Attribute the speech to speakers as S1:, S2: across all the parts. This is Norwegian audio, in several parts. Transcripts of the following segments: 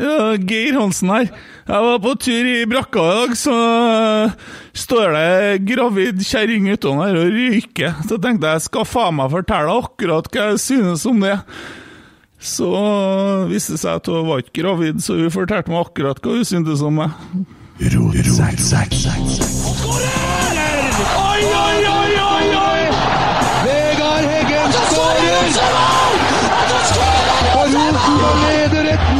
S1: Ja, Geir Hansen her. Jeg var på tur i brakka i dag, så eh, står det gravid kjerring utom her og ryker Så tenkte jeg skal faen meg fortelle akkurat hva jeg synes om det. Så eh, viste det seg at hun var ikke gravid, så hun fortalte meg akkurat hva hun syntes om meg.
S2: Ro, ro, ro, Oi, oi, oi, oi, oi! Vegard Heggen skårer! For Rosenborg leder 1-0!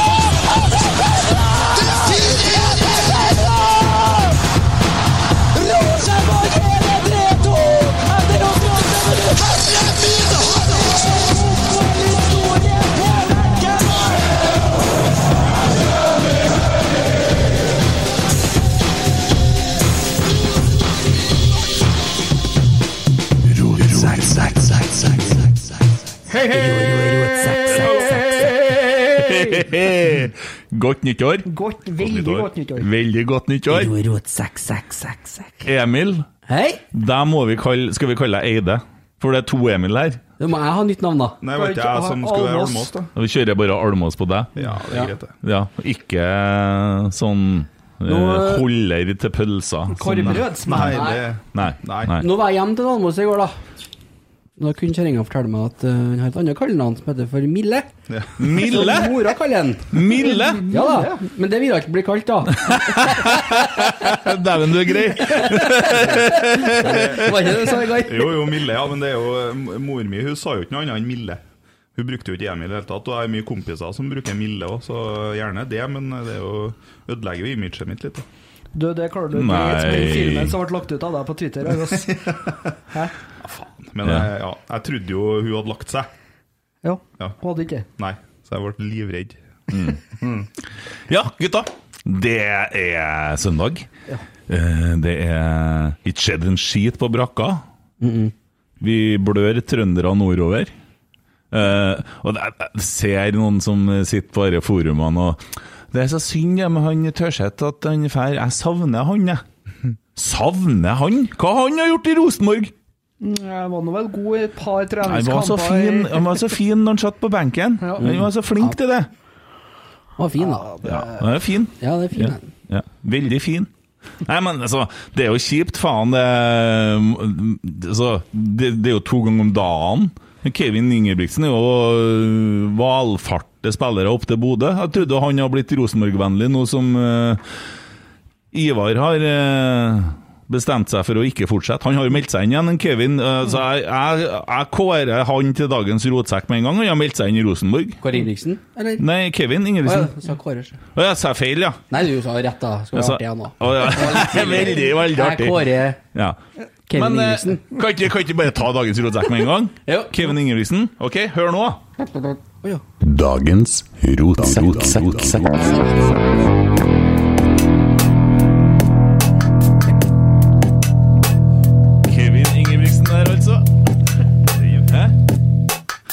S1: Godt nyttår.
S3: Godt, veldig godt nyttår.
S1: Veldig godt nyttår. Emil,
S3: Hei!
S1: deg må vi kalle Skal vi kalle deg Eide? For det er to Emil her.
S3: Da må jeg ha nytt navn, da.
S4: Nei, vet ikke jeg som skulle være Almås, da?
S1: Vi kjører bare Almås på deg.
S4: Ja, det er greit, det.
S1: Ja, ikke sånn eh,
S3: Nå, eh,
S1: holder til pølser. Sånn,
S4: Nei.
S3: Nei.
S1: Nei.
S4: nei.
S3: Nå var jeg hjemme til Almås i går, da. Da kunne kjerringa fortelle meg at uh, han har et annet kallenavn som heter for Mille.
S1: Mille?
S3: Som mora kaller han.
S1: Mille?
S3: Ja da, men det vil jeg ikke bli kalt, da.
S1: Dæven, du er grei!
S3: Var ikke det du sa, Vegard?
S4: Jo, jo, Mille, ja, men det er jo Mor mi hun sa jo ikke noe annet enn Mille. Hun brukte jo ikke Emil i det hele tatt, og jeg har mye kompiser som bruker Mille òg, så gjerne det, men det er jo ødelegger jo imaget mitt litt. da.
S5: Du, det klarer du ikke filmen som ble lagt ut av deg på Twitter. Hæ?
S4: Men
S1: Ja.
S4: Jeg, ja, jeg trodde jo hun hadde lagt seg.
S5: Ja,
S4: Ja.
S5: hun hadde ikke det.
S4: Nei, så jeg ble livredd.
S1: Ja, gutta. Det er søndag. Eh, Det er ikke skjedd en skit på brakka. Vi blør trøndere nordover. Eh, og det- jeg ser noen som sitter på disse forumene og Det er så synd det med han Tørseth at han drar. Jeg savner han, jeg. Savner han? Hva han har gjort i Rosenborg?
S5: Jeg var nå vel god i et par
S1: Han var så
S5: treningskamper.
S1: fin, han var så fin når han satt på benken.
S5: Ja.
S1: Han var så flink til det.
S3: Han var fin, da.
S1: Ja, han er fin.
S3: Ja, det er fin.
S1: Ja, ja. Veldig fin. Nei, men altså, det er jo kjipt, faen. Det, altså, det, det er jo to ganger om dagen. Kevin Ingebrigtsen er jo øh, valfarte spillere opp til Bodø. Jeg trodde han hadde blitt Rosenborg-vennlig nå som uh, Ivar har øh, bestemt seg for å ikke fortsette. Han har jo meldt seg inn igjen, en Kevin. øh, så jeg, jeg, jeg kårer han til dagens rotsekk med en gang. Han har meldt seg inn i Rosenborg.
S3: Kåre Ingebrigtsen? Eller?
S1: Nei, Kevin
S3: Å ja,
S1: Ingebrigtsen.
S3: du sa Kåre.
S1: Å, jeg sa feil, ja.
S3: Nei, du sa rett, da. Skal være artig, han òg.
S1: Å, ja. veldig, veldig
S3: Jeg
S1: artig.
S3: Kåre
S1: Ja.
S3: Kevin
S1: Men eh,
S3: Ingebrigtsen.
S1: kan ikke, kan ikke bare ta dagens rotsekk med en gang?
S3: Jo.
S1: Kevin Ingebrigtsen, ok, hør nå.
S3: Å ja.
S6: Dagens rotsekk.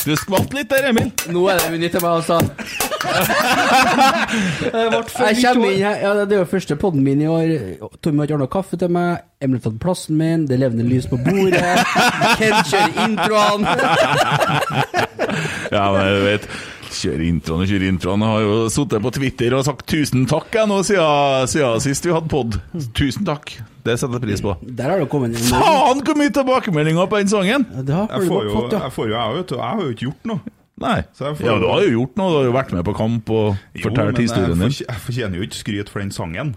S1: Du skvatt litt der, Emil.
S3: Nå er det unytt til meg, altså.
S5: Det
S3: Jeg kommer inn her, ja, Det er jo første podden min i år. Tommy har ikke ordna kaffe til meg. Emil har tatt plassen min. Det er levende lys på bordet. Ken kjører introen.
S1: Ja, men jeg vet Kjøre introen og kjøre introen. Jeg har jo sittet på Twitter og sagt tusen takk jeg nå siden, siden sist vi hadde pod. Tusen takk. Det setter jeg pris på.
S3: Der har det kommet inn
S1: Faen, hvor mye tilbakemeldinger på den sangen!
S3: Ja,
S4: Jeg får jo,
S3: fått, ja.
S4: jeg, får jo, jeg, vet du, jeg har jo ikke gjort noe.
S1: Nei.
S4: Så jeg får-
S1: Ja, du har jo gjort noe. Du har jo vært med på kamp og fortalt historien
S4: jeg,
S1: din.
S4: jeg fortjener jo ikke skryt for den sangen.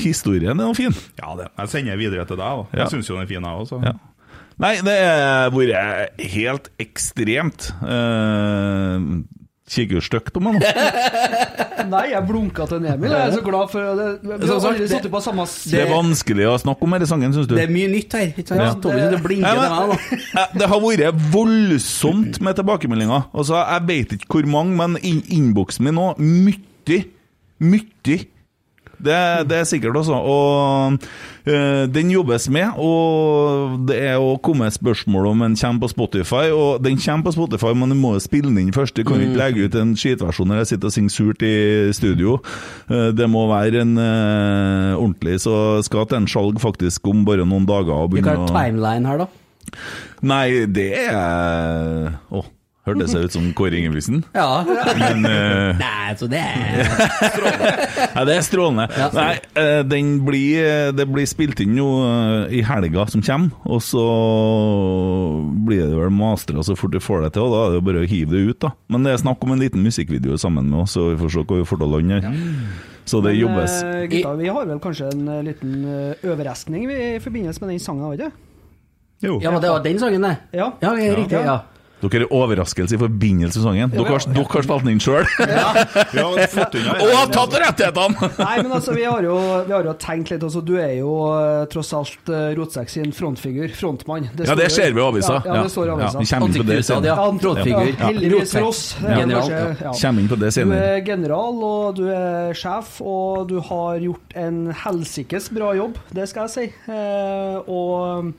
S1: Historien er jo fin.
S4: Ja, det. Jeg sender videre til deg. Da.
S1: Ja.
S4: Jeg syns jo den er fin, jeg også.
S1: Ja. Nei, det har vært helt ekstremt uh, Kikker stygt på meg nå.
S5: Nei, jeg blunka til en Emil. Jeg er så glad for det. Vi har
S3: sagt,
S5: aldri
S3: det-
S5: sittet på samme
S1: Det er vanskelig å snakke om denne sangen, syns du?
S3: Det er mye nytt her. Ikke sant?
S1: Ja.
S3: Tommy det, blinker
S1: Ja,
S3: til meg
S1: da. det har vært voldsomt med tilbakemeldinger. Altså, jeg vet ikke hvor mange, men in innboksen min nå Mye, mye det, det er sikkert også. Og øh, den jobbes med, og det er jo kommet spørsmål om den kommer på Spotify. Og den kommer på Spotify, men du må jo spille den inn først. Du kan ikke legge ut en skitversjon når jeg sitter og synger surt i studio. Eh, det må være en øh, ordentlig, så skal til en skjalg faktisk om bare noen dager. Begynne
S3: ha timeline her, da.
S1: Nei, det er Å, hørtes det ut som Kåre Ingebrigtsen?
S3: Ja.
S1: Men uh...
S3: Nei, så det er
S1: Ja, det er strålende.
S3: Ja.
S1: Nei, uh, den blir, det blir spilt inn nå uh, i helga som kommer, og så blir det vel mastra så fort du får det til, og da er det jo bare å hive det ut, da. Men det er snakk om en liten musikkvideo sammen med oss, så vi får se hva vi får til å lande her. Så det
S5: Men,
S1: jobbes.
S5: eh, gutta, vi har vel kanskje en eh, liten eh, overraskning i forbindelse med den sangen, har vi ikke?
S4: Jo.
S3: Ja, men det var den sangen, det.
S5: Ja.
S3: Ja, det riktig. ja.
S1: Dere er overraskelse i forbindelse med sesongen. Dere har, dere har spilt den inn sjøl. Og har tatt rettighetene!
S5: Nei, men altså, vi har jo, vi har jo tenkt litt altså, Du er jo eh, tross alt Rotsek Rotsekk sin frontfigur, frontmann.
S1: Ja, det ser vi i avisa.
S5: Ja, ja, det står i avisa.
S1: vi kommer inn på det
S3: ja. Frontfigur.
S5: Ja, heldigvis for oss. Det
S3: General.
S5: ja.
S1: Kommer inn på det
S5: Du er general, og du er sjef, og du har gjort en helsikes bra jobb, det skal jeg si. Eh, og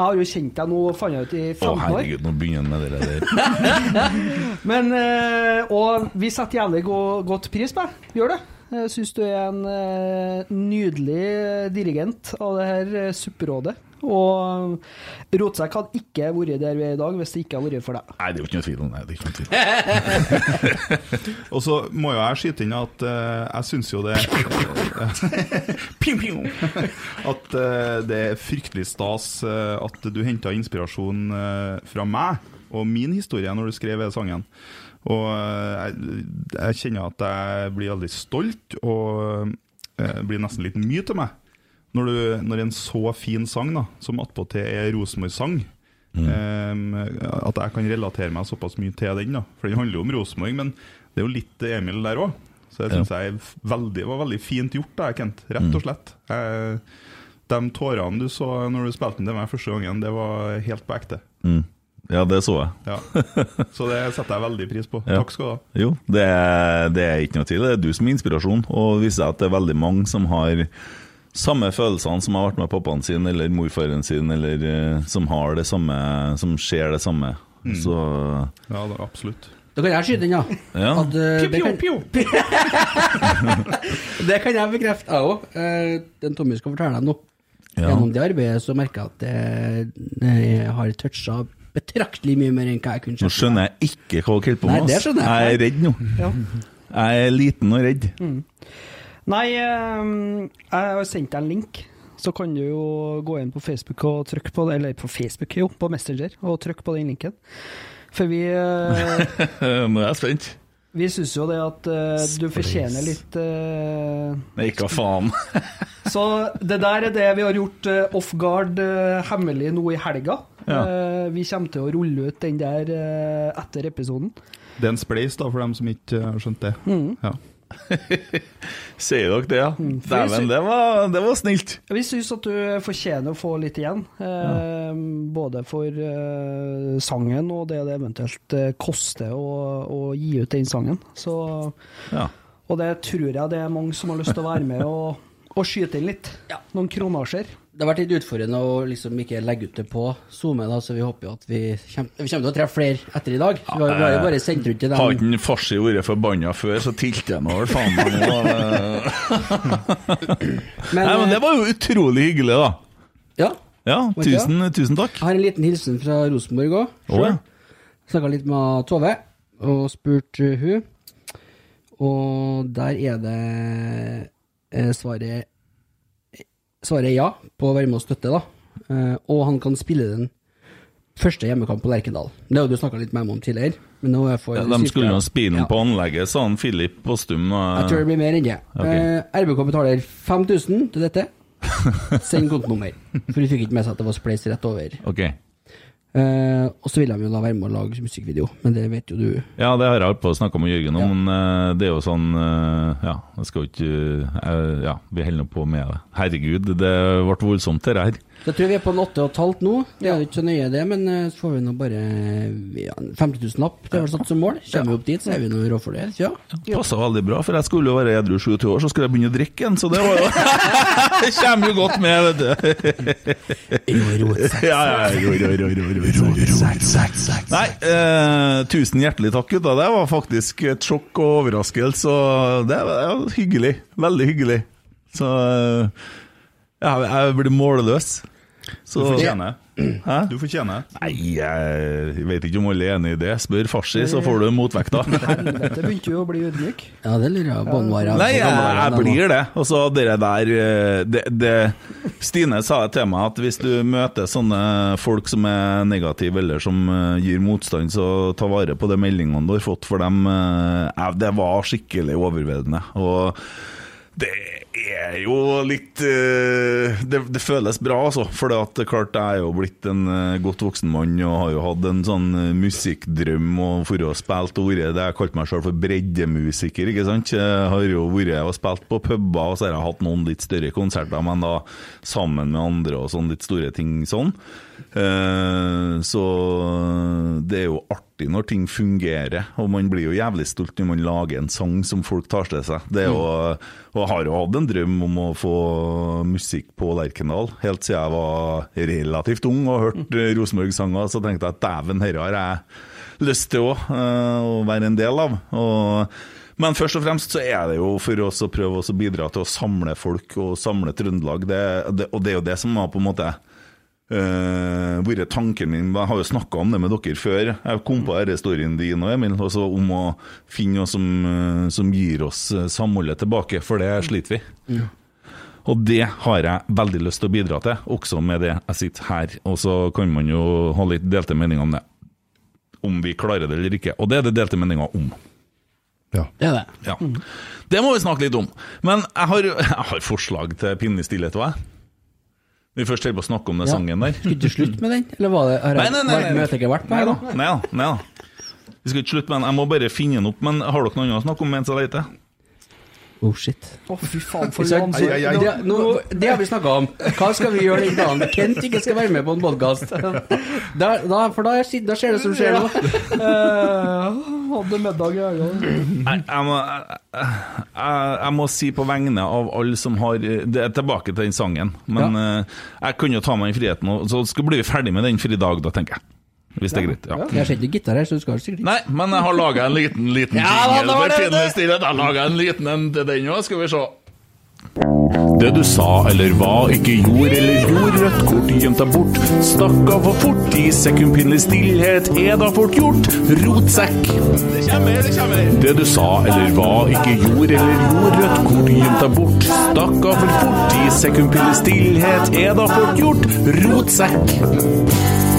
S5: jeg har jo kjent deg nå, fant jeg ut, i 15 år.
S1: Å herregud, nå begynner han med det der.
S5: Men, eh, og vi setter jævlig godt pris på deg. Gjør det. Jeg syns du er en eh, nydelig dirigent av det her eh, supperådet. Og Rotsekk hadde ikke vært der vi er i dag hvis det ikke hadde vært for deg.
S1: Nei, det er jo ikke noe tvil om det. det. er ikke noe tvil.
S4: Og så må jo jeg skyte inn at uh, jeg syns jo det Ping, ping. At uh, det er fryktelig stas uh, at du henta inspirasjon eh, fra meg og min historie når du skrev sangen. Og eh, jeg, jeg kjenner at jeg blir veldig stolt, og eh, blir nesten litt mye til meg. Når, du, når en så fin sang, da, som attpåtil er Rosenborg-sang, eh, at jeg kan relatere meg såpass mye til den. da For den handler jo om Rosenborg, men det er jo litt Emil der òg. Så det syns jeg veldig, var veldig fint gjort, da, Kent. Rett og slett. Eh, de tårene du så når du spilte den til meg første gangen, det var helt på ekte.
S1: Mm. Ja, det så jeg.
S4: Ja. Så det setter jeg veldig pris på.
S1: Ja.
S4: Takk skal du ha.
S1: Jo, det er, det er ikke noe tvil. Det er du som er inspirasjon. Og viser at det er veldig mange som har samme følelsene som har vært med pappaen sin eller morfaren sin, eller eh, som har det samme, som ser det samme. Så
S4: Ja, er absolutt.
S3: Da kan jeg skyte inn, ja.
S1: Ja.
S3: At, eh, det, kan, det kan jeg bekrefte, jeg òg. Den Tommy skal fortelle deg nå.
S1: Ja.
S3: Gjennom det arbeidet så merker jeg at jeg det har toucha betraktelig mye mer enn hva jeg kunne
S1: nå skjønner jeg ikke hva dere holder på
S3: Nei,
S1: med.
S3: det skjønner jeg.
S1: Jeg er redd nå.
S5: Ja.
S1: Jeg er liten og redd.
S5: Nei, eh, jeg har sendt deg en link. Så kan du jo gå inn på Facebook og trykke på det, eller på Facebook, jo, på Messenger, og trykke på den linken. For vi, eh,
S1: Nå er jeg spent.
S5: Vi syns jo det at uh, du fortjener litt eh,
S1: Nei, hva faen.
S5: Så det der er det vi har gjort uh, off guard uh, hemmelig nå i helga.
S1: Ja.
S5: Vi kommer til å rulle ut den der etter episoden.
S4: Det er en spleis, da, for dem som ikke har skjønt det. Ja.
S1: Sier dere det, ja?
S3: Mm.
S1: Dæven, det var, det var snilt.
S5: Vi syns at du fortjener å få litt igjen. Eh, Både for eh, sangen og det det eventuelt eh, koster å, å gi ut den sangen. Så,
S1: Ja.
S5: og det tror jeg det er mange som har lyst til å være med og, og skyte inn litt. Noen kronasjer.
S3: Det har vært litt utfordrende å liksom ikke legge ut det på SoMe, så vi håper jo at vi kommer, vi kommer til å treffe flere etter i dag. Vi har, vi har jo bare sendt rundt til
S1: Har
S3: dem.
S1: ikke Farsi vært forbanna før, så tilter jeg meg vel faen meg nå.
S3: Men,
S1: Nei, men det var jo utrolig hyggelig, da.
S3: ja,
S1: Ja, tusen, tusen takk.
S3: jeg har en liten hilsen fra Rosenborg òg.
S1: Oh, ja.
S3: Snakka litt med Tove og spurt uh, hun. Og der er det eh, svaret Svaret er ja på å være med og støtte, da. Eh, og han kan spille den første hjemmekamp på Lerkendal. Det har du snakka litt med meg om tidligere. Men nå får
S1: Ja, de skulle jo spille den
S3: Ja.
S1: på anlegget, sa han Filip Postum.
S3: Jeg tror det blir mer enn det.
S1: Okay.
S3: Eh, RBK betaler 5000 til dette. Send kontonummer. For de fikk ikke med seg at det var Spleis rett over.
S1: Ok.
S3: Eh, og så ville de jo da være med å lage musikkvideo, men det vet jo du.
S1: Ja, det har jeg på å snakke med Jørgen om,
S3: Ja.
S1: men eh, det er jo sånn eh, Ja, jeg skal jo ikke eh, Ja, vi holder nå på med det. Herregud, det ble voldsomt, det her.
S3: Så jeg tror vi er på en åtte og et halvt nå. Det er jo ikke så nøye, det, men eh, så får vi nå bare ja, 50 000 lapp. Det er vel satt som mål. Kommer vi opp dit, så er vi nå rå for det. Ja.
S1: Passa veldig bra, for jeg skulle jo være edru 27 år, så skulle jeg begynne å drikke igjen, så det var jo Det kommer jo godt med, vet du. Ja, ja, jo, jo, jo, jo, jo, jo. Nei, eh, tusen hjertelig takk, gutta. Det var faktisk et sjokk og overraskelse, og det var ja, hyggelig. Veldig hyggelig. Så eh, jeg, jeg blir målløs. Så
S4: Du fortjener
S1: Hæ?
S4: Du fortjener
S1: Nei, jeg vet ikke om alle er enig i det. Spør farsi, så får du motvekta.
S5: Helvete, begynte jo å bli ydmyk.
S3: ja, det lurer jeg på.
S1: Nei, jeg, jeg blir det. Og så dere der eh, det, det, Stine sa til meg at hvis du møter sånne folk som er negative eller som eh, gir motstand, så ta vare på de meldingene du har fått, for dem eh, Det var skikkelig overveldende. Og det er jo litt eh, det, det føles bra, altså. For det er klart jeg er jo blitt en eh, godt voksen mann og har jo hatt en sånn eh, musikkdrøm og for å spilt og vært det jeg kalte meg selv for breddemusiker, ikke sant. Jeg har jo vært og spilt på puber, og så har jeg hatt noen litt større konserter, men da sammen med andre og sånn litt store ting sånn. Eh, så det er jo artig når ting fungerer, og man blir jo jævlig stolt når man lager en sang som folk tar til seg. Det er jo, og jeg har jo hatt en drøm om å få musikk på Lerkendal, helt siden jeg var relativt ung og hørte Rosenborg-sanger, så tenkte jeg at dæven, dette har jeg lyst til òg, å være en del av. Og men først og fremst så er det jo for oss å prøve å bidra til å samle folk og samle Trøndelag. Det, det, og det er jo det som var på en måte uh, vært tanken min. Jeg har jo snakka om det med dere før. Jeg kom på denne storyen din og Emil, også om å finne noe som, eh, som gir oss eh, samholdet tilbake, for det sliter vi. Og det har jeg veldig lyst til å bidra til, også med det jeg sitter her. Og så kan man jo ha litt delte meninger om det. Om vi klarer det eller ikke. Og det er det delte meninger om.
S3: Det er det.
S1: Ja. Det må vi snakke litt om. Men jeg har, jeg har forslag til pinlig stillhet òg, jeg. Vi først holder på å snakke om den
S3: Ja.
S1: sangen der.
S3: Skulle du slutte med den, eller var det, har
S1: Nei, nei, nei, nei.
S3: møtet ikke vært på her. Da.
S1: Nei da. Vi skal ikke slutte med den. Jeg må bare finne den opp. Men har dere noe annet å snakke om mens jeg leter?
S3: Oh, shit.
S5: Å, fy faen, for
S3: sant?
S4: Ai, ai, ai.
S3: Det, nå, det har vi snakka om. Hva skal vi gjøre den dagen Kent ikke skal være med på en podkast? Da, da, for da, er- da skjer det som skjer nå.
S5: Uh, Hadde middag i øynene.
S1: Nei, jeg må, jeg, jeg, jeg må si på vegne av alle som har Det er tilbake til den sangen. Men ja. jeg kunne jo ta meg den friheten, og så vi bli ferdig med den for i dag, da, tenker jeg. Hvis det er greit. Ja.
S3: Jeg ser ikke gitar her, så du skal sikkert
S1: Nei, men jeg har laga en liten, liten
S3: Ja, da,
S1: jingle
S3: da var
S1: for
S3: det-
S1: stillhet. Jeg har laga en liten en til den òg, skal vi se. Det du sa eller hva, ikke gjorde eller gjorde, rødt kort gjemt deg bort. Stakk av for fort i sekundpinnelig stillhet, er da fort gjort. Rotsekk. Det kommer, det kommer. Det du sa eller hva, ikke gjorde eller gjorde, rødt kort gjemt deg bort. Stakk av for fort i sekundpinnelig stillhet, er da fort gjort. Rotsekk.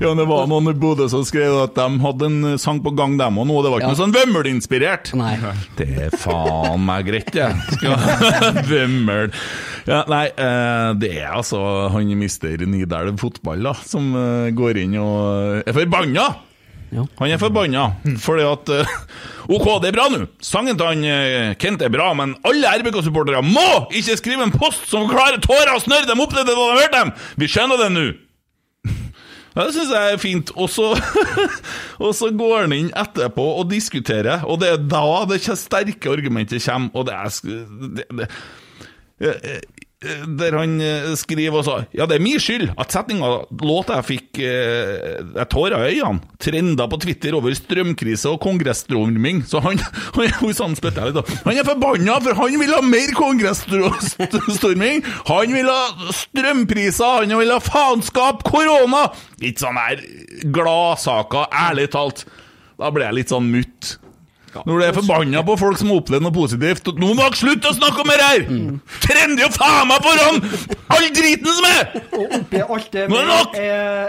S1: Ja, det var noen i Bodø som skrev at de hadde en sang på gang, dem òg nå. Det var ikke
S3: Ja.
S1: noe sånn Vømmøl-inspirert.
S3: Nei.
S1: Det er faen meg greit, det. Vømmøl. Ja, nei, eh, det er altså han mister Nidelv fotball, da, som eh, går inn og er forbanna.
S3: Ja.
S1: Han er forbanna fordi at uh, OK, det er bra nå. Sangen til han eh, Kent er bra, men alle RBK-supportere må ikke skrive en post som klarer tårer og snørr dem opp til det de har hørt dem! Vi skjønner det nå. Det syns jeg er fint. Og så, og så går han inn etterpå og diskuterer, og det er da det sterke argumentet kommer, og det er det, det, Der han eh, skriver også Ja, det er min skyld at setninga låta jeg fikk eh, Jeg tårer i øynene. Trenda på Twitter over strømkrise og kongressstrømming. Så han, han, han litt. Han er forbanna, for han vil ha mer kongresstorming! Han vil ha strømpriser, han vil ha faenskap, korona! Ikke sånn her gladsaker, ærlig talt. Da ble jeg litt sånn mutt. Når du er forbanna på folk som opplever noe positivt Nå må dere slutte å snakke om det her! Trender jo faen meg foran all driten som er!
S5: Og oppi alt det
S1: Nå er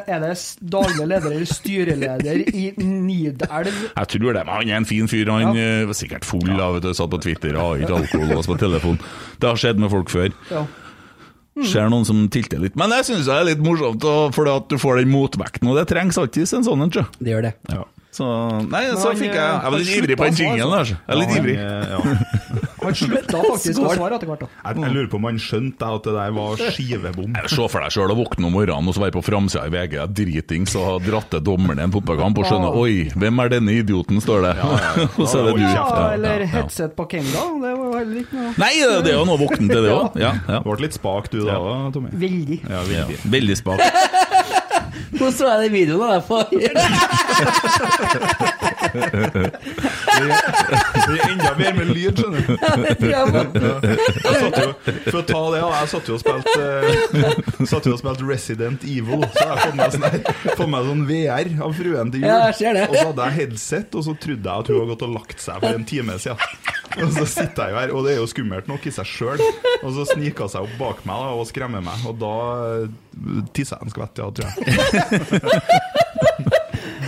S5: er, det daglig leder eller styreleder i Nidelv.
S1: Jeg tror det, men han er en fin fyr. Han ja. var sikkert full av vet satt på Twitter og har ikke alkohol og på telefon. Det har skjedd med folk før.
S5: Ja.
S1: Ser noen som tilter litt. Men jeg syns det er litt morsomt, for fordi at du får den motvekten, og det trengs alltid en sånn en, sjø.
S3: Det gjør det.
S1: Så, nei, så fikk jeg
S5: eh,
S1: Jeg var litt ivrig på den jingelen,
S5: altså.
S1: altså. Jeg er litt ivrig.
S4: Ja,
S5: Han slutta faktisk å svare etter hvert. da.
S4: Jeg, jeg lurer på om han skjønte at det der var skivebom.
S1: Se for deg sjøl å våkne om morgenen og så være på framsida i VG dritings og ha dratt til dommeren i en fotballkamp og skjønne Oi, hvem er denne idioten, står det. og så er det du.
S4: Ja,
S5: Ja,
S1: Ja,
S5: eller
S1: ja, ja.
S5: headset på Kenga. Det var heller ikke noe
S1: Nei, det er jo noe å våkne til, det òg. Ja, ja.
S4: Du ble litt spak du da, Tommy.
S5: Veldig.
S4: Ja,
S1: Ja,
S4: veldig.
S1: veldig spak.
S3: Nå så jeg den videoen av deg på
S4: Det er enda mer med lyd, skjønner du. For å ta det, jeg satt jo og spilte eh, Satt jo og spilte Resident Evil. Så jeg fått meg sånn, meg sånn VR av fruen til jul. Og så hadde jeg headset, og så trodde jeg at hun hadde gått og lagt seg for en time siden. Og så sitter jeg jo her, og det er jo skummelt nok i seg sjøl. Og så sniker hun seg opp bak meg da, og skremmer meg, og da eh, tisser jeg en skvett, ja, tror jeg.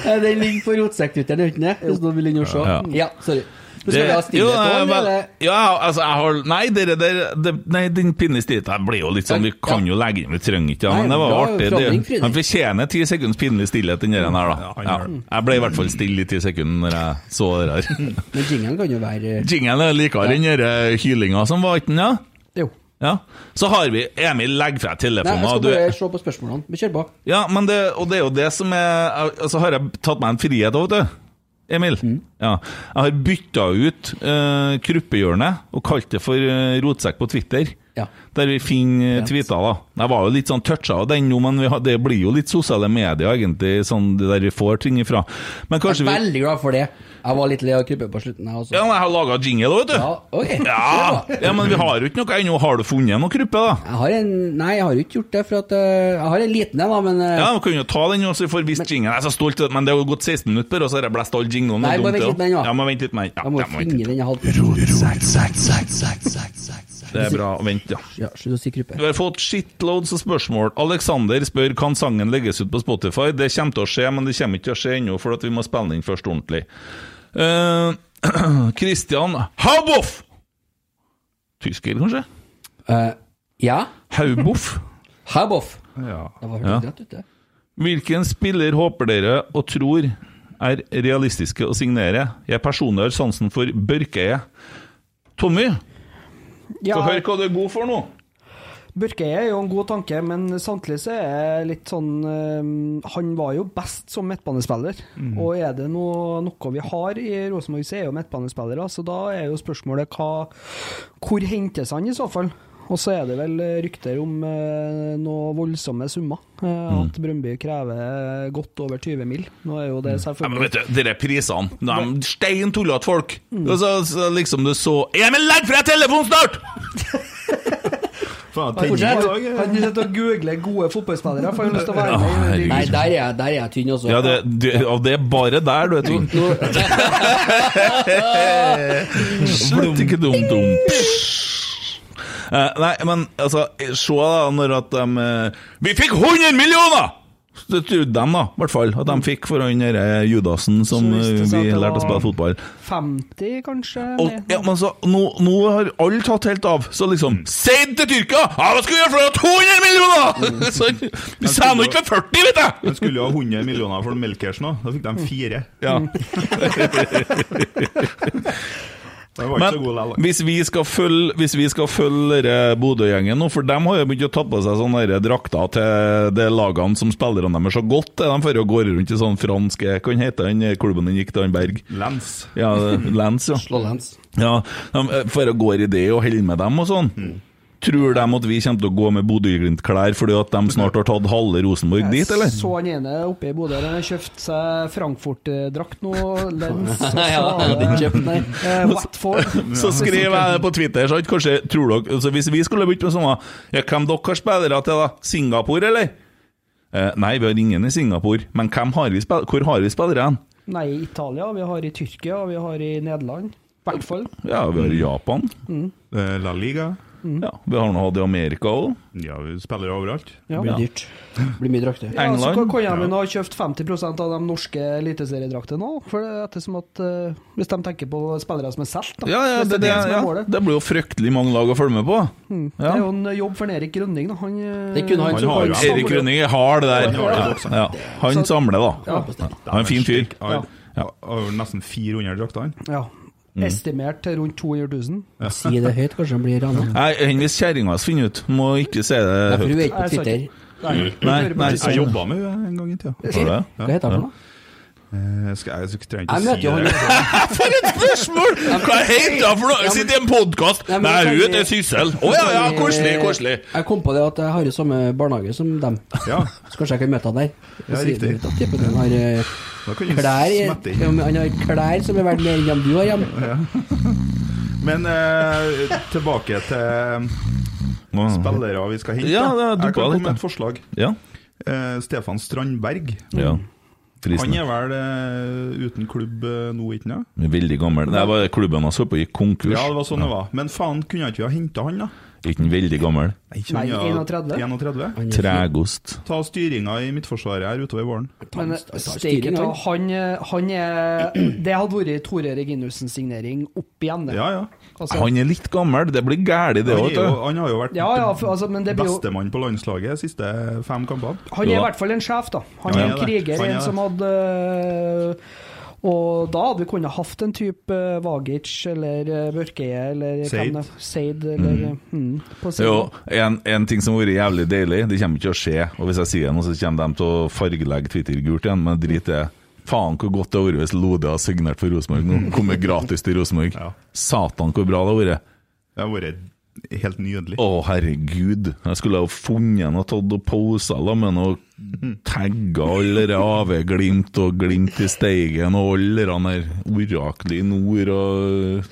S3: Den ligger på rotsekkdytteren, gjør den ikke det? Hvis noen vil inn og se.
S1: Ja,
S3: sorry. Men skal vi ha stillhet òg, eller?
S1: ja, altså, jeg har Nei, dere der det, Nei, den pinne stillheten blir jo litt sånn Vi kan jo legge inn, vi trenger ikke ja,
S3: Nei,
S1: Men det var jo
S3: bra
S1: artig. Det, han fortjener ti sekunds pinlig stillhet, den der da.
S4: Ja,
S1: Ja. Jeg ble i hvert fall stille i ti sekunder når jeg så det der.
S3: Men jingelen kan jo være
S1: Jingelen er likere den der eh, hylinga som var, ikke den? Ja?
S5: Jo.
S1: Ja. Så har vi Emil, legg fra
S3: Nei,
S1: telefonen.
S3: jeg
S1: skal
S3: skal
S1: du-
S3: bare se på spørsmålene. Men kjør på.
S1: Ja, men det, og det er jo det som er Altså har jeg tatt meg en frihet òg, vet du. Emil.
S3: Mm.
S1: Ja. Jeg har bytta ut uh, Kruppehjørnet og kalt det for uh, Rotsekk på Twitter.
S3: Ja.
S1: Der vi finner uh, tweeter, da. Jeg var jo litt sånn toucha av den nå, men vi har, det blir jo litt sosiale medier, egentlig, sånn det der vi får ting ifra. Men
S3: Jeg
S1: kanskje
S3: er
S1: vi
S3: veldig glad for det. Jeg var litt lei av krype på slutten, jeg også.
S1: Ja, men jeg har laga jingle òg, vet du.
S3: Ja, ok.
S1: Ja, ja, men vi har jo ikke noe ennå. Har du funnet noe kruppe, da?
S3: Jeg har en Nei, jeg har ikke gjort det, for at eh, Jeg har en liten en, da, men eh,
S1: Ja, vi kan jo ta den, så vi får visst jingle. Jeg er så stolt, men det har jo gått 16 minutter, og så har jeg blæst all jinglen.
S3: Nei,
S1: Det er
S3: bare vent litt med den, da.
S1: Ja, må vente litt med den.
S3: jeg
S1: Ja, jeg må
S3: finne den jeg hadde.
S1: Det er bra. Vent, ja.
S3: Ja, Slutt å si krype.
S1: Du har fått shitloads av spørsmål. Alexander spør kan sangen legges ut på Spotify. Det kommer til å skje, men det kommer ikke til å skje ennå, for at vi må spille den først ordentlig. Uh, Christian Hauboff! Tysker, kanskje?
S3: Uh, ja.
S1: Hauboff?
S3: Hauboff.
S4: Ja.
S3: Det var
S1: Ja.
S3: rett ute.
S1: Hvilken spiller håper dere og tror er realistiske å signere? Jeg personlig har sansen for Børkeie. Tommy,
S5: Ja,
S1: få høre hva du er god for nå.
S5: Børkeie er jo en god tanke, men samtidig så er jeg litt sånn eh, Han var jo best som midtbanespiller. Og er det noe, noe vi har i Rosenborg, så er jo midtbanespillere. Så da er jo spørsmålet hva Hvor hentes han i så fall? Og så er det vel rykter om eh, noe voldsomme summer. Eh, At Brøndby krever godt over 20 mil. Nå er jo det
S1: Ja, men
S5: selvfølgelig
S1: vet du, Dere prisene, de er stein tullete folk. Og så, så liksom du så Emil, legg fra telefonen snart!
S4: Faen,
S5: Han sitter og googler gode fotballspillere, for han har lyst til å være med. i
S3: Nei, der er jeg, der er jeg tynn også.
S1: Ja, det, det, og det er bare der, du er
S3: tynn.
S1: Slutt ikke dumt dum. Eh, nei, men altså, se da, når at de uh, Vi fikk 100 millioner! Det trodde de, da, i hvert fall. At de fikk for han derre Judasen som
S5: det
S1: eh, vi lærte å spille fotball.
S5: 50, kanskje?
S1: Og, ja, men så, nå, nå har alle tatt helt av, så liksom Si til Tyrkia! Ja, hva skal vi gjøre for å ha 200 millioner?! så, vi nå ikke for 40, vet du!
S4: De skulle jo ha 100 millioner for Melkers nå. Da fikk de fire.
S1: Ja. Men hvis vi skal følge, hvis vi skal følge Bodø-gjengen nå, for de har jo begynt å ta på seg sånne drakter til de lagene som spillerne deres så godt, er de fører å gå rundt i sånn fransk Hva heter den klubben den gikk til, han Berg?
S4: Lens.
S1: Ja, Lens, ja.
S3: Slålens.
S1: ja de, å gå i det og holde med dem og sånn. Tror de at vi kommer til å gå med Bodø-Glimt-klær fordi at de snart har tatt halve Rosenborg dit, eller?
S5: Så han ene oppe i Bodø, han har kjøpt seg Frankfurt-drakt nå, lens og
S3: kjøpt, nei.
S5: eh, Watford.
S1: Så skriver jeg det på Twitter, sant? Kanskje, tror dere, altså Hvis vi skulle begynt med sånne ja, Hvem dere har spillere til, da? Singapore, eller? Eh, nei, vi har ingen i Singapore. Men hvem har vi hvor har vi spillere hen?
S5: Nei, i Italia, vi har i Tyrkia, vi har i Nederland. I hvert fall.
S1: Ja, vi har i Japan.
S4: Mm. La Liga.
S1: Ja, Vi har nå hatt i Amerika òg.
S4: Ja, vi spiller overalt.
S5: Ja.
S3: Det blir dyrt. Det blir mye drakter.
S5: Ja, så kan- jeg ha kjøpt 50% av de norske eliteseriedraktene nå. For det er ettersom at uh, Hvis de tenker på spillere som er solgt, da.
S1: Ja, ja, det,
S5: det,
S1: det,
S5: er det er
S1: ja, det blir jo fryktelig mange lag å følge med på.
S5: Det
S1: Ja.
S5: er jo en jobb for Erik Grønning, da. Han, eh,
S3: Det kunne han
S4: Han har jo-
S3: han-
S1: Erik Rønning har det der.
S4: Han
S1: Ja, ja. Han samler, da.
S5: Ja.
S1: Han er en fin fyr.
S4: Ja. Har har nesten 400 drakter, han.
S5: Ja. Estimert til rundt 200 000.
S3: Si det høyt, kanskje han blir rana.
S1: Nei, enn hvis kjerringa hans finner ut. Må ikke si det
S3: Ja, for hun
S1: høyt.
S3: er ikke på Twitter.
S5: Nei,
S1: Nei, nei,
S4: Jeg jobba med henne en gang i tida.
S3: Hva heter hun for noe?
S4: Eh, skal jeg, jeg trenger ikke
S3: Jeg
S4: si
S3: han
S4: det.
S1: For et spørsmål! Hva heter hun for noe? Sitter i en podkast!
S3: Nei,
S1: Nei, hun heter Syssel. Å ja, ja, koselig,
S3: Eh,
S1: koselig.
S3: Jeg kom på det at jeg har jo samme barnehage som dem.
S4: Ja,
S3: Så kanskje jeg kan møte han der.
S4: Ja, riktig.
S3: typen din har eh,
S4: da kan du
S3: klær
S4: smette inn.
S3: Han har klær som er verdt mer enn du har hjemme.
S4: Men eh, tilbake til spillere vi skal hente.
S1: Ja, det
S4: jeg kan komme med et forslag.
S1: Ja.
S4: Eh, Stefan Strandberg.
S1: ja.
S4: Han er vel uh, uten klubb uh, nå, ikke sant?
S1: Veldig gammel. Det var klubben hans holdt på å konkurs.
S4: Ja, det var sånn det var. Men faen, kunne jeg ikke ha henta han, da?
S1: Ikke han veldig gammel.
S4: ikke
S5: Nei, 31.
S4: 31?
S3: Er
S1: Tregost.
S4: Ta styringa i Midtforsvaret her utover våren.
S5: Men
S3: Ta- ta
S5: steike
S3: styring,
S5: ta,
S3: han.
S5: han, han er Det hadde vært Tore Reginussens signering opp igjen.
S4: Ja, ja.
S5: Altså,
S1: Han er litt gammel, det blir gæli det òg,
S4: jo,
S1: vet du.
S4: han har jo vært
S5: ja, ja, for, altså, men det blir jo
S4: bestemann på landslaget de siste fem kampene.
S5: Han er i hvert fall en sjef, da. Han
S4: Ja,
S5: er en
S4: er
S5: kriger,
S4: Han er
S5: en som hadde Og da hadde vi kunnet hatt en type eh, Vagic eller eh, Børkeie eller
S4: Seid.
S5: Seid eller mm. på.
S1: Jo, en, en ting som har vært jævlig deilig, det kommer ikke til å skje. Og hvis jeg sier noe, så kommer de til å fargelegge Twitter gult igjen, men drit i det. Faen hvor godt det hadde vært hvis Lode har signert for Rosenborg nå. Kommer gratis til Rosenborg.
S4: Ja.
S1: Satan, hvor bra det har vært.
S4: Det har vært helt nydelig.
S1: Å, herregud. Jeg skulle ha funnet en og tatt og posa la med noe tagga alle de AV-Glimt og Glimt i Steigen og alle de der oraklet i nord og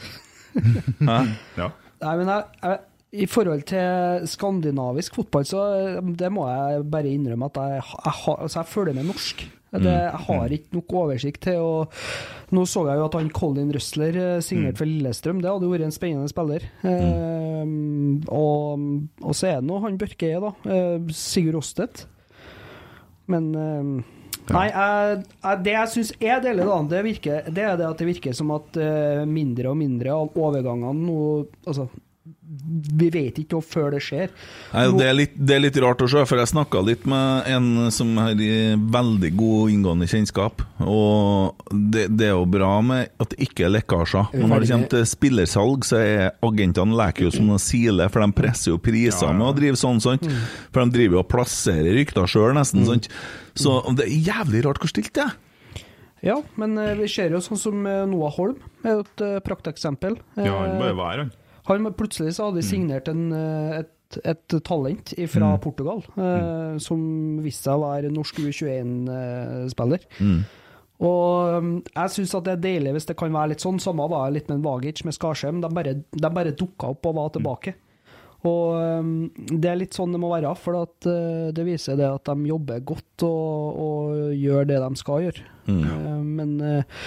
S1: Hæ?
S4: Ja.
S5: Nei, men jeg, jeg, I forhold til skandinavisk fotball, så eh, det må jeg bare innrømme at jeg, jeg, har- altså jeg følger med norsk. Det, jeg har ikke nok oversikt til å Nå så jeg jo at han Colin Røsler eh, signerte for Lillestrøm. Det hadde jo vært en spennende spiller. Eh, og, og så er det nå han Børkeie, da. Eh, Sigurd Rostedt. Men eh, Nei, jeg, jeg, det jeg syns er deilig, da, det, virker, det er det at det virker som at eh, mindre og mindre av overgangene nå Altså, vi vet ikke før det skjer.
S1: Nei, det, er litt, det er litt rart å se, for jeg snakka litt med en som har veldig god inngående kjennskap. Og det, det er jo bra med at det ikke er lekkasjer. Men når det kommer til spillersalg, så er agentene leker jo som noen sile, for de presser jo priser med å drive sånn, sant? For de driver jo og plasserer rykter sjøl, nesten. sant? Så det er jævlig rart hvor stilt det er.
S5: Ja, men eh, vi ser jo sånn som eh, Noah Holm er jo et uh, prakteksempel.
S4: ja, han
S5: Eh,
S4: bare var her, han.
S5: Han plutselig så hadde de signert en, eh, et, et talent fra
S1: Mm.
S5: Portugal, eh, som viste seg å være norsk U21-spiller.
S1: Mm.
S5: Og um, jeg syns det er deilig hvis det kan være litt sånn. Samme var jeg litt med en Vagic med Skarsheim. De bare, de bare dukka opp og var tilbake. Og um, det er litt sånn det må være, for at, uh, det viser det at de jobber godt og, og gjør det de skal gjøre. Uh, men uh,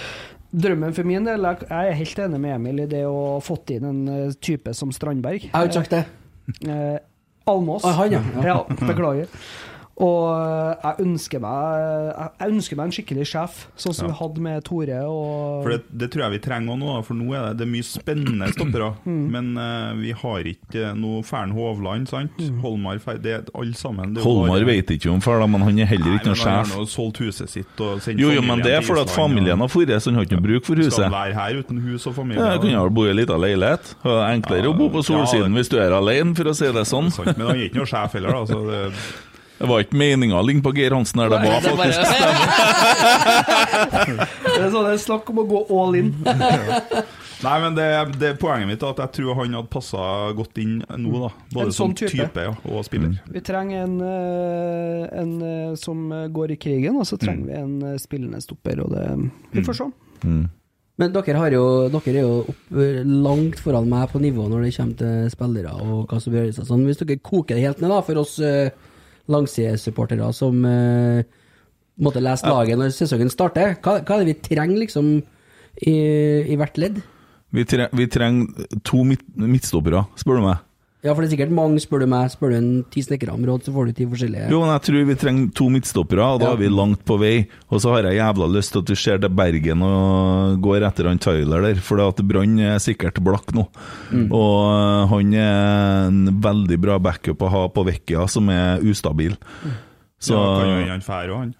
S5: drømmen for min del Jeg er helt enig med Emil i det å ha fått inn en uh, type som Strandberg.
S3: Jeg har ikke sagt det.
S5: Eh, Almås.
S3: Ah, han, ja.
S5: ja. Beklager. Og eh, jeg ønsker meg jeg, jeg ønsker meg en skikkelig sjef, sånn som
S4: Ja.
S5: vi hadde med Tore og
S4: For det, det tror jeg vi trenger nå, for nå er det, det er mye spennende stoppere.
S5: Mm.
S4: Men uh, vi har ikke noe Fern Hovland, sant?
S5: Mm.
S4: Holmar det er alle sammen. Det
S1: Holmar
S4: bare-
S1: vet ikke om far, men han er heller ikke
S4: men
S1: sjef.
S4: Han har solgt huset sitt og sendt
S1: Jo, jo, men det er fordi at familien har forret, så han har ikke noe bruk for huset.
S4: Skal være her uten hus og familie.
S1: Ja, jeg kunne vel bo i ei lita leilighet. Det er enklere å bo på solsiden
S4: Ja,
S1: hvis du er alene, for å si det sånn.
S4: Sant, men han er ikke noe sjef heller, da. Så det,
S1: Det var ikke meninga å ligne på Geir Hansen her, det var
S3: Det bare-
S1: faktisk
S5: Det er sånn det er snakk om å gå all in.
S4: Nei, men det, det Poenget mitt er at jeg tror han hadde passa godt inn nå, da. Både
S5: sånn
S4: som type,
S5: type.
S4: ja, og spiller.
S5: Vi trenger en, eh, en eh, som går i krigen, og så trenger vi en eh, spillende stopper, og det Vi får se.
S3: Men dere, har jo, dere er jo opp, langt foran meg på nivå når det kommer til spillere og hva som gjøres. Sånn. Hvis dere koker det helt ned da, for oss langsidesupportere som uh, måtte lese laget når sesongen starter, hva, hva er det vi trenger liksom i, i hvert ledd?
S1: Vi, tre, vi trenger to midt, midtstoppere, spør du meg.
S3: Ja, for det er sikkert mange, spør du meg. Spør du en ti snekkere om råd, så får du ti forskjellige.
S1: Jo, men jeg tror vi trenger to midtstoppere, og da
S3: Ja.
S1: er vi langt på vei. Og så har jeg jævla lyst til at du ser til Bergen og går etter han Tyler der, for at Brann er sikkert blakk nå. Og øh, han er en veldig bra backup å ha på Vecchia, som er ustabil. Så
S4: ja, kan jo han fære òg, han.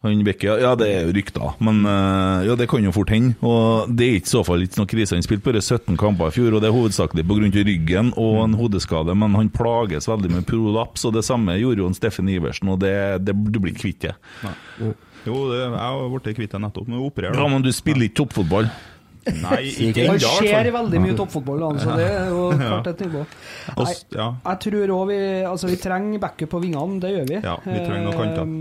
S1: Han Bekke, ja det er jo rykter, men eh, ja, det kan jo fort hende. Og det er ikke i så fall ikke noe krise. Han spilte bare 17 kamper i fjor, og det er hovedsakelig pga. ryggen og en hodeskade, men han plages veldig med prolaps, og det samme gjorde jo en Steffen Iversen, og det, det du blir kvitt det.
S4: Jo, det, jeg har blitt kvitt det nettopp. men opererer
S1: Ja, men du spiller ikke toppfotball.
S4: Nei, ikke ennå,
S5: Det
S4: skjer
S5: veldig mye toppfotball, så det er jo klart et nivå.
S4: Ja.
S5: jeg tror òg vi Altså, vi trenger backup på vingene, det gjør vi.
S4: Ja, vi trenger noen kanter.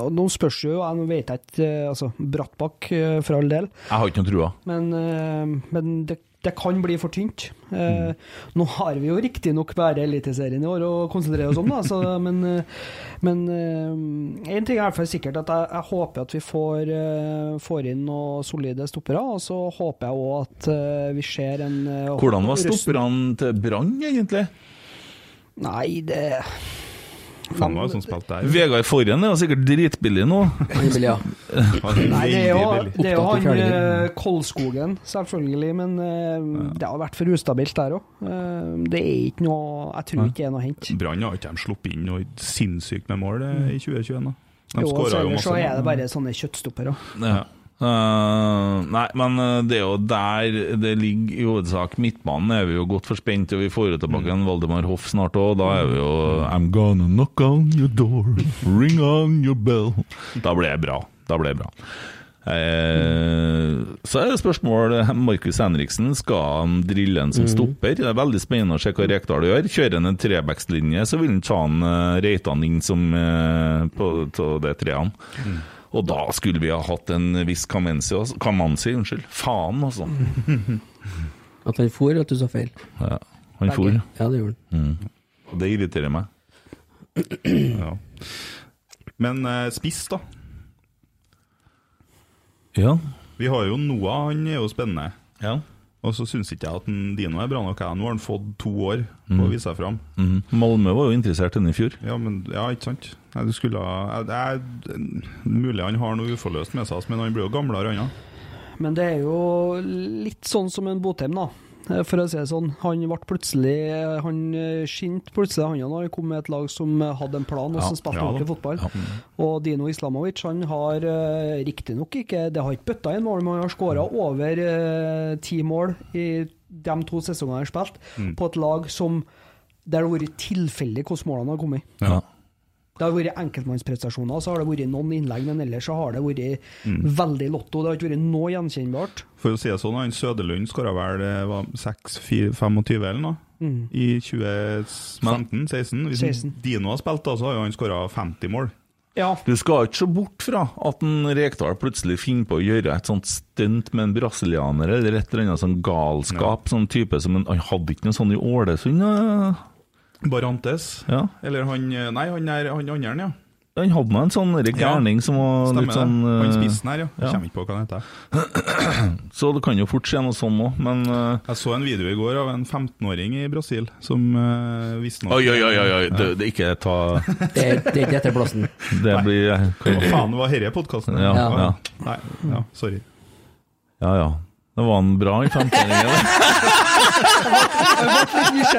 S5: Og nå spørs jo, jeg vet jeg ikke eh, Altså, Brattbakk eh, for all del,
S1: Jeg har ikke noe trua.
S5: men, eh, men det, det kan bli for tynt.
S4: Mm.
S5: Nå har vi jo riktignok bare Eliteserien i år å konsentrere oss om, da, så, men, men en ting er i hvert fall sikkert, at jeg, jeg håper at vi får, får inn noen solide stoppere. Og så håper jeg òg at vi ser en
S1: Hvordan var stopperne til Brann, egentlig?
S5: Nei, det
S4: Faen hva som spilte der.
S1: Vegard Forhen er jo sikkert dritbillig nå.
S3: Billig, ja.
S5: Nei, det er jo, det er jo han eh, Kolskogen, selvfølgelig, men eh, det har vært for ustabilt der òg. det er ikke noe Jeg tror ikke det er noe å hente.
S4: Brann har ikke de sluppet inn noe sinnssykt med mål eh, i 2021. da. De
S5: Jo,
S4: skåra
S5: så
S4: jo
S5: ellers
S4: masse.
S5: så er det
S4: mål.
S5: bare sånne kjøttstoppere.
S1: Ja. Eh, nei, men eh, det er jo der det ligger i hovedsak. Midtbanen er vi jo godt forspent, og vi får jo tilbake en Valdemar Hoff snart òg. Da er vi jo I'm gonna knock on your door, ring on your bell. Da blir det bra. Da blir det bra. Eh, så er det spørsmål Markus Henriksen, skal han drille en som stopper? Det er veldig spennende å se hva Rekdal gjør. Kjører han en trebackslinje, så vil han ta han eh, Reitan inn som eh, på, på det treene. Og da skulle vi ha hatt en viss Kamanzi, altså. Kamanzi unnskyld. Faen, altså.
S3: At han for, at du sa feil.
S1: Ja, han for.
S3: Ja, det gjorde han.
S1: Og det irriterer meg.
S4: Ja. Men eh, spiss, da.
S1: Ja.
S4: Vi har jo Noah, han er jo spennende.
S1: ja.
S4: Og så syns ikke jeg at en Dino er bra nok. jeg. Nå har han fått to år på å vise seg fram.
S1: Mhm. Malmö var jo interessert i den i fjor.
S4: Ja, men, ja, ikke sant? Nei, du skulle ha det er, Mulig han har noe uforløst med seg, men han blir jo gamlere, han òg.
S5: Men det er jo litt sånn som en Botheim, da. Eh, For å si det sånn. Han ble plutselig Han eh, skinte plutselig, han når han kom med et lag som eh, hadde en plan, og
S1: Ja,
S5: som spilte
S4: ja
S5: ordentlig fotball. Og Dino Islamovic han har riktignok ikke Det har ikke bøtta inn mål, men han har skåra over eh, ti mål i de to sesongene han har spilt,
S4: Mm.
S5: på et lag som der det har vært tilfeldig hvordan målene har kommet.
S1: Ja.
S5: Det har vært enkeltmannsprestasjoner, så har det vært noen innlegg, men ellers så har det vært
S4: Mm.
S5: veldig lotto. Det har ikke vært noe gjenkjennbart.
S4: For å si det sånn, han Søderlund skåra vel 6-25 eller noe
S5: Mm.
S4: i 2015-16. Hvis
S5: 16.
S4: Dino har spilt, da, så har jo han skåra 50 mål.
S5: Ja,
S1: Du skal ikke se bort fra at en Rekdal plutselig finner på å gjøre et sånt stunt med en brasilianer eller et eller annet sånn galskap. Sånn type som en, Han hadde ikke noe sånn i Ålesund? ja.
S4: Barantes.
S1: Ja.
S4: Eller han Nei, han er han andre, ja.
S1: Han hadde nå en sånn gærning som var
S4: Stemmer
S1: litt sånn
S4: det. Han
S1: eh,
S4: spissen her, ja.
S1: Ja.
S4: kommer ikke på hva han heter.
S1: Så det kan jo fort skje noe sånn òg, men uh,
S4: Jeg så en video i går av en 15-åring i Brasil som uh, visstnok
S1: Oi, oi, oi, oi, oi. Det, det ikke ta
S3: Det er, ikke etter plassen.
S1: Det blir
S4: Hva faen var dette podkasten?
S1: Ja, ja.
S4: Nei, ja, sorry.
S1: Ja ja. Det var en bra i 15-åringen.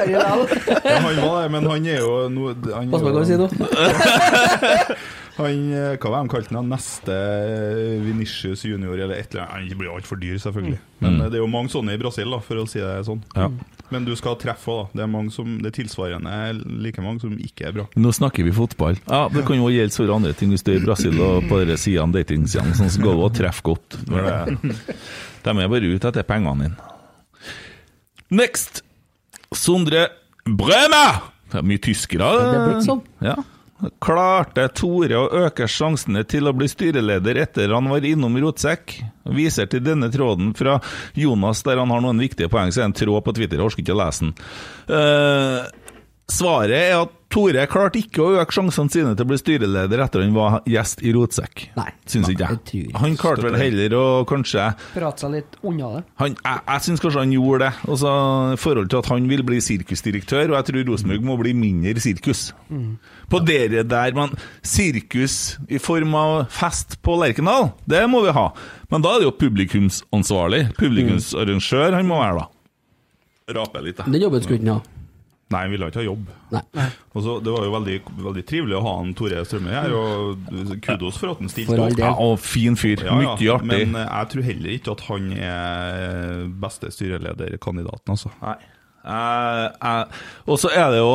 S4: Ja, han var det, men han er jo no,
S3: Pass på hva du sier nå.
S4: han eh, Hva var de kalte han? Neste Vinicius junior, eller et eller annet. Han blir jo altfor dyr, selvfølgelig. Men eh, det er jo mange sånne i Brasil, da, for å si det sånn.
S1: Ja.
S4: Men du skal treffe òg, da. Det er mange som Det er tilsvarende like mange som ikke er bra.
S1: Nå snakker vi fotball. Ja, Det kan jo gjelde for andre ting hvis du er i Brasil og på disse sidene, datingsidene, sånn, så går det å treffe godt. De er bare ute etter pengene dine. Next! Sondre Brøme! Det er mye tyskere.
S3: det er sånn.
S1: Ja. Klarte Tore å øke sjansene til å bli styreleder etter han var innom Rotsekk? Viser til denne tråden fra Jonas, der han har noen viktige poeng. Så er det en tråd på Twitter, jeg orker ikke å lese den. Uh, svaret er at Tore klarte ikke å øke sjansene sine til å bli styreleder etter han var gjest i Rotsekk.
S3: Nei,
S1: Syns ikke
S3: jeg.
S1: Han klarte vel heller å kanskje
S5: Prate seg litt unna det.
S1: han, jeg jeg syns kanskje han gjorde det, Også, i forhold til at han vil bli sirkusdirektør, og jeg tror Rosenborg må bli mindre sirkus. På dere der, men sirkus i form av fest på Lerkendal, det må vi ha. Men da er det jo publikumsansvarlig. Publikumsarrangør han må være, da. Rape litt, da.
S3: Den jobben skulle ikke han ha.
S4: Nei, han ville ikke ha jobb.
S3: Nei.
S4: Og så, Det var jo veldig, veldig trivelig å ha han Tore Strømøy her, og kudos for at han stilte opp.
S1: Ja, og fin fyr.
S4: Ja, ja,
S1: Mye artig.
S4: Men eh, jeg tror heller ikke at han er beste styrelederkandidaten, altså.
S1: Nei. Uh, uh, og så er det jo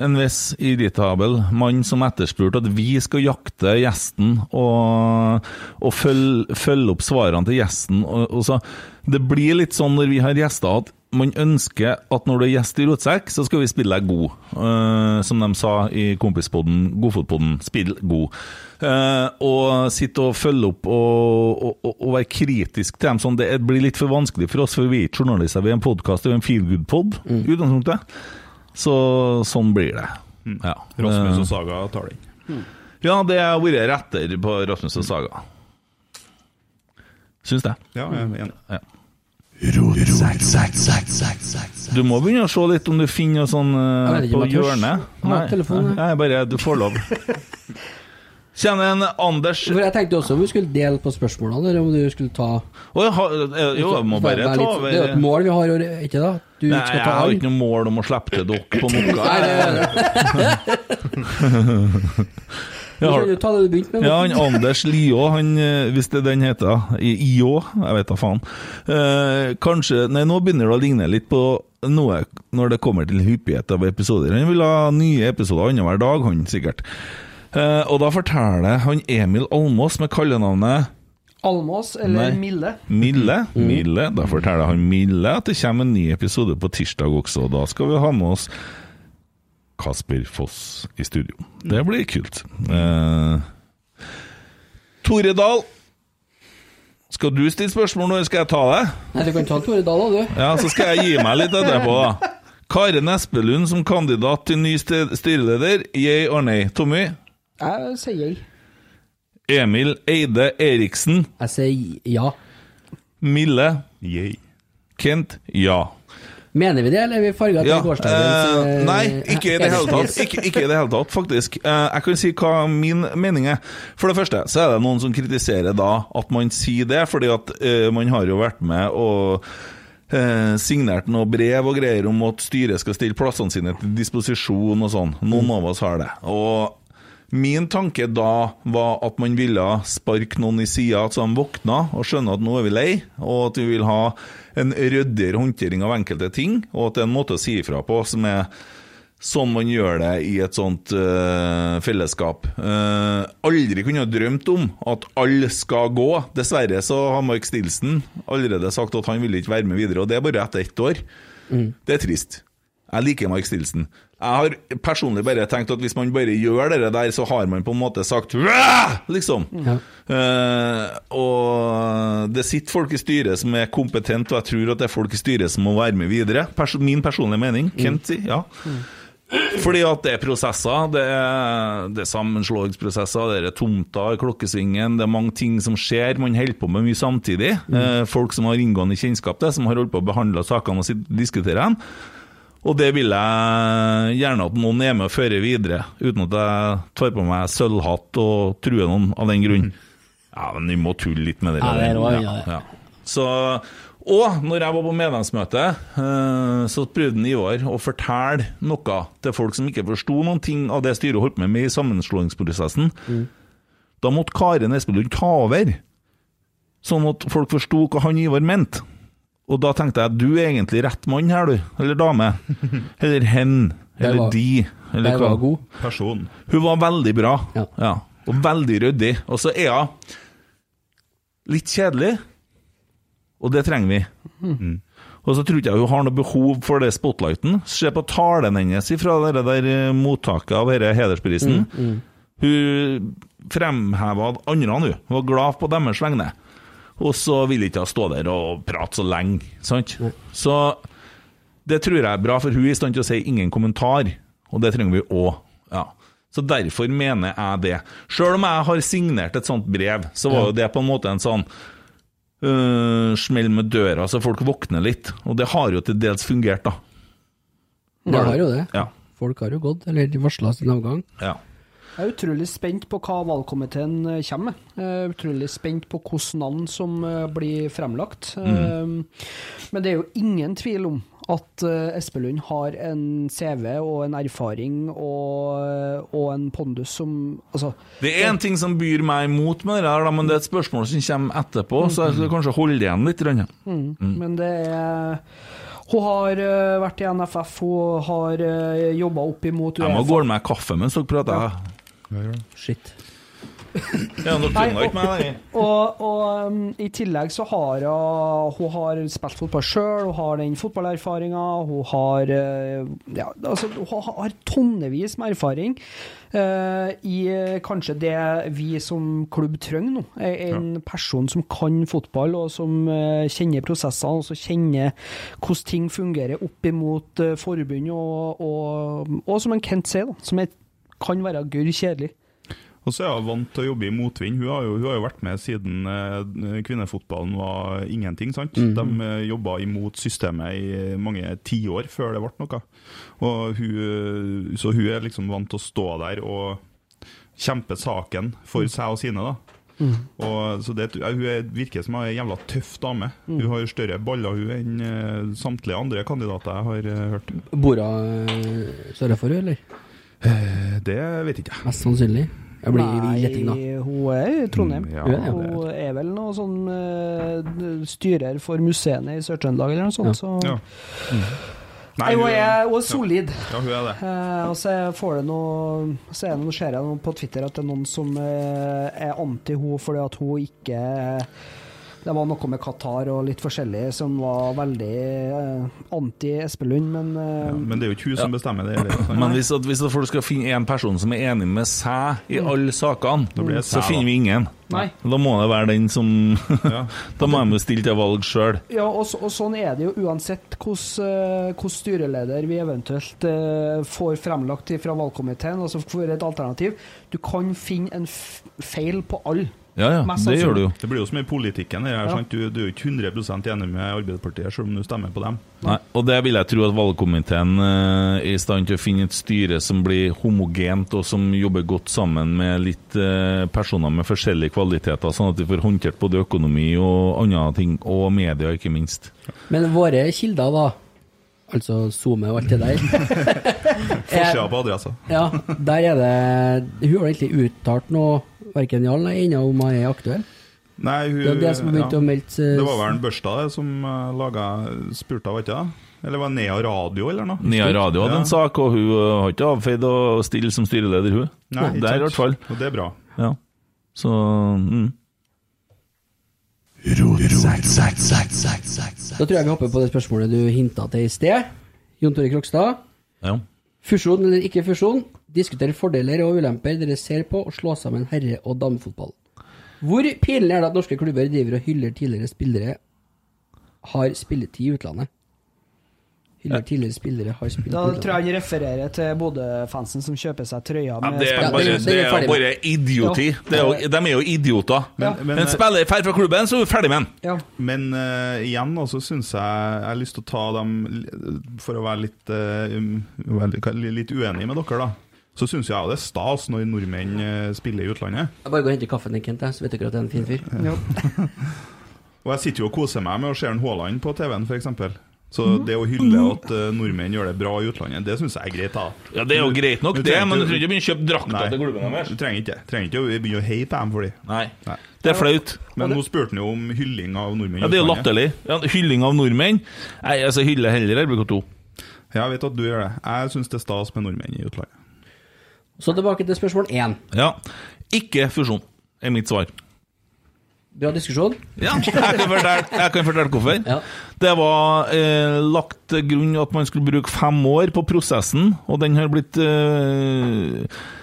S1: en viss irritabel mann som etterspurte at vi skal jakte gjesten og, og følge, følge opp svarene til gjesten. Og, og så, det blir litt sånn når vi har gjester at man ønsker at når du er gjest i Rotsekk, så skal vi spille deg god. Uh, som de sa i kompispodden, Godfotpodden, spill god. Uh, og sitte og følge opp og, og, og, og være kritisk til dem sånn, det blir litt for vanskelig for oss, for vi er ikke journalister, vi er en podkast, vi er en feelgood-pod, Mm. utgangspunktet. Så sånn blir det. Ja.
S4: Rasmus
S1: Eh,
S4: og Saga tar den.
S1: ja, det har vært retter på Rasmus og Saga. Syns det.
S4: Ja, jeg er enig.
S1: Du må begynne å se litt om du finner noe sånn
S3: ikke
S1: på hjørnet.
S3: Jeg.
S1: nei, bare du får lov. Kjenner en Anders
S3: For jeg tenkte også om vi skulle dele på spørsmålene, eller om du skulle ta
S1: oh, jeg har- eh, Jo, jeg må bare ta
S3: litt- Det er jo et mål vi har, ikke da? Du
S1: Nei,
S3: skal
S1: jeg har ikke noe mål om å slippe til dere på noe.
S3: Nei, det.
S1: Jeg har-
S3: Du ta det du begynte med.
S1: Ja, han Anders Liå, han, eh, hvis det er den heter, I- IÅ, jeg vet da faen. Eh, kanskje, nei nå begynner det å ligne litt på noe når det kommer til hyppighet av episoder. Han vil ha nye episoder annenhver dag, han sikkert. Eh, og da forteller han Emil Almås med kallenavnet
S5: Almås eller
S1: Nei.
S5: Mille.
S1: Mille. Mille. Da forteller han Mille at det kommer en ny episode på tirsdag også. og Da skal vi ha med oss Kasper Foss i studio. Det blir kult. Eh, Tore Dahl. Skal du stille spørsmål nå, eller skal jeg ta det?
S3: Nei, du kan ta Tore Dahl, da, du.
S1: Ja, så skal jeg gi meg litt etterpå, da. Karen Espelund som kandidat til ny styreleder. Yay or nay? Tommy?
S5: Jeg sier jeg.
S1: Emil Eide Eriksen.
S3: Jeg sier ja.
S1: Mille.
S4: Yay.
S1: Kent? Ja.
S3: Mener vi det, eller er vi farga til
S1: Ja,
S3: gårsdagens
S1: eh,
S3: eh,
S1: nei, ikke i det hele tatt. Ikke, ikke i det hele tatt, faktisk. Uh, jeg kan si hva min mening er. For det første så er det noen som kritiserer da at man sier det, fordi at uh, man har jo vært med og signert noe brev og greier om at styret skal stille plassene sine til disposisjon og sånn. Noen av oss har det. Og Min tanke da var at man ville sparke noen i sida så de våkna og skjønner at nå er vi lei, og at vi vil ha en ryddigere håndtering av enkelte ting, og at det er en måte å si ifra på som er sånn man gjør det i et sånt uh, fellesskap. Uh, aldri kunne ha drømt om at alle skal gå. Dessverre så har Mark Stilson allerede sagt at han vil ikke være med videre, og det er bare etter ett år. Det er trist. Jeg liker Mark Stilson. Jeg har personlig bare tenkt at hvis man bare gjør det der, så har man på en måte sagt liksom.
S3: Ja.
S1: Uh, og det sitter folk i styret som er kompetent, og jeg tror at det er folk i styret som må være med videre. Pers min personlige mening. Kent sier ja. Fordi at det er prosesser, det er, det er sammenslåingsprosesser, det er tomter i klokkesvingen, det er mange ting som skjer, man holder på med mye samtidig. Eh, folk som har inngående kjennskap til, som har holdt på å behandle sakene og diskutere dem. Og det vil jeg gjerne at noen er med og fører videre, uten at jeg tar på meg sølvhatt og truer noen av den grunn. Ja, men vi må tulle litt med det.
S3: Ja, det er
S1: ja,
S3: ja.
S1: Så, og når jeg var på medlemsmøte, eh, så prøvde Ivar å fortelle noe til folk som ikke forsto noen ting av det styret holdt med med i sammenslåingsprosessen. Da måtte Karen Espelund ta over, sånn at folk forsto hva han Ivar mente. Og da tenkte jeg du er egentlig rett mann her, du. Eller dame. Eller hen. Eller
S3: var-
S1: de. Eller hva.
S3: var god.
S4: Person.
S1: Hun var veldig bra.
S3: Ja.
S1: Og veldig ryddig. Og så er hun litt kjedelig, og det trenger vi.
S3: Mm.
S1: Og så tror ikke jeg hun har noe behov for det spotlighten. Se på talen hennes fra det der eh, mottaket av denne hedersprisen.
S3: Mm,
S1: Hun fremheva andre, hun. Hun var glad på deres vegne. Og så vil ikke hun stå der og prate så lenge, sant? Så det tror jeg er bra, for hun er i stand til å si ingen kommentar, og det trenger vi òg. Ja. Så derfor mener jeg det. Sjøl om jeg har signert et sånt brev, så var jo det på en måte en sånn uh, smell med døra, så folk våkner litt. Og det har jo til dels fungert, da.
S3: Det har jo det.
S1: Ja.
S3: Folk har jo gått, eller varsla sin avgang.
S1: ja.
S5: Jeg er utrolig spent på hva valgkomiteen eh, kommer med. Jeg er utrolig spent på hvilke navn som eh, blir fremlagt. Mm. Men det er jo ingen tvil om at eh, Espelund har en CV og en erfaring og, og en pondus som Altså,
S1: Det er en ting som byr meg imot med det her, men det er et spørsmål som kommer etterpå, så jeg skal kanskje holde igjen litt. Mm. Mm.
S5: men det er Hun har eh, vært i NFF, hun har uh, jobba opp imot
S1: Jeg må gå med kaffe mens dere prater.
S3: Shit.
S1: Ja, dere trenger ikke meg lenger.
S5: Og, og um, i tillegg så har hun Hun har spilt fotball sjøl, hun har den fotballerfaringa, hun har eh, Ja, altså, hun har tonnevis med erfaring uh, i kanskje det vi som klubb trenger nå. En person som kan fotball, og som uh, kjenner prosessene, og som kjenner hvordan ting fungerer opp imot uh, forbund, og, og, og som en Kent sier, da, som er, kan være gørr kjedelig.
S4: Og så er hun vant til å jobbe i motvind. Hun har jo, hun har jo vært med siden eh, kvinnefotballen var ingenting. sant? De eh, jobba imot systemet i mange tiår før det ble noe. Og hun, eh, så hun er liksom vant til å stå der og kjempe saken for seg og sine. da. Og, så det, hun er, virker som ei jævla tøff dame. Hun har større baller hun enn eh, samtlige andre kandidater jeg har eh, hørt.
S3: Bor hun sørfor, eller?
S4: Eh, Det vet ikke jeg.
S3: Mest sannsynlig. Jeg blir gjetting, da.
S5: Nei, hun er i Trondheim.
S4: Mm, ja,
S3: Hun er.
S5: Hun er vel noe sånn uh, styrer for museene i Sør-Trøndelag eller noe sånt. Så.
S4: Ja.
S5: Nei, hun er, hun er solid.
S4: Ja, hun er det.
S5: Eh, og så får det noe Så er det noe, ser jeg noe på Twitter at det er noen som eh, er anti henne fordi at hun ikke Det var noe med Qatar og litt forskjellig som var veldig eh, anti Espelund, men eh,
S4: Ja, men det er jo ikke hun som bestemmer det. Eller, sånn.
S1: Men hvis, at, hvis at folk skal finne én person som er enig med seg i alle sakene,
S4: blir
S1: så finner vi ingen.
S5: Nei.
S1: Da må det være den som
S4: Ja.
S1: Da må de stille til valg sjøl.
S5: Ja, og, så- og sånn er det jo uansett hvordan styreleder vi eventuelt uh, får fremlagt fra valgkomiteen, altså for et alternativ. Du kan finne en f feil på alle.
S1: Ja, ja,
S5: Mest
S1: det gjør du jo.
S4: Det blir jo som i politikken. Her,
S5: Ja.
S4: sant? Du, du er jo ikke 100% enig med Arbeiderpartiet, selv om du stemmer på dem.
S1: Nei, og det vil jeg tro at valgkomiteen uh, er i stand til å finne et styre som blir homogent, og som jobber godt sammen med litt uh, personer med forskjellige kvaliteter, sånn at de får håndtert både økonomi og andre ting, og media, ikke minst.
S3: Men våre kilder, da, altså SoMe og alt det der
S4: Forsida på adressa.
S3: Ja, der er det Hun har egentlig uttalt noe, verken ja eller ennå om hun er aktuell.
S4: Nei, hun,
S3: Det er det som har
S4: ja.
S3: å melde
S4: Det var vel en Børstad det, som uh, laga spurte, var ikke det? Eller var det Nea Radio, eller noe?
S1: Nia Radio hadde
S4: Ja.
S1: en sak, og hun eh, har ikke avfeid å stille som styreleder, hun.
S4: Nei, ikke
S1: Der i hvert fall.
S4: Og det er bra.
S1: Ja. Så mm.
S3: Da tror jeg vi hopper på det spørsmålet du hinta til i sted. Jon Tore Krokstad.
S1: ja.
S3: Fusjon eller ikke fusjon? Diskuter fordeler og ulemper dere ser på å slå sammen herre- og damefotball. Hvor pinlig er det at norske klubber driver og hyller tidligere spillere har spilletid i utlandet? Hyller tidligere spillere har spilletid i
S5: Da tror jeg han refererer til Bodø-fansen som kjøper seg trøyer
S1: Ja,
S5: med
S1: det er bare,
S3: det- er
S1: er bare idioti. Det er jo, de er jo idioter.
S4: Men-
S1: Men,
S4: men-
S1: spiller ferdig fra klubben, så er du ferdig med den.
S5: Ja.
S4: Men uh, igjen også syns jeg Jeg har lyst til å ta dem For å være litt, um, litt uenig med dere, da. Så syns jeg det er stas når nordmenn eh, spiller i utlandet.
S3: Jeg bare går og henter kaffen din, Kent, så vet dere at det er en fin fyr.
S5: Ja.
S4: Og jeg sitter jo og koser meg med å se en Haaland på TV-en, f.eks. Så det å hylle at eh, nordmenn gjør det bra i utlandet, det syns jeg er greit. da
S1: Ja, Det er jo greit nok, det, men du trenger ikke begynne å kjøpe drakter til klubben deres.
S4: Du trenger ikke trenger ikke å begynne å heie på dem for dem.
S1: Nei.
S4: Nei.
S1: Det er flaut.
S4: Men nå spurte han jo om hylling av nordmenn.
S1: Ja, Det er jo latterlig. Ja, hylling av nordmenn. Nei, altså hyller heller RBK2.
S4: Ja, jeg vet at du gjør det. Jeg syns det er stas med nordmenn i utlandet.
S3: Så tilbake til spørsmål én.
S1: Ja. Ikke fusjon, er mitt svar.
S3: Bra diskusjon.
S1: Ja, jeg kan fortelle, jeg kan fortelle hvorfor.
S3: Ja.
S1: Det var eh, lagt til grunn at man skulle bruke fem år på prosessen, og den har blitt eh,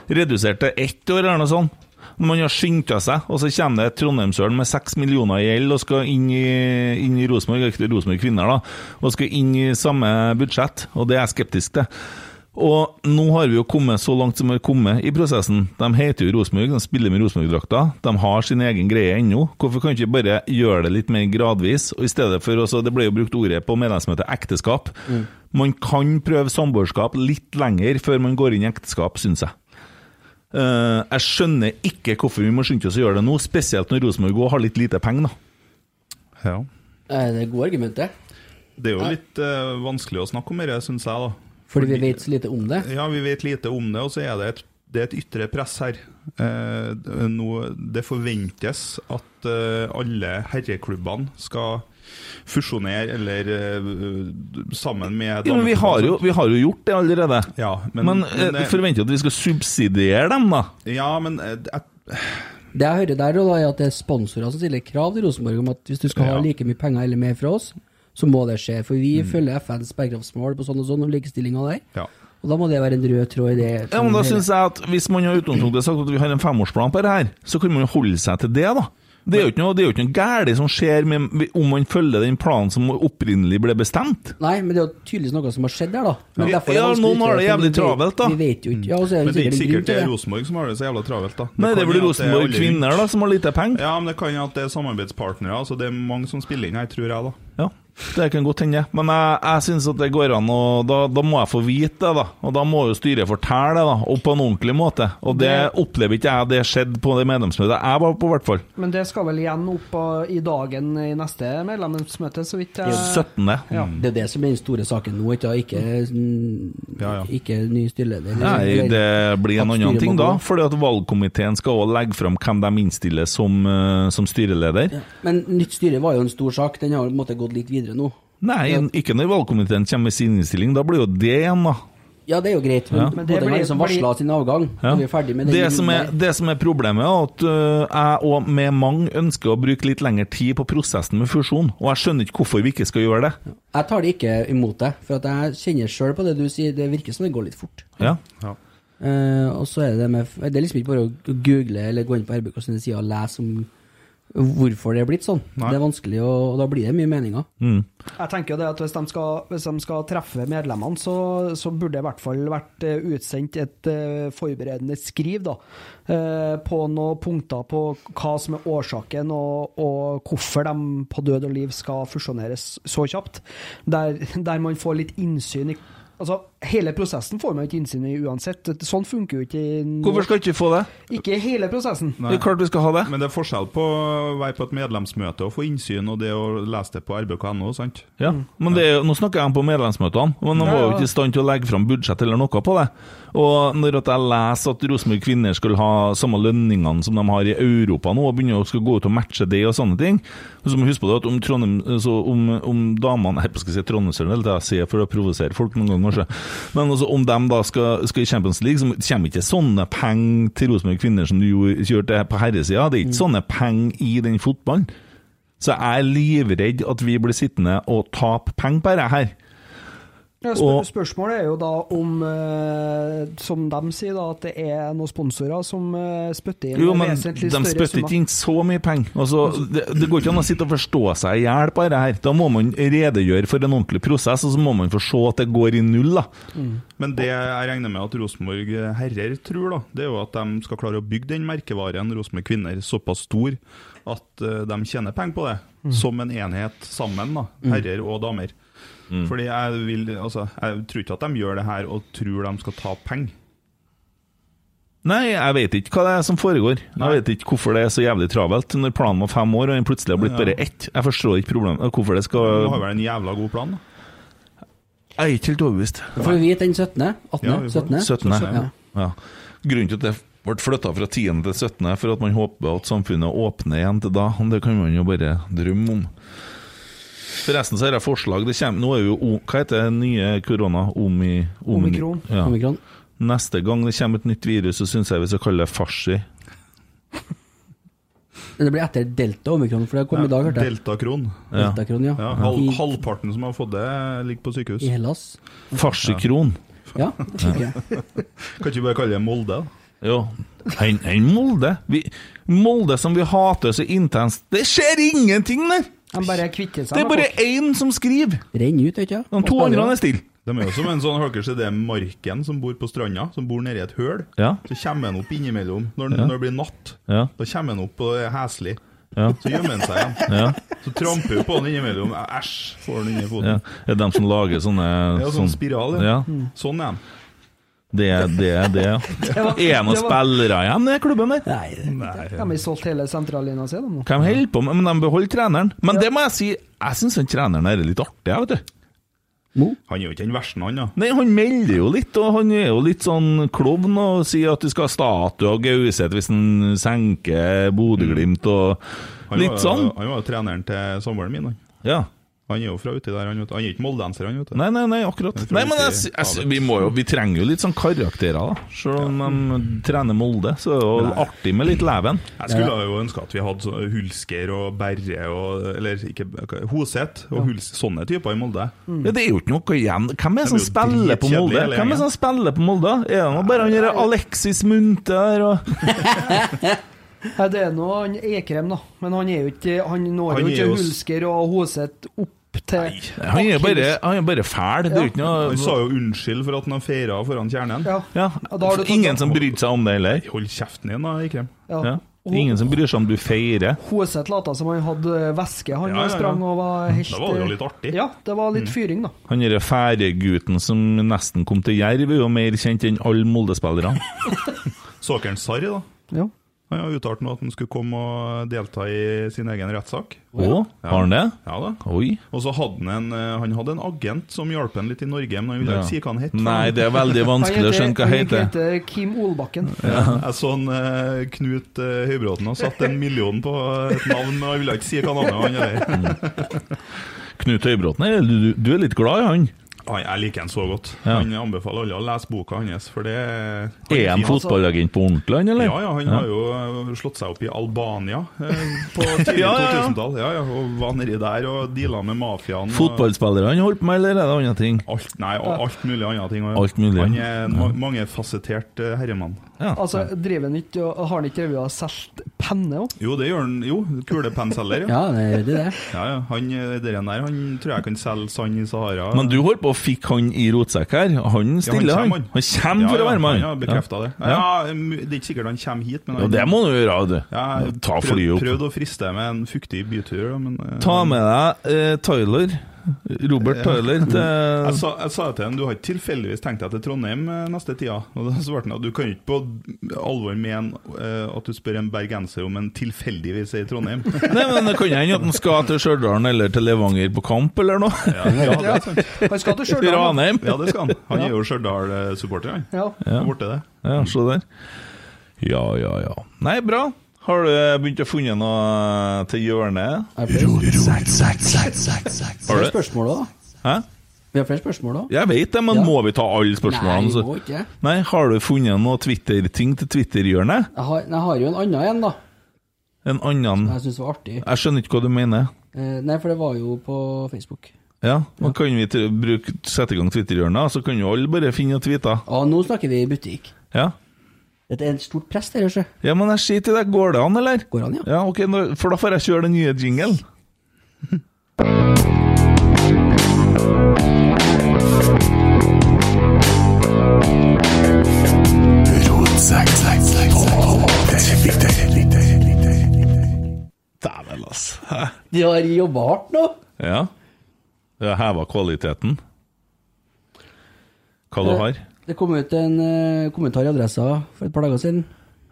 S1: redusert til ett år eller noe sånt. Man har skynda seg, og så kommer det Trondheimsølen med seks millioner i gjeld og skal inn i, inn i Rosenborg, ikke Rosenborg kvinner, da, og skal inn i samme budsjett, og det er jeg skeptisk til. Og nå har vi jo kommet så langt som vi har kommet i prosessen. De heter jo Rosenborg, de spiller med Rosenborg-drakta. De har sin egen greie ennå. Hvorfor kan ikke bare gjøre det litt mer gradvis? Og i stedet for også, Det ble jo brukt ordet på medlemsmøtet ekteskap. Man kan prøve samboerskap litt lenger før man går inn i ekteskap, syns jeg. Uh, jeg skjønner ikke hvorfor vi må skynde oss å gjøre det nå, spesielt når Rosenborg har litt lite penger. da.
S4: Ja.
S3: Eh, Det er gode argumenter.
S4: Det er jo litt uh, vanskelig å snakke om dette, syns jeg, da.
S3: Fordi vi vet så lite om det.
S4: Ja, vi vet lite om det, og så er det et, det er et ytre press her. Eh, nå, det forventes at eh, alle herreklubbene skal fusjonere eller eh, sammen med
S1: Jo, men vi har jo, vi har jo gjort det allerede.
S4: Ja, men,
S1: Men, eh,
S4: men, det,
S1: forventer at vi skal subsidiere dem, da?
S4: ja, men eh, jeg,
S3: Det jeg hører der, da, er at det er sponsorer som stiller krav til Rosenborg om at hvis du skal ha like mye penger eller mer fra oss, så må det skje. For vi følger FNs bærekraftsmål på sånn og sånn, og likestillinga der.
S4: ja.
S3: Og da må det være en rød tråd i det.
S1: Ja, men da synes jeg at Hvis man har utgangspunktet sagt at vi har en femårsplan på det her, så kan man jo holde seg til det, da. Det er jo ikke noe, det er jo ikke noe galt som skjer med, om man følger den planen som opprinnelig ble bestemt.
S3: Nei, men det er jo tydeligvis noe som har skjedd der, da. Men
S1: Ja. Ja, noen har det jævlig travelt, da.
S3: Vi vet jo ikke. Ja, er
S4: Men
S3: det
S4: det er ikke sikkert det er
S3: det.
S4: Rosenborg som har det så jævla travelt, da.
S1: Nei, det
S4: kan
S1: blir
S4: er
S1: Rosenborg
S4: alle
S1: kvinner da, som har lite penger.
S4: Ja, men det kan jo at det er samarbeidspartnere. Altså, det er mange som spiller inn her, tror jeg, da.
S1: Ja, det kan godt hende. Men jeg, jeg syns at det går an, og da, da må jeg få vite det, da. Og da må jo styret fortelle det, da. Og på en ordentlig måte. Og det
S5: Det-
S1: opplever ikke jeg det skjedde på det medlemsmøtet jeg var på, i hvert fall.
S5: Men det skal vel igjen opp i dagen i neste medlemsmøte, så vidt jeg
S1: 17.
S5: Ja.
S3: Det er det som er den store saken nå, ikke, ikke, mm,
S4: Ja, ja.
S3: ikke ny styreleder.
S1: Nei, det blir en annen ting da. Fordi at valgkomiteen skal også legge fram hvem de innstiller som, eh, som styreleder.
S3: Ja. Men nytt styre var jo en stor sak. Den har på en måte gått litt videre nå.
S1: Nei, ikke når valgkomiteen kommer med sin innstilling. Da blir jo det igjen, da.
S3: Ja, det er jo greit, men,
S1: Ja.
S5: Men det blir-
S3: liksom varsla sin avgang.
S1: Ja.
S3: Vi er ferdig med.
S1: Det som er, det som er problemet, er at øh, jeg og med mange ønsker å bruke litt lengre tid på prosessen med fusjon. Og jeg skjønner ikke hvorfor vi ikke skal gjøre det.
S3: Jeg tar det ikke imot deg, for at jeg kjenner sjøl på det du sier. Det virker som det går litt fort.
S1: Ja.
S3: Eh, og så er det det med Det er liksom ikke bare å google eller gå inn på RBK sine sider og lese om hvorfor det er blitt sånn.
S4: Nei.
S3: Det er vanskelig, og, og da blir det mye meninger.
S1: Mm.
S5: Jeg tenker jo det at hvis de skal, hvis de skal treffe medlemmene, så, så burde det i hvert fall vært eh, utsendt et uh, forberedende skriv da, uh, på noen punkter på hva som er årsaken, og, og hvorfor de på død og liv skal fusjoneres så kjapt. Der, der man får litt innsyn i Altså, Hele prosessen får man ikke innsyn i uansett. Sånn funker jo ikke
S1: Hvorfor skal ikke få det?
S5: Ikke hele prosessen.
S1: Det er klart vi skal ha det.
S4: Men det er forskjell på å være på et medlemsmøte og få innsyn, og det å lese det på rbk.no, sant?
S1: Ja, men det er, Nå snakker jeg om på medlemsmøtene, men de var jo ikke i stand til å legge fram budsjett eller noe på det. Og når at jeg leser at Rosenborg kvinner skulle ha samme lønningene som de har i Europa nå, og begynner å skal gå ut og matche det og sånne ting Så må vi huske på det at om Trondheim, så om, om damene Jeg skal si Trondheimsøren, eller det jeg sier for å provosere folk noen ganger, kanskje. Men altså, om de da skal, skal i Champions League, så kommer ikke sånne penger til Rosenborg kvinner som du kjørte på herresida. Det er ikke sånne penger i den fotballen. Så jeg er livredd at vi blir sittende og tape penger på dette her.
S5: Ja, spør spørsmålet er jo da om, eh, som de sier, da, at det er noen sponsorer som eh, spytter inn
S1: Jo, men de
S5: vesentlig større
S1: spytter
S5: summer.
S1: ikke inn så mye penger. Altså, det, det går ikke an å sitte og forstå seg i hjel på dette her. Da må man redegjøre for en ordentlig prosess, og så må man få se at det går i null. da.
S4: Men det jeg regner med at Rosenborg herrer tror, da, det er jo at de skal klare å bygge den merkevaren Rosenborg kvinner såpass stor at eh, de tjener penger på det. Som en enhet sammen, da, herrer og damer. Fordi jeg vil, altså, jeg tror ikke at de gjør det her og tror de skal ta penger.
S1: Nei, jeg vet ikke hva det er som foregår.
S4: Nei.
S1: Jeg vet ikke hvorfor det er så jævlig travelt når planen var fem år og den plutselig har blitt
S4: Ja.
S1: bare ett. Jeg forstår ikke problemet. Hvorfor det
S4: skal Du
S1: har
S4: vel en jævla god plan, da.
S1: Jeg er ikke helt overbevist.
S3: Da får vi vite den 17. 18.
S4: Ja, vi får
S3: 17.
S1: 17.
S3: Ja.
S1: Ja. Grunnen til at det ble flytta fra 10. til 17. er for at man håper at samfunnet åpner igjen til da. og Det kan man jo bare drømme om. Forresten så er det forslag. Det kommer, nå er jo Hva heter det nye korona? Omi, omi,
S5: Omikron.
S1: Ja.
S3: Omikron.
S1: Neste gang det kommer et nytt virus, så syns jeg vi skal kalle det farsi.
S3: Men det blir etter delta omikron, for det kom i dag, hørte jeg.
S4: Deltakron.
S3: Deltakron, ja.
S4: Ja, halv, halvparten som har fått det, ligger på sykehus.
S3: I Hellas.
S1: Farsikron.
S3: Ja, det fikk jeg.
S4: Kan ikke vi bare kalle det Molde? da?
S1: Jo. Enn en Molde. Vi, Molde som vi hater så intenst. Det skjer ingenting der!
S5: De bare kvitter seg
S1: Det er
S5: med
S1: bare
S5: folk.
S1: én som skriver.
S3: Renn ut, vet du.
S1: De to andre er stille.
S4: De er jo som en sånn, hørker det er Marken som bor på stranda, som bor nedi et høl.
S1: Ja.
S4: Så kommer han opp innimellom når,
S1: Ja.
S4: når det blir natt.
S1: Ja.
S4: Da kommer han opp og er heslig.
S1: Ja.
S4: Så gjemmer han seg igjen.
S1: Ja.
S4: Så tramper hun på han innimellom. Æsj, får han inni foten.
S1: ja. Er det dem som lager sånne
S4: Ja, sånn spiral, ja.
S1: ja.
S4: Sånn er han.
S1: Det er det, det. ja. Er noen
S5: det
S1: spillere igjen i klubben der?
S3: Nei, det-
S5: De har solgt hele sentrallinja si,
S1: Hvem holder på med? Men de beholder treneren. Men det må jeg si, jeg syns treneren her er litt artig, jeg, vet du.
S3: Mo?
S4: Han er jo ikke den verste, han, da.
S1: Nei, Han melder jo litt, og han er jo litt sånn klovn og sier at du skal ha statue av Gauseth hvis han senker Bodø-Glimt og litt sånn.
S4: Han var jo treneren til samboeren min, han.
S1: Ja.
S4: Han er jo fra uti der, han. Han er ikke moldenser, han, vet du.
S1: Nei, nei, nei, akkurat. Nei, men jeg, jeg, jeg, vi, må jo, vi trenger jo litt sånn karakterer, da. Selv om de trener Molde, så er det jo artig med litt leven.
S4: Jeg skulle jo ønske at vi hadde så- Hulsker og Berre og Eller ikke Hoseth og Huls, sånne typer i Molde.
S1: Ja, det er jo ikke noe igjen. Hvem er det som
S4: er
S1: spiller på Molde? Hvem er det som spiller på Molde? Er det nå bare han derre Alexis Munthe der og
S5: Nei, det er nå han Ekrem, da. Men han er jo ikke Han når
S4: Han
S5: jo ikke Hulsker og Hoseth opp til
S1: Han er bare, han er bare fæl. Er ikke
S4: Han sa jo unnskyld for at han har feira foran kjernen.
S5: Ja.
S1: ja.
S5: Ja, da har du
S1: Ingen som brydde seg om det heller.
S4: Hold kjeften din, da, Ikrem.
S5: ja.
S1: Ja. Ingen som bryr seg om du feirer.
S5: Hoseth lata som han hadde væske, han
S4: Ja, ja, ja.
S5: sprang og var helt
S4: Det var jo litt artig.
S5: Ja, det var litt fyring, da.
S1: Han derre færegutten som nesten kom til Jerv, er jo mer kjent enn alle Molde-spillerne.
S4: Så dere Sarri, da?
S5: Ja.
S4: Han har uttalt nå at han skulle komme og delta i sin egen rettssak.
S1: Å, har han det?
S4: Ja da.
S1: Oi.
S4: Og så hadde han en, eh, han hadde en agent som hjalp han litt i Norge, men han ville
S1: Ja.
S4: ikke si hva han het.
S1: Nei, det er veldig vanskelig å skjønne hva
S5: han
S1: heter.
S5: Han heter Kim Olbakken.
S4: Jeg så han, eh, Knut eh, Høybråten har satt en million på et navn, men han ville ikke si hva navnet han er.
S1: Knut Høybråten, du, du er litt glad i han?
S4: Han, jeg liker han så godt.
S1: Ja.
S4: Han anbefaler alle å lese boka hans, for det
S1: Er han
S4: altså.
S1: fotballagent på ordentlig, han, eller?
S4: Ja, ja, han har jo eh, slått seg opp i Albania eh, på tidlig
S1: Ja, ja, ja.
S4: 2000-tall. Ja, ja, og var nedi der og deala med mafiaen.
S1: Fotballspillerne han holdt på med, eller er det andre ting?
S4: Alt, nei, og alt mulig andre ting.
S1: Alt mulig.
S4: Han er en ma mangefasettert uh, herremann.
S1: Ja.
S5: Altså, driver han ikke og Har han ikke drevet og solgt penne òg?
S4: Jo, det gjør han. Jo, kulepennselger. Ja.
S3: Ja, det gjør det. det.
S4: Ja, ja. Han eh, der, der han tror jeg kan selge sand i Sahara.
S1: Men du holdt på å fikk han i rotsekk her. Han
S4: Ja,
S1: stiller, han.
S4: kommer,
S1: Han kommer for
S4: ja,
S1: å være med,
S4: Han Ja, bekrefta det.
S1: Ja.
S4: Ja, Det er ikke sikkert han kommer hit, men
S1: Ja,
S4: han
S1: det må du gjøre, du.
S4: ja,
S1: Ta flyet opp.
S4: Prøvd å friste med en fuktig bytur, men eh,
S1: Ta med deg uh, Tyler. Robert Tyler til
S4: Jeg sa, jeg sa til ham du har ikke tilfeldigvis tenkt deg til Trondheim eh, neste tida. Og da svarte han at du kan ikke på alvor mene eh, at du spør en bergenser om en tilfeldigvis er i Trondheim.
S1: Nei, men det kan hende at han skal til Stjørdal eller til Levanger på kamp, eller noe.
S4: Ja, ja, det er sant.
S5: Han skal til Stjørdal.
S1: Ranheim.
S4: ja, det skal han. Han er jo Stjørdal-supporter, han.
S5: Ja.
S1: Ja.
S4: Borte det.
S1: Ja, se der. Ja, ja, ja. Nei, bra. Har du begynt å funne noe til hjørnet? Har du?
S3: spørsmål òg, da?
S1: Hæ?
S3: Vi har flere spørsmål òg.
S1: Jeg vet det, men
S3: Ja.
S1: må vi ta alle
S3: Nei,
S1: spørsmålene? så-
S3: må ikke.
S1: Nei, har du funnet noe Twitter-ting til Twitter-hjørnet?
S3: Jeg har, jeg har jo en annen en, da.
S1: En annen
S3: Jeg syns var artig.
S1: Jeg skjønner ikke hva du mener.
S3: Eh, nei, for det var jo på Facebook.
S1: Ja, ja. Kan vi bruke, sette i gang Twitter-hjørnet, så kan jo alle bare finne og tweete?
S3: Ja, nå snakker vi butikk.
S1: Ja.
S3: Dette er et stort press der, ikke?
S1: ja, men jeg sier til deg, Går det an, eller?
S3: Går an, ja.
S1: Ja, ok, For da får jeg kjøre den nye jingle. Dæven, altså. Hæ?
S3: De har jobba hardt nå.
S1: Ja. Det har heva kvaliteten. Hva du har?
S3: Det kom ut en eh, kommentar i Adressa for et par dager siden.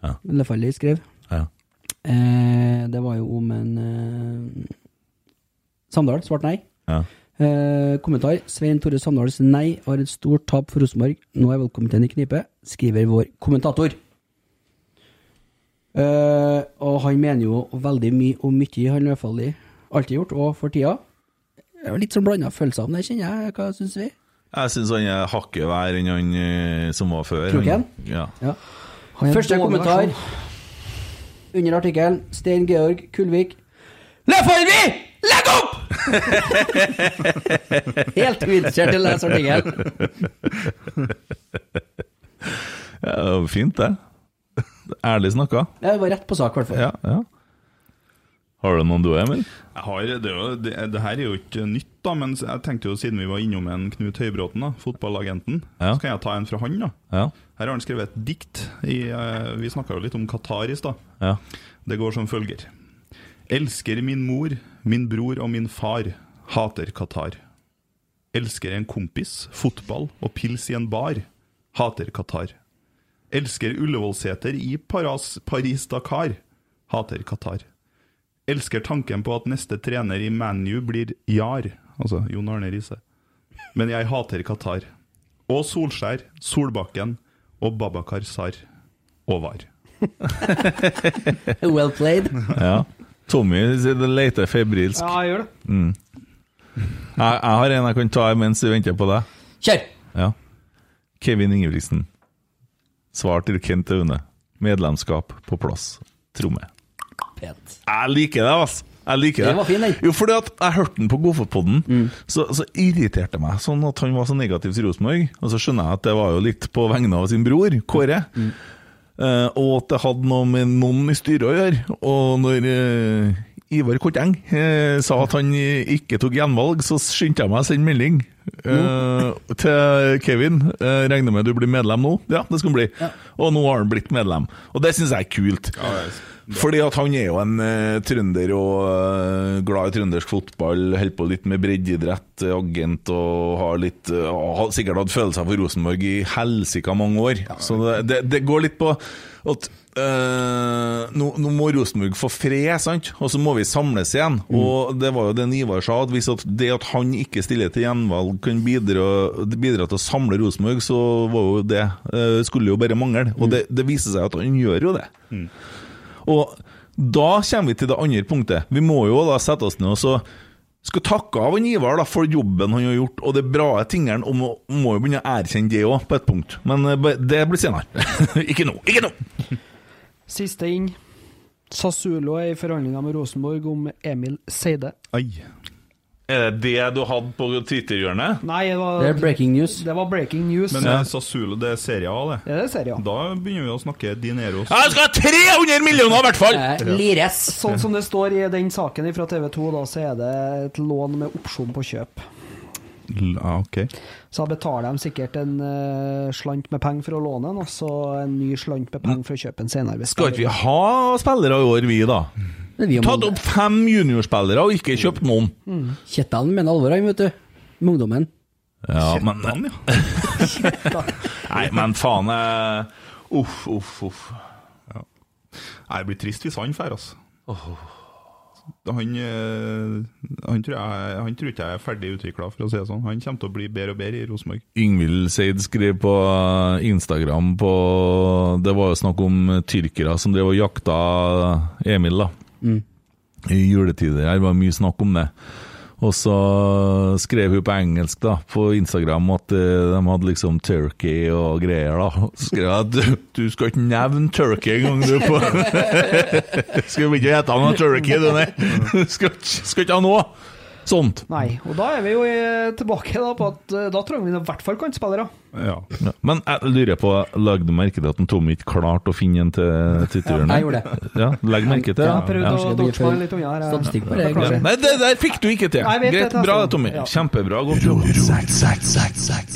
S1: Ja.
S3: Lefalli skrev.
S1: Ja.
S3: Eh, det var jo om en eh, Samdal svarte nei.
S1: ja.
S3: Eh, kommentar. Svein Tore Samdals nei har et stort tap for Rosenborg. Nå er valgkomiteen i knipe, skriver vår kommentator. Eh, og han mener jo veldig mye om mye han i hvert fall alltid gjort, og for tida. Jeg er litt sånn blanda følelser om det, kjenner jeg. Hva syns vi?
S1: Jeg syns han er hakket verre enn han eh, som var før.
S3: Kroken?
S1: Ja.
S3: Ja.
S5: Han
S3: Første kommentar
S5: versjon.
S3: under artikkelen. Stein Georg Kulvik. Leforvi! Legg opp! Helt uinteressert i å lese artikkelen.
S1: Ja, det var fint, det. Ærlig snakka.
S3: Ja, Det var rett på sak, i hvert fall.
S1: Ja, ja. Har du noen du, Emil?
S4: Jeg har, det, er jo, det, det her er jo ikke nytt, da, men jeg tenkte jo siden vi var innom en Knut Høybråten, da, fotballagenten,
S1: Ja.
S4: så kan jeg ta en fra han. da.
S1: Ja.
S4: Her har han skrevet et dikt. I, uh, vi snakka jo litt om Qatar i stad.
S1: ja.
S4: Det går som følger. Elsker min mor, min bror og min far. Hater Qatar. Elsker en kompis, fotball og pils i en bar. Hater Qatar. Elsker Ullevålseter i Paris-Dakar. Hater Qatar. Elsker tanken på at neste trener i ManU blir Jar, altså Jon Arne Riise. Men jeg hater Qatar. Og Solskjær, Solbakken og Babakar Sar. Og VAR.
S3: Well played.
S1: Ja. Tommy det leter febrilsk.
S5: Ja, jeg gjør det.
S1: Jeg, jeg har en jeg kan ta mens vi venter på deg.
S3: Kjør!
S1: Ja. Kevin Ingebrigtsen. Svar til Kent Aune. Medlemskap på plass. Tromme.
S3: Pent.
S1: Jeg liker det, altså. Jeg liker det.
S3: Den var fin, den.
S1: Jo, fordi at jeg hørte den på Godfotpodden, så, så irriterte det meg sånn at han var så negativ til Rosenborg. Og så skjønner jeg at det var jo litt på vegne av sin bror, Kåre. Eh, og at det hadde noe med noen i styret å gjøre. Og når uh, Ivar Korteng uh, sa at han ikke tok gjenvalg, så skyndte jeg meg å sende melding eh, til Kevin. Eh, regner med du blir medlem nå? Ja, det skal han bli. Og nå har han blitt medlem. Og det syns jeg er kult. Fordi at han er jo en uh, trønder og uh, glad i trøndersk fotball, holder på litt med breddeidrett, eh, agent og har litt uh, har sikkert hatt følelser for Rosenborg i helsika mange år. Så det, det, det går litt på at Uh, nå, nå må Rosenborg få fred, sant? og så må vi samles igjen. Og det var jo det Ivar sa, at hvis at det at han ikke stiller til gjenvalg kan bidra, bidra til å samle Rosenborg, så var jo det uh, skulle jo bare mangle. Og det, det viser seg at han gjør jo det. Og da kommer vi til det andre punktet. Vi må jo da sette oss ned og så skal takke av en Ivar da, for jobben han har gjort, og det bra tingene, og må, må jo begynne å erkjenne det òg, på et punkt. Men eh, det blir senere. ikke nå! Ikke nå!
S5: Siste inn. Sassulo er i forhandlinger med Rosenborg om Emil Seide.
S4: Ai.
S1: Er det det du hadde på Twitter-hjørnet?
S5: Nei, det var,
S3: Det er breaking news.
S5: det var breaking news.
S4: Men eh, Sassulo, det er Serie A, det.
S5: det er Serie A.
S4: Da begynner vi å snakke dineros.
S1: Jeg skal ha 300 millioner, i hvert fall!
S3: Eh, Lires.
S5: Sånn som det står i den saken fra TV 2, da, så er det et lån med opsjon på kjøp.
S4: Ah, Ja, ok.
S5: Så da betaler de sikkert en uh, slant med penger for å låne den, og så en ny slant med penger for å kjøpe den senere.
S1: Skal ikke vi ha spillere i år, vi, da?
S3: Men
S1: Tatt opp fem juniorspillere og ikke kjøpt noen.
S3: Kjetan mener alvor, han, vet du. Med ungdommen.
S1: Ja, men
S4: Kjettan, ja.
S1: Nei, men faen eh, Uff, uff, uff.
S4: Nei, det blir trist hvis han drar, altså. Han, eh, han, tror jeg, han tror ikke jeg er ferdig utvikla, for å si det sånn. Han kommer til å bli bedre og bedre i Rosenborg.
S1: Yngvild Seid skrev på Instagram på Det var jo snakk om tyrkere som drev og jakta Emil, da. I juletider. Her var mye snakk om det. Og så skrev hun på engelsk da, på Instagram at eh, de hadde liksom turkey og greier. da. Skrev jeg at du, du skal ikke nevne turkey engang, du. på Skal vi ikke hete noe turkey, du, nei. Skal, skal ikke ha noe sånt.
S5: Nei, og da er vi jo tilbake da på at eh, da trenger vi i hvert fall kantspillere.
S4: Ja.
S1: Ja, Men jeg lurer på, legger du merke til at Tommy ikke klarte å finne en til Twitterhjørnet?
S3: jeg gjorde det.
S1: Ja, legg merke til det. Ja.
S5: å dodge meg litt unna her.
S3: Statistikk på det, kanskje.
S1: Nei, det der fikk du ikke til.
S5: Nei,
S1: Greit,
S5: det,
S1: bra
S5: det,
S1: Tommy.
S5: Ja.
S1: Kjempebra. Godt jobba.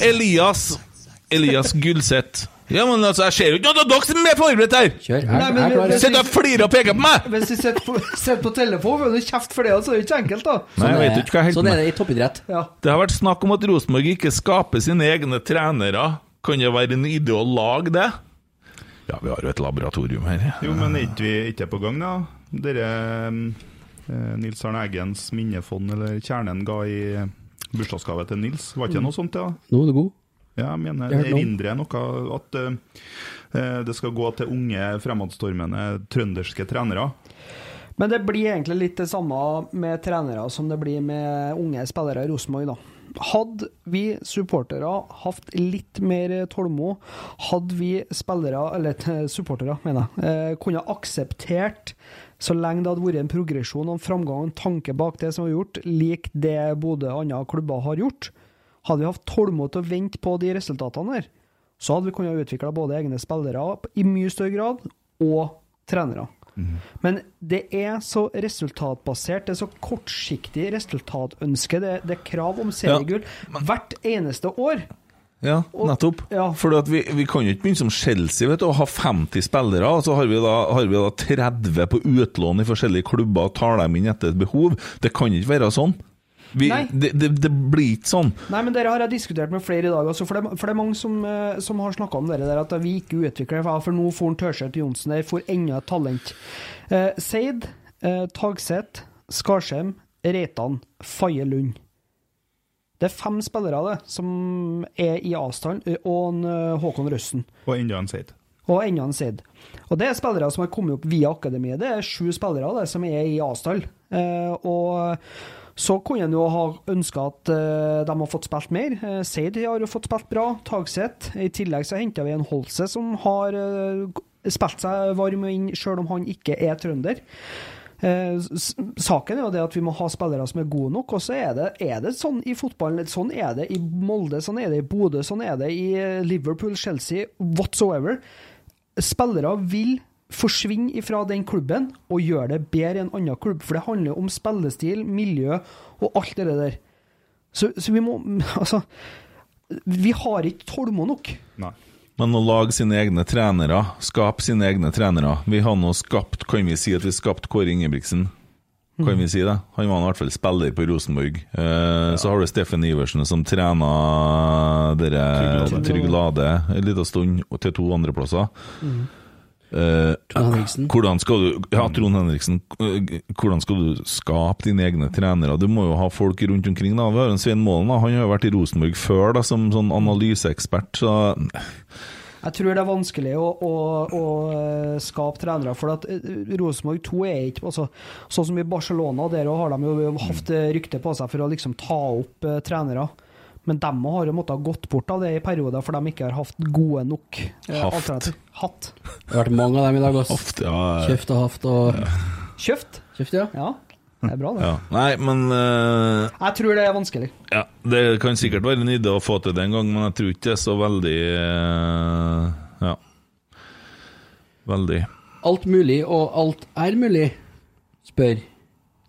S1: Elias Elias Gulseth. Ja, men altså, jeg ser jo ikke noe av dere som er forberedt her!
S3: Kjør.
S5: Nei, men-
S3: jeg klarer
S1: Sitter og flirer og peker på meg!
S5: Hvis du sitter på, sitter på telefon, får du kjeft for det, så er det ikke enkelt, da.
S1: Nei, jeg vet ikke hva jeg
S3: Sånn
S1: holder
S3: er
S1: med.
S3: det i toppidrett.
S5: Ja.
S1: Det har vært snakk om at Rosenborg ikke skaper sine egne trenere. Kan det være en idé å lage det? Ja, vi har jo et laboratorium her.
S4: Jo, men er ikke vi ikke på gang, da? Dere eh, Nils Arne Eggens minnefond, eller Kjernen, ga i bursdagsgave til Nils. Var ikke det noe sånt, ja?
S3: Nå er du god.
S4: Ja, jeg mener,
S3: Jeg hørte noe.
S4: at eh, det skal gå til unge, fremadstormende trønderske trenere.
S5: Men det blir egentlig litt det samme med trenere som det blir med unge spillere i Rosenborg, da. Hadde vi supportere hatt litt mer tålmod, hadde vi spillere, eller eh, supportere, mener jeg, eh, kunne akseptert så lenge det hadde vært en progresjon og en framgang og en tanke bak det som var gjort, lik det Bodø og andre klubber har gjort, hadde vi hatt tålmodighet til å vente på de resultatene der, så hadde vi kunnet utvikle både egne spillere i mye større grad, og trenere. Men det er så resultatbasert, det er så kortsiktig resultatønske, det, det er krav om seriegull hvert eneste år.
S1: Ja,
S5: Og-
S1: nettopp.
S5: ja.
S1: For vi, vi kan jo ikke begynne som Chelsea vet du, og ha 50 spillere, og så har vi, da, har vi da 30 på utlån i forskjellige klubber og tar dem inn etter et behov. Det kan ikke være sånn. Vi,
S5: Nei.
S1: det, det, det blir ikke sånn.
S5: Nei, men dere har jeg diskutert med flere i dag, Altså, for, det, for det er mange som, eh, som har snakka om dere der at vi ikke utvikler for, for nå får Tørseth Johnsen der, får enda et talent. Eh, Seid, eh, Tagseth, Skarsheim, Reitan, Faye Lund. Det er fem spillere det, som er i avstand, eh, og en, eh, Håkon Røsten.
S4: Og enda en Seid.
S5: Og enda en Seid. Og det er spillere som har kommet opp via akademiet. Det er sju spillere det, som er i avstand. Eh, og så kunne en jo ha ønska at eh, de har fått spilt mer. Eh, Seid har jo fått spilt bra. Tagseth. I tillegg så henta vi en Holse som har eh, spilt seg varm inn, sjøl om han ikke er trønder. Saken er jo det at vi må ha spillere som er gode nok, og så er det, er det sånn i fotballen. Sånn er det i Molde, sånn er det i Bodø, sånn er det i Liverpool, Chelsea, whatsoever. Spillere vil forsvinne fra den klubben og gjør det bedre enn en annen klubb, for det handler om spillestil, miljø og alt det der. Så, så vi må Altså, vi har ikke tålmodighet nok.
S4: Nei.
S1: Men å lage sine egne trenere, skape sine egne trenere Vi har nå skapt, kan vi si at vi skapte Kåre Ingebrigtsen? Kan vi si det? Han var i hvert fall spiller på Rosenborg. Eh, Så har du Steffen Iversen som trena dere Trygg Lade en liten stund til to andreplasser. Eh,
S3: Henriksen.
S1: hvordan skal du Ja, Trond Henriksen. eh, Hvordan skal du skape dine egne trenere? Du må jo ha folk rundt omkring. da Vi har en Svein Målen, da. han har jo vært i Rosenborg før da som sånn analyseekspert. Så
S5: Jeg tror det er vanskelig å, å, å eh, skape trenere, for at Rosenborg 2 er ikke altså, Sånn som i Barcelona, der har de jo hatt eh, rykte på seg for å liksom ta opp trenere. Men de har jo måttet gått bort av det i perioder, for de ikke har hatt gode nok eh,
S1: Haft.
S5: Hatt.
S3: Det har vært mange av dem i dag, Også.
S1: Haft, ja,
S3: Kjøft og haft og
S5: Kjøft.
S3: Kjøft, ja.
S5: Ja, det er bra, det.
S1: ja. Nei, men uh,
S5: Jeg tror det er vanskelig.
S1: Ja, Det kan sikkert være en idé å få til det en gang, men jeg tror ikke det er så veldig uh, Ja. Veldig.
S3: Alt mulig og alt er mulig, spør.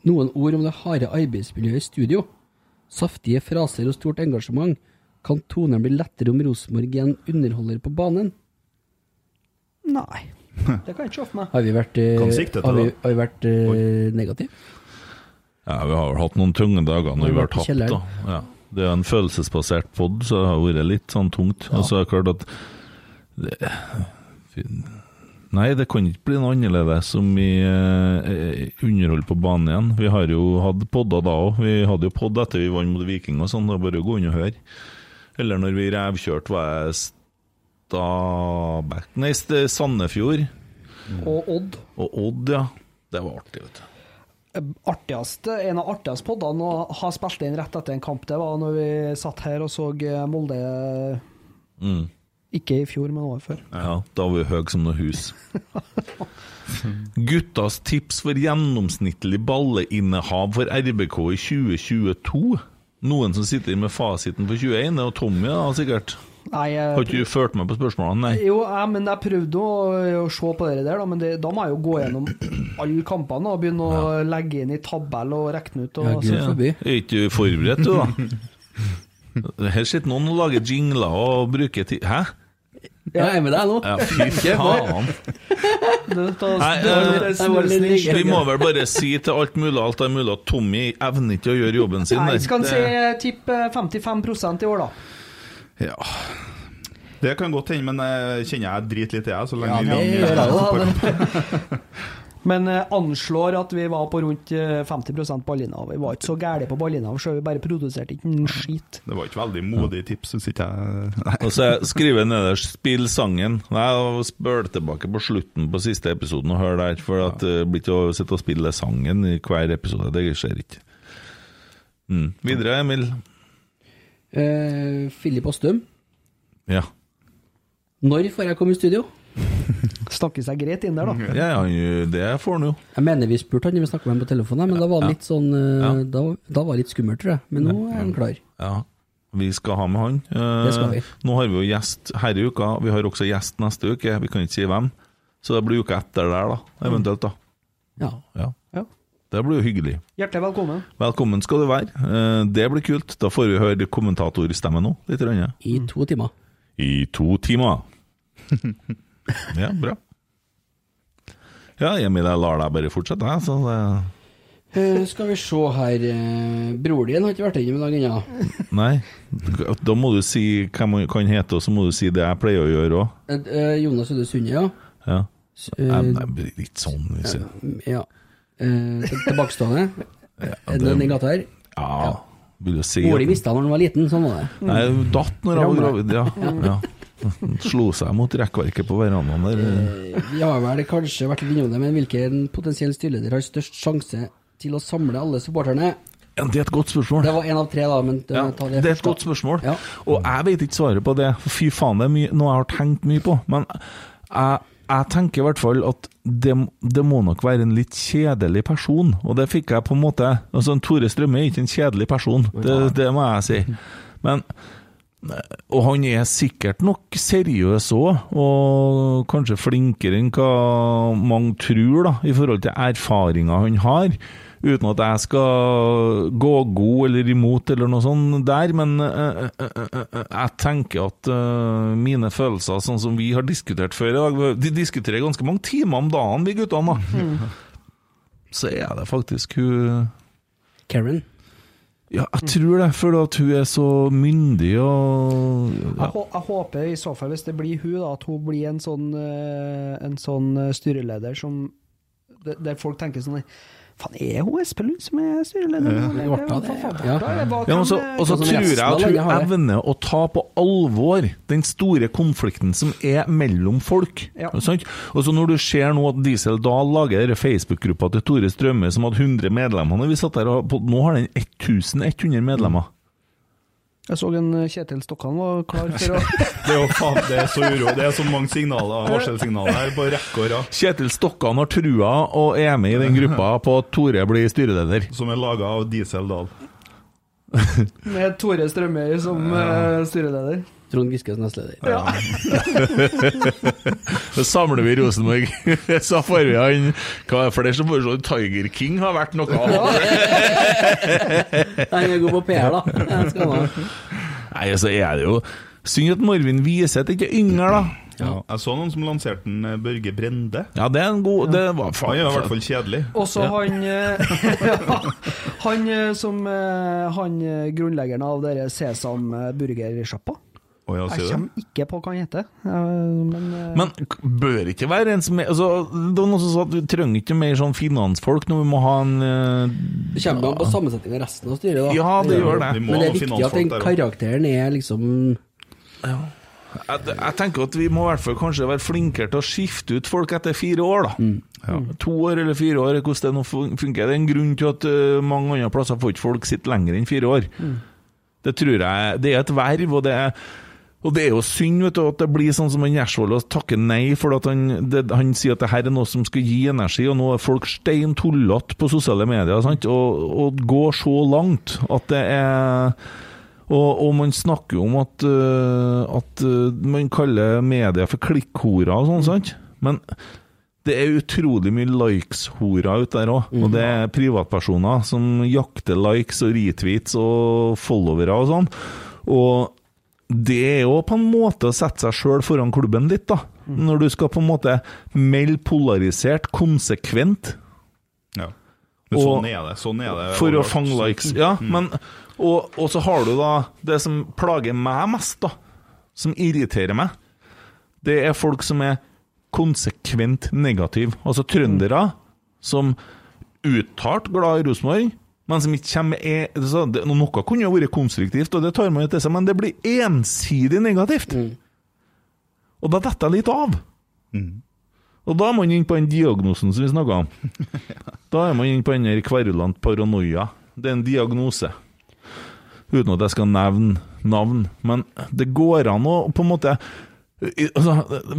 S3: Noen ord om det harde arbeidsmiljøet i studio. Saftige fraser og stort engasjement. Kan tonen bli lettere om Rosenborg er en underholder på banen?
S5: Nei. Det kan jeg ikke se for meg.
S3: Har vi vært, eh,
S4: Kan sikte til
S3: har vi, har vi vært eh, negative?
S1: Ja, Vi har vel hatt noen tunge dager når vi har tapt, da. Ja. Det er en følelsesbasert pod, så det har vært litt sånn tungt. Og så er det klart at det, Nei, det kan ikke bli noe annerledes som vi eh, underholder på banen igjen. Vi har jo hatt podder da òg. Vi hadde jo podd etter vi vant mot Viking og sånn. Det er bare å gå inn og høre. Eller når vi revkjørte, var jeg Stabæk Nei, Sandefjord. Sandefjord
S5: Og Odd.
S1: og Odd, ja. Det var artig, vet du.
S5: Artigast, en av artigste poddene å ha spilt inn rett etter en kamp, det var når vi satt her og så eh, Molde
S1: Mm.
S5: Ikke i fjor, men året før.
S1: Ja, da var vi høye som noe hus. Guttas tips for gjennomsnittlig balleinnehav for RBK i 2022. Noen som sitter med fasiten for 21, det er Tommy da, sikkert.
S5: Nei, jeg,
S1: Har ikke du ført meg på spørsmålene? Nei.
S5: Jo, jeg, men jeg prøvde å, å se på det der, da, men det, da må jeg jo gå gjennom alle kampene og begynne å legge inn i tabell og regne ut. Og,
S3: Ja.
S1: Ja. Er ikke du forberedt, du, da? Her sitter noen og lager jingler og bruker tid Hæ?
S3: Ja, jeg er med deg nå.
S1: Ja, fy faen. Nei, eh,
S3: jeg ligge.
S1: Vi må vel bare si til alt mulig alt er mulig at Tommy evner ikke å gjøre jobben sin.
S5: Nei, skal si
S1: Det-
S5: tipp eh, 55% i år, da.
S4: Ja. Det kan godt hende, men jeg kjenner jeg driter litt i det. Så lenge
S3: Ja,
S4: vi vinner
S3: gjør det
S4: fotballkamp.
S5: Men eh, anslår at vi var på rundt eh, 50% ballinnehav. Vi var ikke så gærne på ballinav, så vi bare produserte ikke en skit.
S4: Det var ikke veldig modig tips, syns ikke jeg.
S1: Og så skriver jeg nederst 'spill sangen'. Nei, Spør tilbake på slutten på siste episoden og hør der. For at det blir ikke å sitte og spille sangen i hver episode. Det skjer ikke. Mm. Videre, Emil.
S3: Eh, Filip Åstum.
S1: Ja.
S3: Når får jeg komme i studio?
S5: Snakker seg greit inn der, da.
S1: ja, ja, det får han jo.
S3: Jeg mener vi spurte han når vi snakket med ham på telefonen, men da var det litt sånn eh,
S1: Ja.
S3: da, da var det litt skummelt, tror jeg. Men nå er han klar.
S1: Ja. Vi skal ha med han. Eh,
S3: Det skal vi.
S1: Nå har vi jo gjest her i uka. Vi har også gjest neste uke. Vi kan ikke si hvem. Så det blir uka etter der, da. Eventuelt, da.
S3: Ja.
S1: Ja.
S5: Ja.
S1: Det blir jo hyggelig.
S5: Hjertelig velkommen.
S1: Velkommen skal du være. Eh, Det blir kult. Da får vi høre kommentatorstemmen nå, litt. Rønne.
S3: I to timer.
S1: I to timer. ja, bra. Ja, Emil, jeg lar deg bare fortsette, jeg. Så det
S3: Uh, skal vi se her eh, Bror din har ikke vært innom i dag ennå.
S1: Nei. Da må du si hvem han kan hete, og så må du si det jeg pleier å gjøre òg.
S3: Eh, eh, Jonas Øde Sunde, ja.
S1: Ja. Nei, litt sånn, hvis jeg
S3: ja. Til- tilbakestående. Er det den i gata her?
S1: Ja, vil du si
S3: Oli visste han når han var liten, sånn var det.
S1: Nei, datt når han var gravid, ja. ja. Slo seg mot rekkverket på verandaen der.
S3: Eh, Vi har vel kanskje vært litt innom det, men hvilken potensiell styreleder har størst sjanse til å samle alle supporterne?
S1: Ja, Det er et godt spørsmål.
S3: Det var én av tre, da, men
S1: Ja, det
S3: det
S1: er et godt spørsmål.
S3: Ja.
S1: Og jeg vet ikke svaret på det. Fy faen, det er mye, noe jeg har tenkt mye på. Men jeg, jeg tenker i hvert fall at det, det må nok være en litt kjedelig person. Og det fikk jeg på en måte altså Tore Strømme er ikke en kjedelig person, det, det må jeg si. Men og han er sikkert nok seriøs òg, og kanskje flinkere enn hva mange tror, da, i forhold til erfaringa han har. Uten at jeg skal gå god eller imot eller noe sånt der, men eh, eh, eh, jeg tenker at eh, mine følelser, sånn som vi har diskutert før i dag De diskuterer ganske mange timer om dagen, vi guttene, da. Så er det faktisk hun
S3: Karen.
S1: Ja, jeg tror det, for at hun er så myndig og
S5: Jeg,
S1: ja.
S5: hå- jeg håper i så fall, hvis det blir hun, da, at hun blir en sånn, eh, en sånn eh, styreleder som der folk tenker sånn Faen, er hun Espelund som er styreleder?
S3: ja.
S1: og så, og så tror jeg at hun evner å ta på alvor den store konflikten som er mellom folk.
S5: Ja.
S1: Og så når du ser nå at Diesel Dahl lager Facebook-gruppa til Tore Strømme som hadde 100 medlemmer når vi satt der, og på, nå har den 1100 medlemmer.
S5: Jeg så en eh, Kjetil Stokkan var klar for å
S4: Det er jo faen, det er så uro. Det er så mange signaler, varselsignaler her på rekke og rad,
S1: Kjetil Stokkan har trua og er med i den gruppa på at Tore blir styreleder.
S4: som er laga av Diesel Dahl.
S5: Med Tore Strømøy som ja. styreleder.
S3: Trond Giskes nestleder.
S1: Så samler vi Rosenborg. Så får vi han Hva er det flere som foreslår Tiger King har vært noe av?
S3: Han er god på PR, da. Skal.
S1: Nei, så er det jo Synd at Marvin Wiseth ikke er yngre, da.
S4: Ja. Jeg så noen som lanserte en eh, Børge Brende.
S1: Ja, det er en god Det var
S4: Han er i hvert fall kjedelig.
S5: Og så han eh, ja, Han eh, som Han grunnleggeren av dere Sesam burgersjappa.
S4: Å ja,
S5: Jeg kommer ikke på hva han heter, eh, men, eh,
S1: Men bør ikke være en som er altså, Det var noen som sa at du trenger ikke mer sånn finansfolk når vi må ha en
S3: Det kommer an på sammensetninga av resten av styret, da.
S1: Ja, det gjør det.
S3: Men det er viktig at den karakteren er liksom
S1: jeg, jeg tenker at vi må i hvert fall kanskje være flinkere til å skifte ut folk etter fire år, da. Ja. To år eller fire år, hvordan det nå funker. Det er en grunn til at uh, mange andre plasser får ikke folk sitte lenger enn fire år. Det tror jeg Det er et verv, og det er og det er jo synd vet du, at det blir sånn som en Gjersvold takker nei, for at han, det, han sier at det her er noe som skal gi energi, og nå er folk stein tullete på sosiale medier. Sant? Og, og går så langt at det er og, og man snakker jo om at, uh, at uh, man kaller media for klikkhorer og sånn, sant? Men det er utrolig mye likes-horer ute der òg. Og det er privatpersoner som jakter likes og retweets og followere og sånn. Og det er jo på en måte å sette seg sjøl foran klubben litt, da. Når du skal på en måte melde polarisert konsekvent
S4: Ja. Men
S1: Og-
S4: sånn er det. Sånn er det
S1: for å fange likes. Ja, men og, og så har du da det som plager meg mest, da, som irriterer meg. Det er folk som er konsekvent negative. Altså trøndere som uttalt glad i Rosenborg, men som ikke kommer med e- altså, det- Noe kunne jo vært konstruktivt, og det tar man jo til seg, men det blir ensidig negativt. Og da detter jeg litt av. Og da er man inne på den diagnosen som vi snakka om. Da er man inne på den kverulant paranoia. Det er en diagnose. Uten at jeg skal nevne navn. Men det går an å på en måte altså,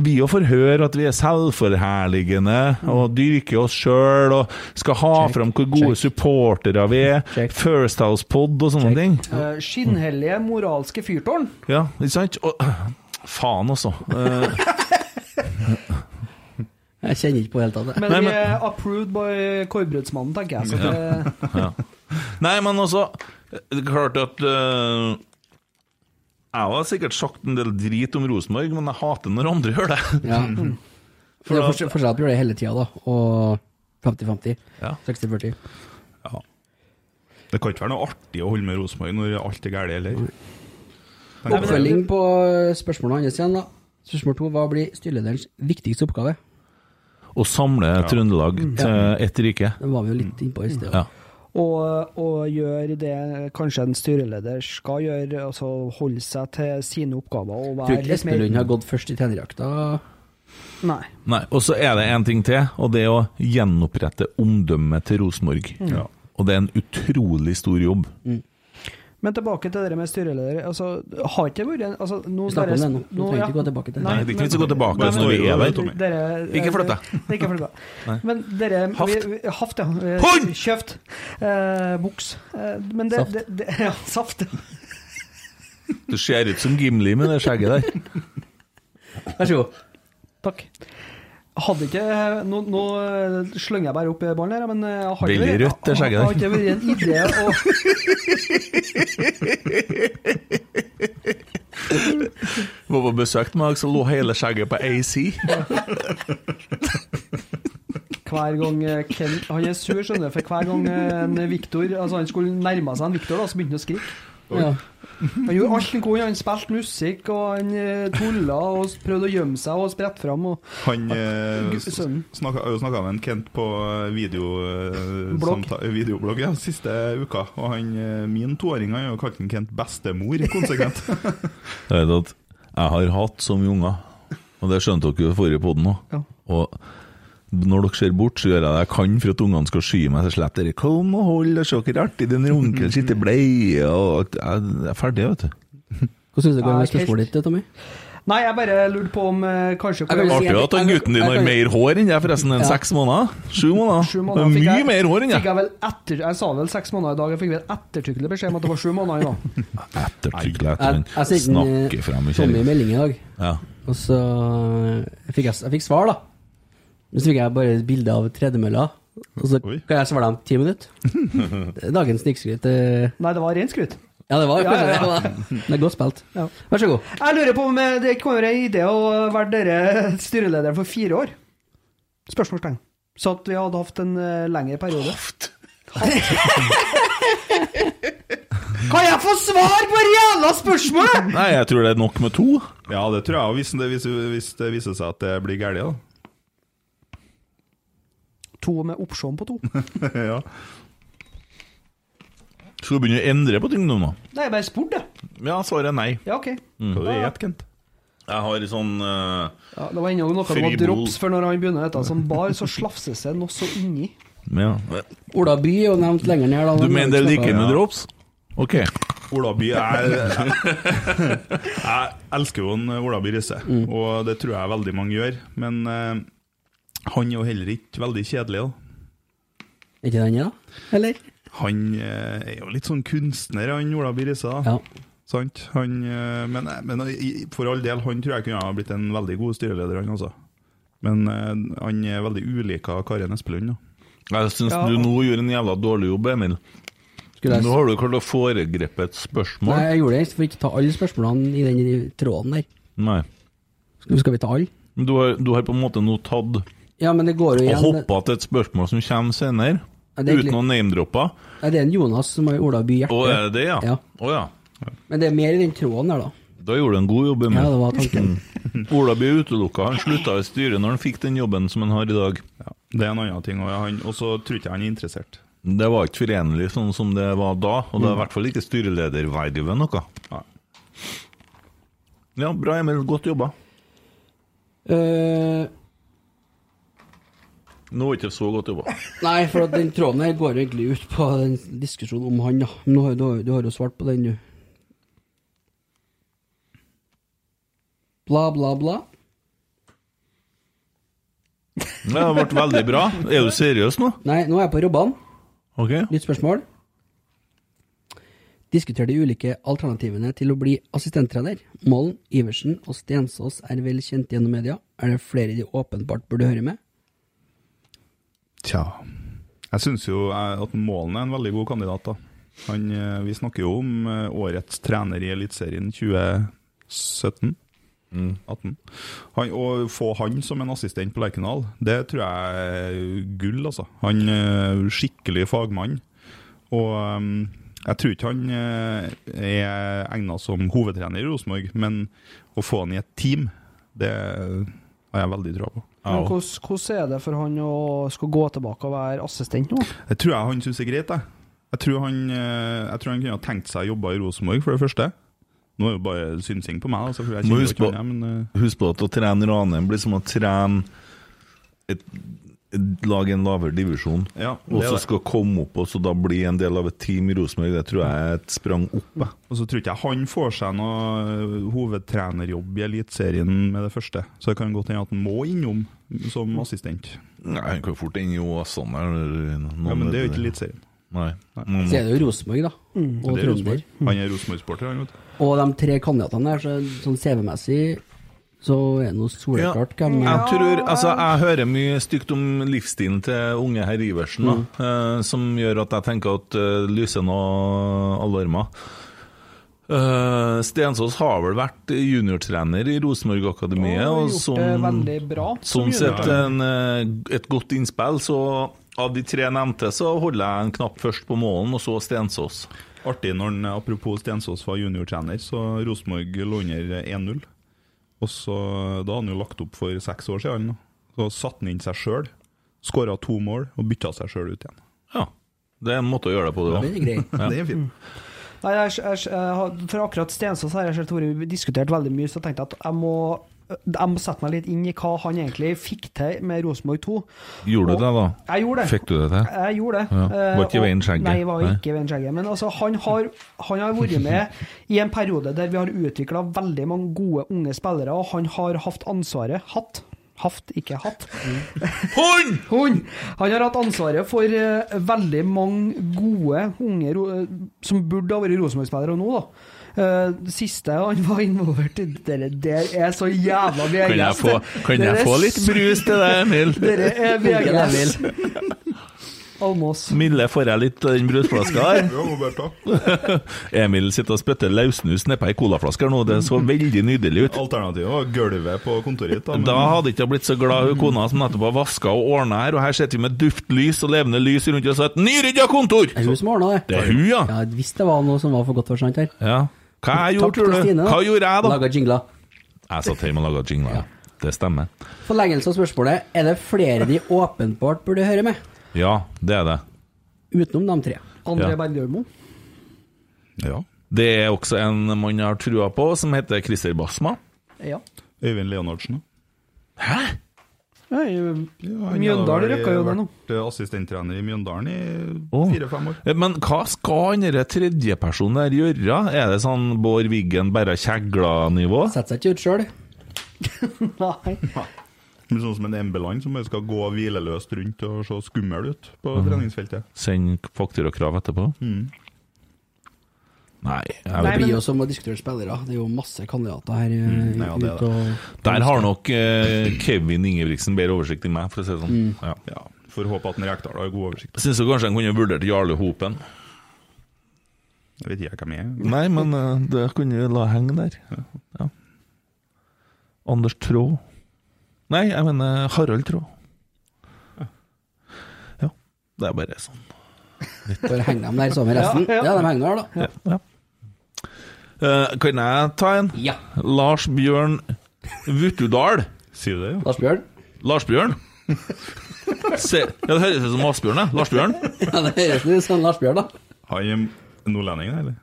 S1: Vi jo får høre at vi er selvforherligende og dyrker oss sjøl og skal ha
S3: Check,
S1: fram hvor gode
S3: check.
S1: supportere vi er.
S3: Check.
S1: First House Pod og sånne
S3: Check.
S1: ting.
S5: Uh, Skinnhellige moralske fyrtårn.
S1: Ja, ikke sant? Og, faen, altså. Uh,
S3: Jeg kjenner ikke på helt av det.
S5: Men
S1: Nei,
S5: vi er approved by Korbrødsmannen, tenker jeg. Så det,
S1: ja. Nei, men altså Det er klart at øh, Jeg har sikkert sagt en del drit om Rosenborg, men jeg hater når andre gjør det.
S3: Ja. For det er forskjell- på å gjøre det hele tida, da. Og 50-50.
S1: Ja.
S3: 60-40. Ja.
S4: Det kan ikke være noe artig å holde med Rosenborg når alt er galt, heller.
S3: Oppfølging på spørsmålet hans igjen, da. Spørsmål to. Hva blir styrelederens viktigste oppgave?
S1: Å samle Trøndelag til ett rike.
S3: Det var vi jo litt innpå i sted.
S1: Ja.
S5: Og, og gjøre det kanskje en styreleder skal gjøre, altså holde seg til sine oppgaver og
S3: Tror ikke Espelund har gått først i trenerjakta.
S5: Nei.
S1: Nei, Og så er det en ting til, og det er å gjenopprette omdømmet til Rosenborg.
S4: Ja.
S1: Og det er en utrolig stor jobb.
S5: Men tilbake til det med styreleder. Altså, har ikke vært en- altså, nå
S3: Vi snakker om det nå. Nå trenger vi ikke gå tilbake til det.
S1: Nei, det er ikke vits å gå tilbake
S5: til
S1: når
S5: men-
S1: vi er der,
S4: Tommy.
S5: Dere-
S1: Ikke flytt deg.
S5: Ikke flytt deg. Men dere
S1: Haft.
S5: vi- Haft, ja. Eh,
S1: Hund!
S5: Kjøft. Eh, buks. Eh, men det,
S3: Saft.
S5: Det, det, ja, saft.
S1: Du ser ut som Gimli med det skjegget der.
S3: Vær så god.
S5: Takk. Hadde ikke Nå, nå eh, slenger jeg bare opp ballen her, men jeg har ikke
S1: Veldig rødt, det skjegget der.
S5: Har ikke vært en idé å
S1: Var på besøk meg, så lå hele skjegget på AC.
S5: Hver gang eh, Ken Han er sur, skjønner du, for hver gang eh, en Victor Altså han skulle nærme seg en Victor, da, så begynte han å skrike.
S3: Ja.
S5: Han gjorde alt han kunne. Han spilte musikk, og han eh, tulla og prøvde å gjemme seg og sprette fram. Og
S4: Han eh, snakka, snakka med en Kent på eh, video, eh, videoblogg ja, siste uka. Og han, min toåring har jo kalt han Kent bestemor, konsekvent.
S1: Jeg vet at jeg har hatt så mye unger, og det skjønte dere jo i forrige podden òg.
S5: Ja.
S1: Og når dere ser bort, så gjør jeg det jeg kan for at ungene skal sky meg til slett. Dere, Kom og hold og se hvor artig den onkel sitter i bleie og Jeg jeg er ferdig, vet du.
S3: Hva syns du det går med spørsmålet ditt, Tommy?
S5: Nei, jeg bare lurte på om eh, kanskje
S3: Jeg er
S1: Artig at han gutten din har mer hår enn deg, forresten. Enn seks måneder? Sju måneder?
S5: Sju
S1: Det
S5: måneder
S1: er
S5: fikk
S1: mye
S5: jeg-
S1: mer hår enn
S5: Fikk
S1: deg.
S5: jeg vel etter Jeg sa vel seks måneder i dag, jeg fikk vel ettertrykkelig beskjed om at det var sju måneder i dag.
S1: Ettertrykkelig
S3: Jeg,
S1: etter den.
S3: jeg sendte
S1: Snakker frem i
S3: Tommy en
S1: kjelleren.
S3: melding i dag,
S1: Ja.
S3: og så eh, fikk jeg, jeg fikk svar, da. Men så fikk jeg bare et bilde av tredemølla, og så
S4: Oi.
S3: kan jeg svare dem ti minutter. Er Dagens snikskryt. eh,
S5: Nei, det var rent skryt.
S3: Ja, det var
S5: Ja,
S3: kanskje
S5: ja, ja.
S3: det. Det er godt spilt.
S5: Ja.
S3: Vær så god.
S5: Jeg lurer på om eh, det kommer en idé å være dere styreleder for fire år? Spørsmålstegn. Så at vi hadde hatt en eh, lengre periode. Kan jeg få svar på det jævla spørsmålet?!
S1: Nei, jeg tror det er nok med to.
S4: ja, det tror jeg, òg, hvis det, hvis, hvis det viser seg at det blir galt, da.
S5: To med opsjon på to.
S4: ja.
S1: Skal du begynne å endre på ting nå? nå?
S5: Nei, jeg bare spurte.
S1: Ja, svaret er nei.
S5: Ja, ok.
S4: Hva er det, Kent?
S1: Jeg har sånn uh,
S5: Ja, det var ennå noe
S1: Fribol.
S5: drops, for når han begynner dette som bar, så slafses det noe så inni.
S1: ja.
S3: Ola By er jo nevnt lenger ned. Da,
S1: Du mener det er like
S3: Ja.
S1: med drops? Ok.
S4: Olaby er Jeg elsker jo en Olaby Risse, og det tror jeg veldig mange gjør. Men eh, han er jo heller ikke veldig kjedelig. da.
S3: Er ikke den, ja? Eller?
S4: Han eh, er jo litt sånn kunstner, han Ola Birisa.
S3: Ja.
S4: Sant? Han, eh, men men i- for all del, han tror jeg kunne ha blitt en veldig god styreleder, han også. Men eh, han er veldig ulik av Karen Espelund. da.
S1: Jeg syns
S5: Ja.
S1: du nå gjorde en jævla dårlig jobb, Emil.
S3: Skulle jeg
S1: Nå har du klart å foregripe et spørsmål.
S3: Nei, jeg gjorde det for ikke ta alle spørsmålene i den tråden der.
S1: Nei.
S3: Skal, skal vi ta alle?
S1: Men du har, du har på en måte nå tatt
S3: Ja, men det går jo
S1: og hoppa til et spørsmål som kommer senere,
S3: Ja,
S1: uten å name-droppe.
S3: Ja, det er en Jonas som har Ola By
S1: Å,
S3: hjerte.
S1: er det det, ja?
S3: Ja.
S1: Å ja.
S3: Men det er mer i den tråden der, da.
S1: Da gjorde du en god jobb,
S3: Ja,
S1: Emil.
S3: det var tanken.
S1: Ola ble utelukka. Han slutta i styret når han fikk den jobben som han har i dag.
S4: Ja, det er en annen ting. Og så tror ikke han er interessert.
S1: Det var ikke forenlig sånn som det var da, og det er i hvert fall ikke styreledervervet noe.
S4: Nei.
S1: Ja, bra, Emil. Godt jobba.
S3: Eh,
S1: Nå er det ikke så godt jobba.
S3: nei, for den tråden her går egentlig ut på den diskusjonen om han, da. Men nå har, du, har- du har jo svart på den, du. Bla, bla, bla.
S1: Det har vært veldig bra. Er du seriøs nå?
S3: Nei, nå er jeg på Robban.
S1: Okay.
S3: Nytt spørsmål. Diskuter de ulike alternativene til å bli assistenttrener. Målen, Iversen og Stensås er vel kjent gjennom media. Er det flere de åpenbart burde høre med?
S4: Tja Jeg syns jo eh, at Målen er en veldig god kandidat. da han, eh, Vi snakker jo om eh, årets trener i Eliteserien 2017. 18. Han, å få han som en assistent på Lerkendal, det tror jeg er gull, altså. Han er skikkelig fagmann. Og jeg tror ikke han er egna som hovedtrener i Rosenborg, men å få han i et team, det har jeg veldig troa på.
S5: Men hvordan, er det for han å skal gå tilbake og være assistent nå?
S4: Det tror jeg han syns er greit. Jeg. Jeg, tror han, eh, jeg tror han kunne ha tenkt seg å jobbe i Rosenborg, for det første. Nå er det bare synsing på meg, altså, ikke
S1: på-
S4: jeg, men uh...
S1: Husk på at å trene Ranheim blir som å trene et, et lag i en lavere divisjon.
S4: ja,
S1: Og så skal komme opp og så da bli en del av et team i Rosenborg. Det tror jeg er et sprang opp. jeg.
S4: Og så tror ikke jeg han får seg noe hovedtrenerjobb i Eliteserien med det første. Så det kan godt hende at han må innom som assistent.
S1: Nei, Han kan fort inn i Åsane. eller noen
S4: Ja, men det er jo ikke Eliteserien.
S1: Nei. Nei.
S3: Så er det jo Rosenborg, da. Og
S4: Det er
S3: Trønder.
S4: Han er Rosenborg-sporter, han, vet du.
S3: Og de tre kandidatene der, så, sånn CV-messig, så er det noe soleklart hvem
S1: Jeg tror, altså jeg hører mye stygt om livsstilen til unge herr Iversen, da, eh, som gjør at jeg tenker at det lyser noen alarmer. Eh, Stensås har vel vært juniortrener i Rosenborg-akademiet,
S5: Og
S1: og sånn,
S5: veldig bra. som
S1: sånn sett en, eh, et godt innspill. Så av de tre nevnte så holder jeg en knapp først på målen, og så Stensås.
S4: Artig når han, apropos Stensås var juniortrener, så Rosenborg lå under 1-0. Og så, Da hadde han jo lagt opp for seks år siden. Så satte han inn seg sjøl, skåra to mål og bytta seg sjøl ut igjen.
S1: Ja, det er en måte å gjøre det på, det òg.
S3: er.
S4: Det er fint.
S5: Nei, jeg, jeg, jeg, for akkurat Stensås har jeg selv vært diskutert veldig mye, så jeg tenkte at jeg må, jeg må sette meg litt inn i hva han egentlig fikk til med Rosenborg 2.
S1: Gjorde du det, da?
S5: Jeg gjorde det.
S1: Fikk du det til?
S5: Jeg gjorde det.
S1: Ja.
S5: Eh,
S1: Var ikke
S5: og-
S1: veien skjegget?
S5: Nei, var ikke veien skjegget. Men altså, han har, han har vært med i en periode der vi har utvikla veldig mange gode unge spillere, og han har hatt ansvaret Hatt. Haft, ikke hatt.
S1: Hund!
S5: Hund! Han har hatt ansvaret for eh, veldig mange gode unge eh, som burde ha vært Rosenborg-spillere nå, da. Eh, det siste han var involvert i, dere der er så jævla VGS.
S1: Kan jeg få, kan jeg få litt brus til deg, Emil?
S5: Dere er VGS. Almås.
S1: Mille, får jeg litt av den brusflaska her?
S4: Ja, Roberta.
S1: Emil sitter og spytter løssnus nedpå ei colaflaske nå, det så veldig nydelig ut.
S4: Alternativet var gulvet på kontoret ditt. Da, men-
S1: Da hadde ikke jeg blitt så glad hun kona som nettopp har vaska og ordna her, og her sitter vi med duftlys og levende lys rundt oss og et nyrydda kontor!
S3: Det er hun som ordna det.
S1: Det er hun, ja.
S3: Ja, Hvis det var noe som var for godt for sant her.
S1: ja. Hva jeg gjorde, tror du?
S3: Stine.
S1: Hva gjorde jeg, da?
S3: Laga jingler.
S1: Jeg satt hjemme og laga jingler. ja. Det stemmer.
S3: Forlengelse av spørsmålet. Er det flere de åpenbart burde høre med?
S1: Ja, det er det.
S3: Utenom de tre.
S5: André
S1: Ja.
S5: Bergdølmo.
S4: Ja.
S1: Det er også en man har trua på, som heter Christer Basma.
S5: Ja.
S4: Øyvind Leonardsen.
S1: Hæ?
S5: Ja,
S4: Ja,
S5: Mjøndalen røkka jo det nå.
S4: Vært eh, assistenttrener i Mjøndalen i fire-fem år.
S1: Eh, Men hva skal han derre tredjepersonen der gjøre? Er det sånn Bård Wiggen bare kjegla-nivå?
S3: Setter seg ikke ut sjøl.
S5: Nei.
S4: Men Sånn som en Embeland som bare skal gå hvileløst rundt og se skummel ut på treningsfeltet.
S1: Send fakturakrav etterpå?
S4: Mm.
S1: Nei. Jeg
S5: Nei,
S1: vet
S3: Det blir jo som å diskutere spillere. Det er jo masse kandidater her. Mm,
S4: ja, det det.
S3: og-
S1: Der har nok eh, Kevin Ingebrigtsen bedre oversikt enn meg, for å si det sånn. Ja.
S4: Ja, Får håpe at Rekdal har god oversikt.
S1: Jeg du kanskje han kunne vurdert Jarle Hopen.
S4: Jeg vet ikke hvem jeg er.
S1: Nei, men uh, det kunne vi la henge der. Ja. Anders Traa. Nei, jeg mener Harald Traa. Ja. Det er bare sånn.
S3: Bare henge dem der sammen med resten.
S5: Ja,
S3: Ja,
S5: ja.
S3: de henger der, da.
S1: Ja. Eh, kan jeg ta en?
S3: Ja.
S1: Lars Bjørn Vuttudal.
S4: Sier du det, ja?
S3: Lars Bjørn?
S1: Lars Bjørn? Se, ja, det høres ut som Asbjørn, det. Lars Bjørn.
S3: Ja, det høres ut som Lars Bjørn, da.
S4: Han er nordlending, eller?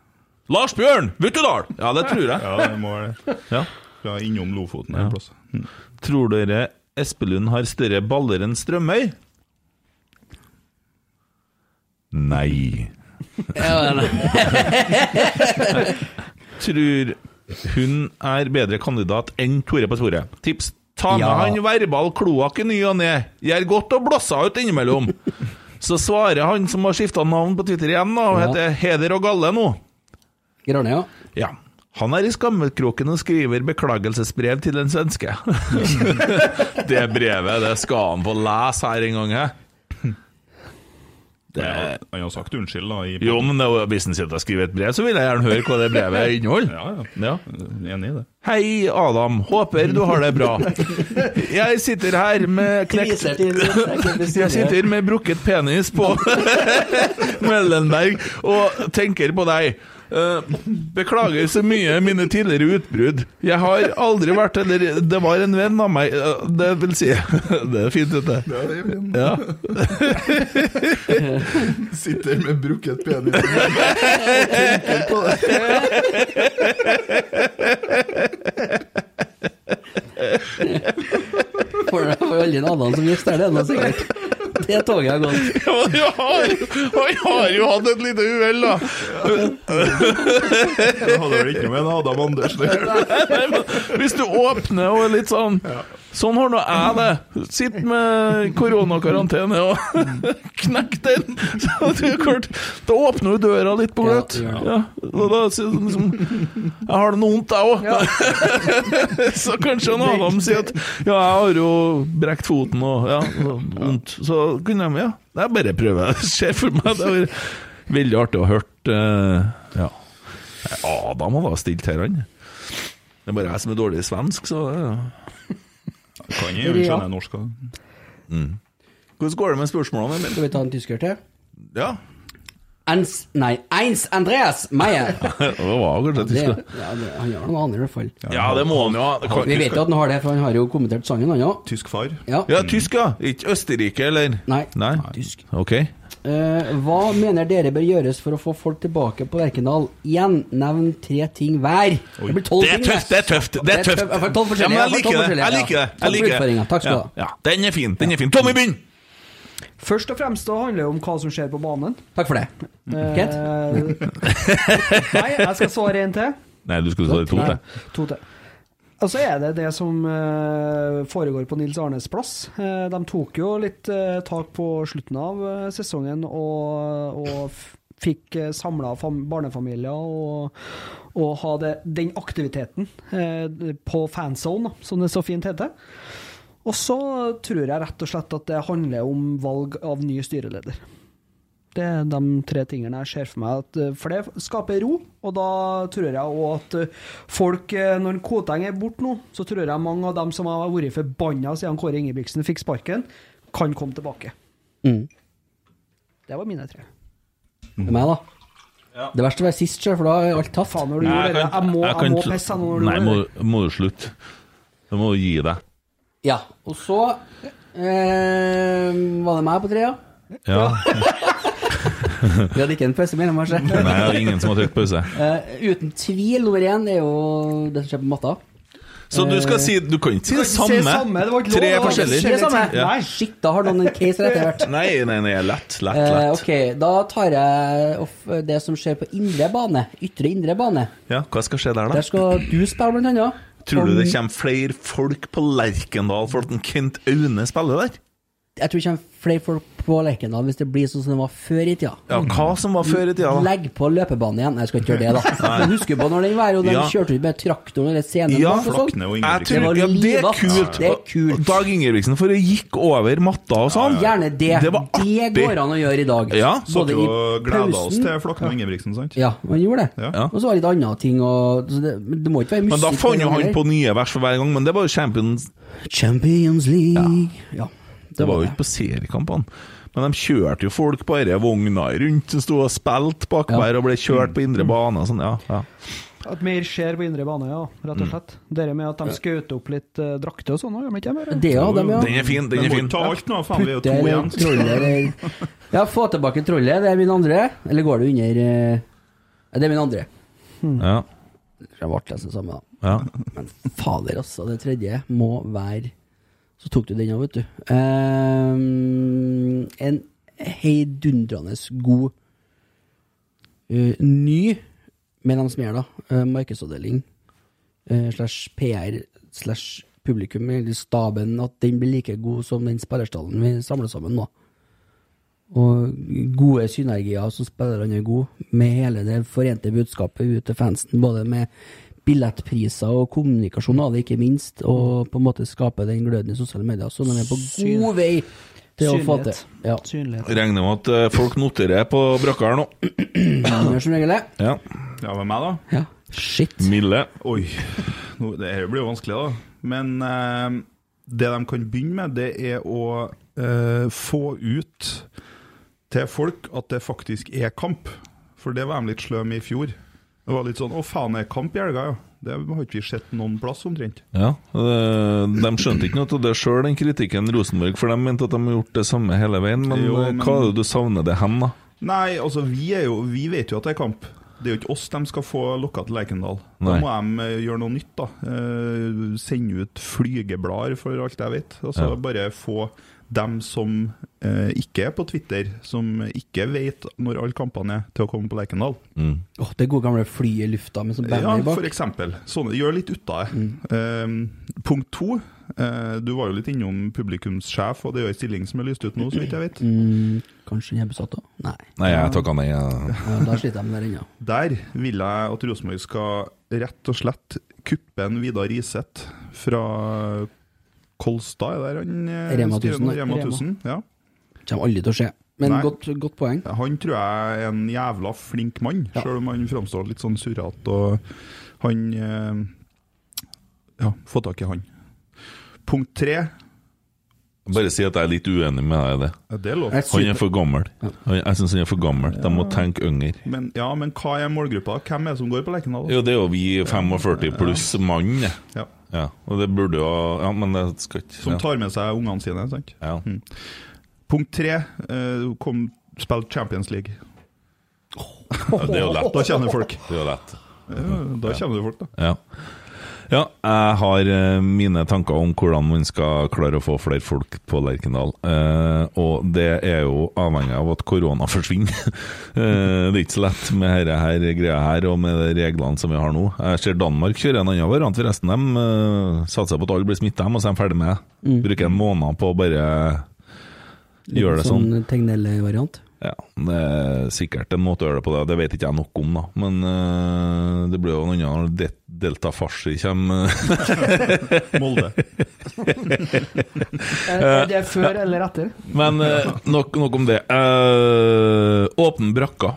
S1: Lars Bjørn Vuttudal! Ja, det tror jeg.
S4: Ja, det må være det.
S1: Ja.
S4: Fra innom Lofoten
S1: Ja.
S4: plass. Mm.
S1: Tror dere Espelund har større baller enn Strømøy? Nei. Tror hun er bedre kandidat enn Tore på sporet. Tips. Ta med
S3: Ja.
S1: han verbal kloakk i ny og ne. Gjør godt å blåse ut innimellom. Så svarer han som har skifta navn på Twitter igjen, og
S3: Ja.
S1: heter Heder og Galle nå.
S3: Grønne, ja.
S1: Ja. Han er i skammekroken og skriver beklagelsesbrev til en svenske. det brevet det skal han få lese her en gang. he. Det,
S4: Han har sagt unnskyld, da. I
S1: jo, men hvis han sitter og skriver et brev, så vil jeg gjerne høre hva det brevet inneholder.
S4: Ja, ja.
S1: Ja.
S4: Enig i det.
S1: Hei, Adam. Håper du har det bra. Jeg sitter her med knekt Jeg sitter med brukket penis på Mellenberg og tenker på deg. Eh, beklager så mye mine tidligere utbrudd. Jeg har aldri vært Eller det var en venn av meg eh, Det vil si Det er fint, dette. Ja.
S4: Sitter med brukket penis og tenker på det.
S3: For det var jo aldri en annen som gifter det, nå sikkert. Det toget har gått.
S1: Ja, men jeg har, han har jo hatt et lite uhell, da.
S4: Det hadde vel ikke noe med en Adam Andersen å gjøre.
S1: Hvis du åpner og er litt sånn Sånn har nå jeg det. Sitter med koronakarantene og knekk den. Så det er klart, da åpner du døra litt på gløtt.
S3: Ja,
S1: Ja, ja. da liksom Jeg har det vondt, jeg òg. Så kanskje han Adam sier at ja, jeg har jo brekt foten og ja, vondt. Så kunne de ja, jeg bare prøver. Det ser for meg det var veldig artig å ha hørt. eh, ja. Adam hadde stilt her, han. Det er bare jeg som er dårlig i svensk, så ja.
S4: Kan jo skjønne norsk òg.
S1: Hvordan går det med spørsmålene? Emil?
S3: Skal vi ta en tysker til?
S1: Ja,
S3: Ens, nei, Eins Andreas Meyer.
S1: det var kanskje
S3: Det,
S1: tysk.
S3: ja, det, han gjør noe annet i hvert fall.
S1: Ja, det må han jo ha.
S3: Vi vet jo at han har det, for han har jo kommentert sangen, han òg.
S4: Tysk far.
S3: Ja.
S1: Ja, tysk, ja. Ikke Østerrike, eller?
S3: Nei.
S1: Nei.
S3: Tysk.
S1: Ok.
S3: Eh, hva mener dere bør gjøres for å få folk tilbake på Lerkendal? Igjen, nevn tre ting hver. Det blir tolv ting,
S1: tøft, det er tøft. Det er tøft.
S3: Hvert fall
S1: Ja, men jeg liker det. Jeg liker det. Jeg liker det.
S3: Takk skal du
S1: Ja,
S3: ha.
S1: ja. Den er fin. Den er fin. Tommy, begynn!
S5: Først og fremst det handler det om hva som skjer på banen.
S3: Takk for det. Kent?
S5: Eh, nei, jeg skal svare en til.
S1: Nei, du skulle svare to til.
S5: to til. Og så er det det som eh, foregår på Nils Arnes plass. Eh, de tok jo litt eh, tak på slutten av sesongen og, og fikk samla barnefamilier og, og ha det, den aktiviteten på fanzone, som det så fint heter. Og så tror jeg rett og slett at det handler om valg av ny styreleder. Det er de tre tingene jeg ser for meg. At, eh, for det skaper ro, og da tror jeg òg at eh, folk eh, Når Koteng er borte nå, så tror jeg mange av dem som har vært forbanna siden Kåre Ingebrigtsen fikk sparken, kan komme tilbake.
S3: Mm.
S5: Det var mine tre.
S3: Det er meg, da. Det verste var sist, sjøl, for da er alt tatt.
S5: Faen, når du gjorde det Jeg må, jeg må pisse nå når du
S1: Nei, må,
S5: gjorde det.
S1: må du slutte. Du må gi deg.
S3: Ja, og så eh, Var det meg på trea. ja?
S1: Ja.
S3: Vi hadde ikke en pause mellom, oss.
S1: Nei, det er ingen som har trykt pause.
S3: Uh, uten tvil, nummer én er jo det som skjer på matta.
S1: Så du skal si Du kan ikke si det
S5: si
S1: samme.
S5: samme, det var ikke lov,
S1: Tre forskjellige.
S3: Tre samme?
S5: Ja.
S3: Nei, shit, da har noen en case rett hvert.
S1: Nei, nei, nei, lett, lett, lett.
S3: Uh, ok, da tar jeg off det som skjer på indre bane. Ytre indre bane.
S1: Ja, hva skal skje der, da?
S3: Der skal du spille, blant annet.
S1: Tror du det kommer flere folk på Lerkendal for at en Kent Aune spiller der?
S3: Jeg tror det kommer flere folk på Lerkendal hvis det blir sånn som det var før i tida.
S1: Ja, hva som var før i tida, da?
S3: Legg på løpebanen igjen. Nei, jeg skal ikke gjøre det, da. Men husker på når den var, og de
S1: Ja.
S3: kjørte ut med traktoren eller scenen
S1: Ja,
S3: bak og sånn. Det var
S1: ja, det er kult.
S3: Det er kult.
S1: Dag Ingebrigtsen for det gikk over matta og sånn.
S3: Gjerne det.
S1: Det var artig.
S3: går an å gjøre i dag.
S1: Ja,
S4: så
S3: Både i
S4: gleda oss til Flakne og Ingebrigtsen, sant?
S3: Ja, man gjorde det.
S4: Ja.
S1: Ja.
S3: Og så var det litt andre ting og det, det må ikke være musikk.
S1: Men da fant jo han på nye vers for hver gang, men det var jo Champions
S3: Champions League. Ja.
S1: Det var jo ikke på seriekampene. Men de kjørte jo folk på disse vogna rundt som sto og spilte bak
S3: Ja.
S1: og ble kjørt på indre bane sånn. Ja, ja.
S5: At mer skjer på indre bane, ja. Rett
S1: Mm.
S5: og slett. Det med at de skjøt opp litt uh, drakter og sånn, gjør de ikke det?
S3: Det de, ja.
S1: Den er fin, den er fin.
S4: ta alt nå, faen, vi er jo to igjen.
S3: trollet Ja, få tilbake trollet. Det er min andre. Eller går det under uh, Det er min andre.
S1: Ja,
S3: Jeg ble nesten samme, da.
S1: ja.
S3: Men fader, altså. Det tredje må være Så tok du den òg, vet du. Um, en heidundrende god uh, ny med dem som gjør da, eh, markedsavdeling uh, slash PR slash publikum, eller staben, at den blir like god som den spillerstallen vi samler sammen nå. Og gode synergier som spillerne er gode, med hele det forente budskapet ut til fansen, både med billettpriser og kommunikasjon av det, ikke minst, og på en måte skape den gløden i sosiale medier. Så de er på god vei til å få til. Ja,
S5: Synlighet.
S1: Regner med at eh, folk noterer på brakka her nå.
S3: gjør som regel det.
S1: Ja.
S4: Ja, med meg, da?
S3: Ja. Shit.
S1: Mille.
S4: Oi, nå, det her blir jo vanskelig da. Men eh, det de kan begynne med, det er å eh, få ut til folk at det faktisk er kamp. For det var de litt sløve med i fjor. Det var litt sånn 'Å, faen, er kamp i helga', ja. Det har ikke vi sett noen plass, omtrent.
S1: Ja, De skjønte ikke noe av det sjøl, den kritikken Rosenborg, for de mente at de har gjort det samme hele veien. Men,
S4: Jo, men-
S1: hva er det du savner det hen, da?
S4: Nei, altså, vi, er jo, vi vet jo at det er kamp. Det er jo ikke oss de skal få lokka til Lerkendal. Da må de eh, gjøre noe nytt, da. Eh, sende ut flygeblader, for alt jeg vet. Altså
S1: Ja.
S4: Bare få dem som eh, ikke er på Twitter, som ikke vet når alle kampene er, til å komme på Lerkendal.
S1: Mm.
S3: Åh, det gode gamle flyet i lufta med sånn
S4: Ja,
S3: banner
S4: for
S3: bak.
S4: eksempel. Sånne, gjør litt ut av det. Eh, punkt to. eh, du var jo litt innom publikumssjef, og det er jo ei stilling som er lyst ut nå, så vidt jeg vet.
S3: Mm, kanskje den er besatt òg? Nei.
S1: Nei, jeg takka nei. Ja.
S3: Ja, da sliter jeg med det ennå.
S4: Der vil jeg at Rosenborg skal rett og slett kuppe en Vidar Riseth fra Kolstad, er der han eh,
S3: Rema
S4: skriver
S3: 1000,
S4: nå? Rema
S3: Rema.
S4: 1000, ja.
S3: Kommer aldri til å skje. Men godt, godt poeng.
S4: Han tror jeg er en jævla flink mann,
S3: Ja.
S4: selv om han framstår litt sånn surrete. Og han eh, Ja, få tak i han. Punkt tre
S1: Bare si at jeg er litt uenig med deg i det.
S4: ja, Det er.
S1: Han er for gammel. Jeg syns han er for gammel. De må tenke yngre.
S4: Men, ja, men hva er målgruppa? Hvem er det som går på Lerkendal?
S1: Jo, det er jo vi 45 pluss mann.
S4: Ja.
S1: Ja, og det burde jo Ja, men det skal ikke
S4: Som tar med seg ungene sine. sant?
S1: Ja.
S4: Punkt tre uh, kom, spill Champions League.
S1: ja, det er jo lett.
S4: Da kjenner folk.
S1: Det er jo lett.
S4: Ja, da kjenner du folk, da.
S1: Ja. Ja, jeg har eh, mine tanker om hvordan man skal klare å få flere folk på Lerkendal. Eh, og det er jo avhengig av at korona forsvinner. eh, det er ikke så lett med dette her greia her og med de reglene som vi har nå. Jeg ser Danmark kjører en annen variant, forresten. De satser på at alle blir smitta, og så er de ferdig med det. Bruker en måned på å bare gjøre det sånn.
S3: Sånn Tegnell-variant.
S1: Ja, Det er sikkert en måte å gjøre det på, det, det vet ikke jeg nok om, da. Men uh, det blir jo noe annet når det- Delta Farsi kommer.
S4: Molde.
S5: Er, er det før eller etter?
S1: Men uh, nok, nok om det. Uh, åpne brakka.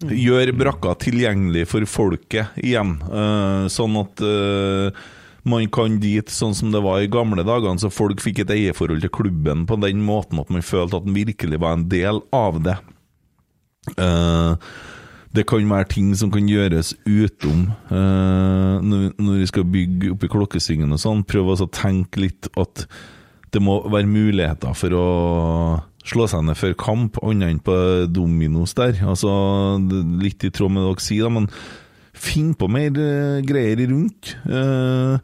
S1: Gjør brakka tilgjengelig for folket igjen, eh, sånn at eh, man kan dit sånn som det var i gamle dagene, så folk fikk et eierforhold til klubben på den måten at man følte at den virkelig var en del av det. Uh, det kan være ting som kan gjøres utom uh, når, vi skal bygge opp i klokkesvingen og sånn. Prøv å tenke litt at det må være muligheter for å slå seg ned før kamp, annet enn på Dominos der. Altså, litt i tråd med det dere sier, men finn på mer uh, greier rundt. Uh,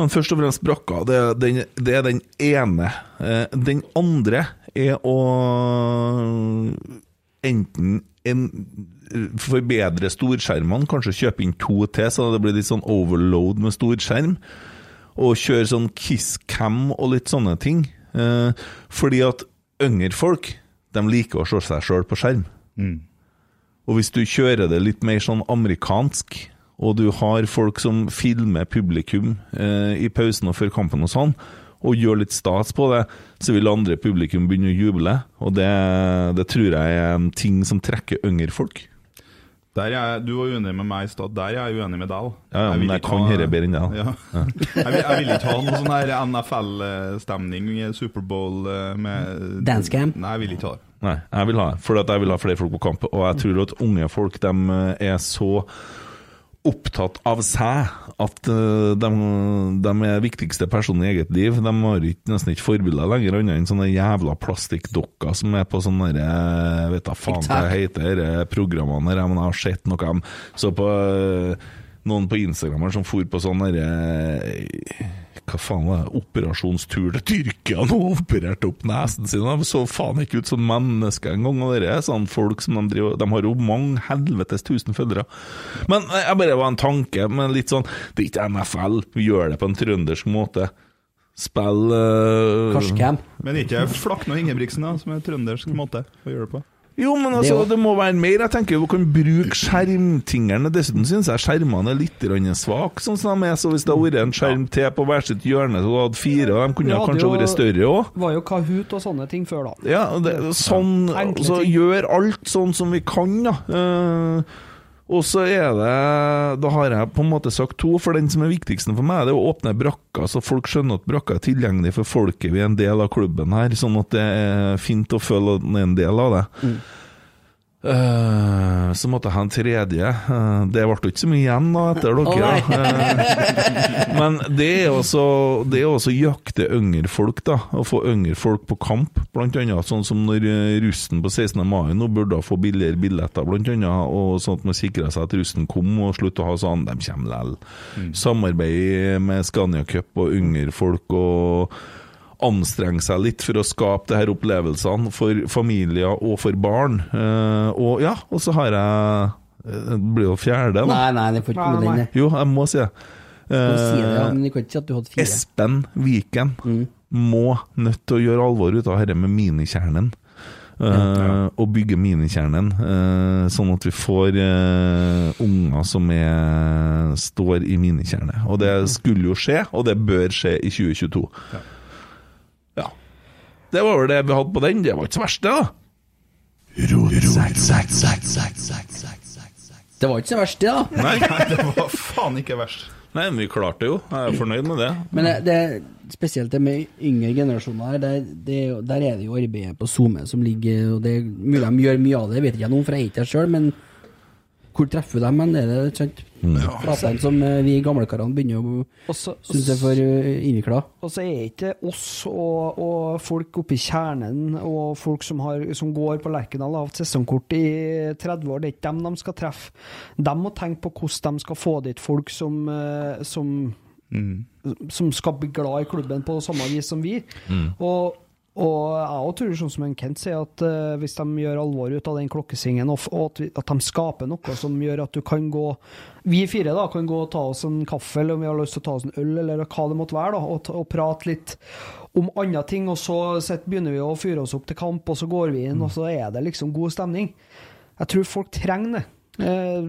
S1: men først og fremst brakka, det, den, det er den ene. Uh, den andre er å enten en, forbedre storskjermene, kanskje kjøpe inn to til, så det blir litt sånn overload med storskjerm. Og kjøre sånn kisscam og litt sånne ting. Eh, fordi at yngre folk, de liker å se seg sjøl på skjerm. Og hvis du kjører det litt mer sånn amerikansk, og du har folk som filmer publikum eh, i pausen og før kampen og sånn, og gjør litt stas på det, så vil andre publikum begynne å juble. Og det, det tror jeg er en ting som trekker yngre folk.
S4: Der er jeg, du var uenig med meg i stad, der er jeg uenig med deg.
S1: Ja, ja, men jeg kan dette bedre enn deg.
S4: Ja. jeg, vil, jeg vil ikke ha noe sånn NFL-stemning, Superbowl eh, med
S3: Dancecam?
S4: Nei, jeg vil ikke ha det.
S1: Nei, jeg vil ha det, for at jeg vil ha flere folk på kamp. Og jeg tror at unge folk de er så opptatt av seg at eh, de, de er viktigste personen i eget liv. De har ikke, nesten ikke forbilder lenger, annet enn sånne jævla plastikkdokker som er på sånne der, eh, vet da faen hva det heter, eh, programmene der. Jeg har sett noe de så på eh, noen på Instagram her som for på sånn derre Hva faen var det? Operasjonstur til Tyrkia nå, opererte opp nesen sin. De så faen ikke ut som mennesker engang. Og det er sånn folk som de driver De har jo mange helvetes tusen følgere. Men eh, jeg bare var en tanke, men litt sånn Det er ikke NFL, vi gjør det på en trøndersk måte. Spill uh,
S3: Karskheim.
S4: Men ikke Flakne og Ingebrigtsen, da, som er trøndersk måte å gjøre det på.
S1: Jo, men altså,
S3: Det
S1: det, må være mer. Jeg tenker jo Du kan bruke skjermtingene. Dessuten syns jeg skjermene er litt svake, sånn som de er. Så hvis det hadde vært en skjerm til på hvert sitt hjørne, så du hadde fire, og de kunne
S5: ja,
S1: kanskje vært større òg.
S5: var jo Kahoot og sånne ting før, da.
S1: Ja, det, sånn Så gjør alt sånn som vi kan, da. Eh, Og så er det Da har jeg på en måte sagt to, for den som er viktigst for meg, det er å åpne brakka, så folk skjønner at brakka er tilgjengelig for folket. Vi er en del av klubben her, sånn at det er fint å føle at man er en del av det. Eh, så måtte jeg ha en tredje. Eh, det ble ikke så mye igjen da etter dere. Eh, men det er også Det er også jakte yngre folk, da. Å få yngre folk på kamp. Blant annet sånn som når russen på 16. mai nå burde få billigere billetter, blant annet. Og sånn at man sikra seg at russen kom, og slutta å ha sånn De kommer likevel. Samarbeid med Scania Cup og yngre folk. og anstrenge seg litt for å skape de her opplevelsene for familier og for barn. Uh, og ja, og så har jeg eh, Det blir jo fjerde, da.
S3: Nei, nei, det får ikke komme den. det.
S1: Jo, jeg må si det.
S3: Uh, si det, ja,
S1: Eh,
S3: men du kan ikke si at du hadde fire.
S1: Espen Viken må nødt til å gjøre alvor ut av dette med minikjernen. Eh, og bygge minikjernen, uh, sånn at vi får uh, unger som er, står i minikjerne. Og det skulle jo skje, og det bør skje i 2022. Ja. Det var vel det vi hadde på den. Det var ikke så verst, det, da.
S3: Det var ikke så verst, det, da.
S1: Nei,
S4: Det var faen ikke verst.
S1: Nei men vi klarte det jo. Jeg er fornøyd med det.
S3: Men det, det spesielt det med yngre generasjoner, her, der, det, er der er det jo arbeidet på SoMe som ligger og Det er mulig de gjør mye av det, vet ikke jeg noe, for jeg er ikke der sjøl, men hvor treffer du dem? Men er det sant? sant? Flatland som eh, vi gamlekarene begynner å synes er for uh, innvikla.
S5: Og så er ikke oss og, og folk oppe i kjernen og folk som, har, som går på Lerkendal og har hatt sesongkort i 30 år, det er ikke dem de skal treffe. De må tenke på hvordan de skal få dit folk som, som, mm. som skal bli glad i klubben på samme vis som vi. Og, og jeg tror, sånn som en Kent sier, at uh, hvis de gjør alvor ut av den klokkesingen, og, at, at de skaper noe som gjør at du kan gå Vi fire da kan gå og ta oss en kaffe, eller om vi har lyst til å ta oss en øl, eller hva det måtte være, da, og, og prate litt om andre ting, og så sett, begynner vi å fyre oss opp til kamp, og så går vi inn, og så er det liksom god stemning. Jeg tror folk trenger det. Eh,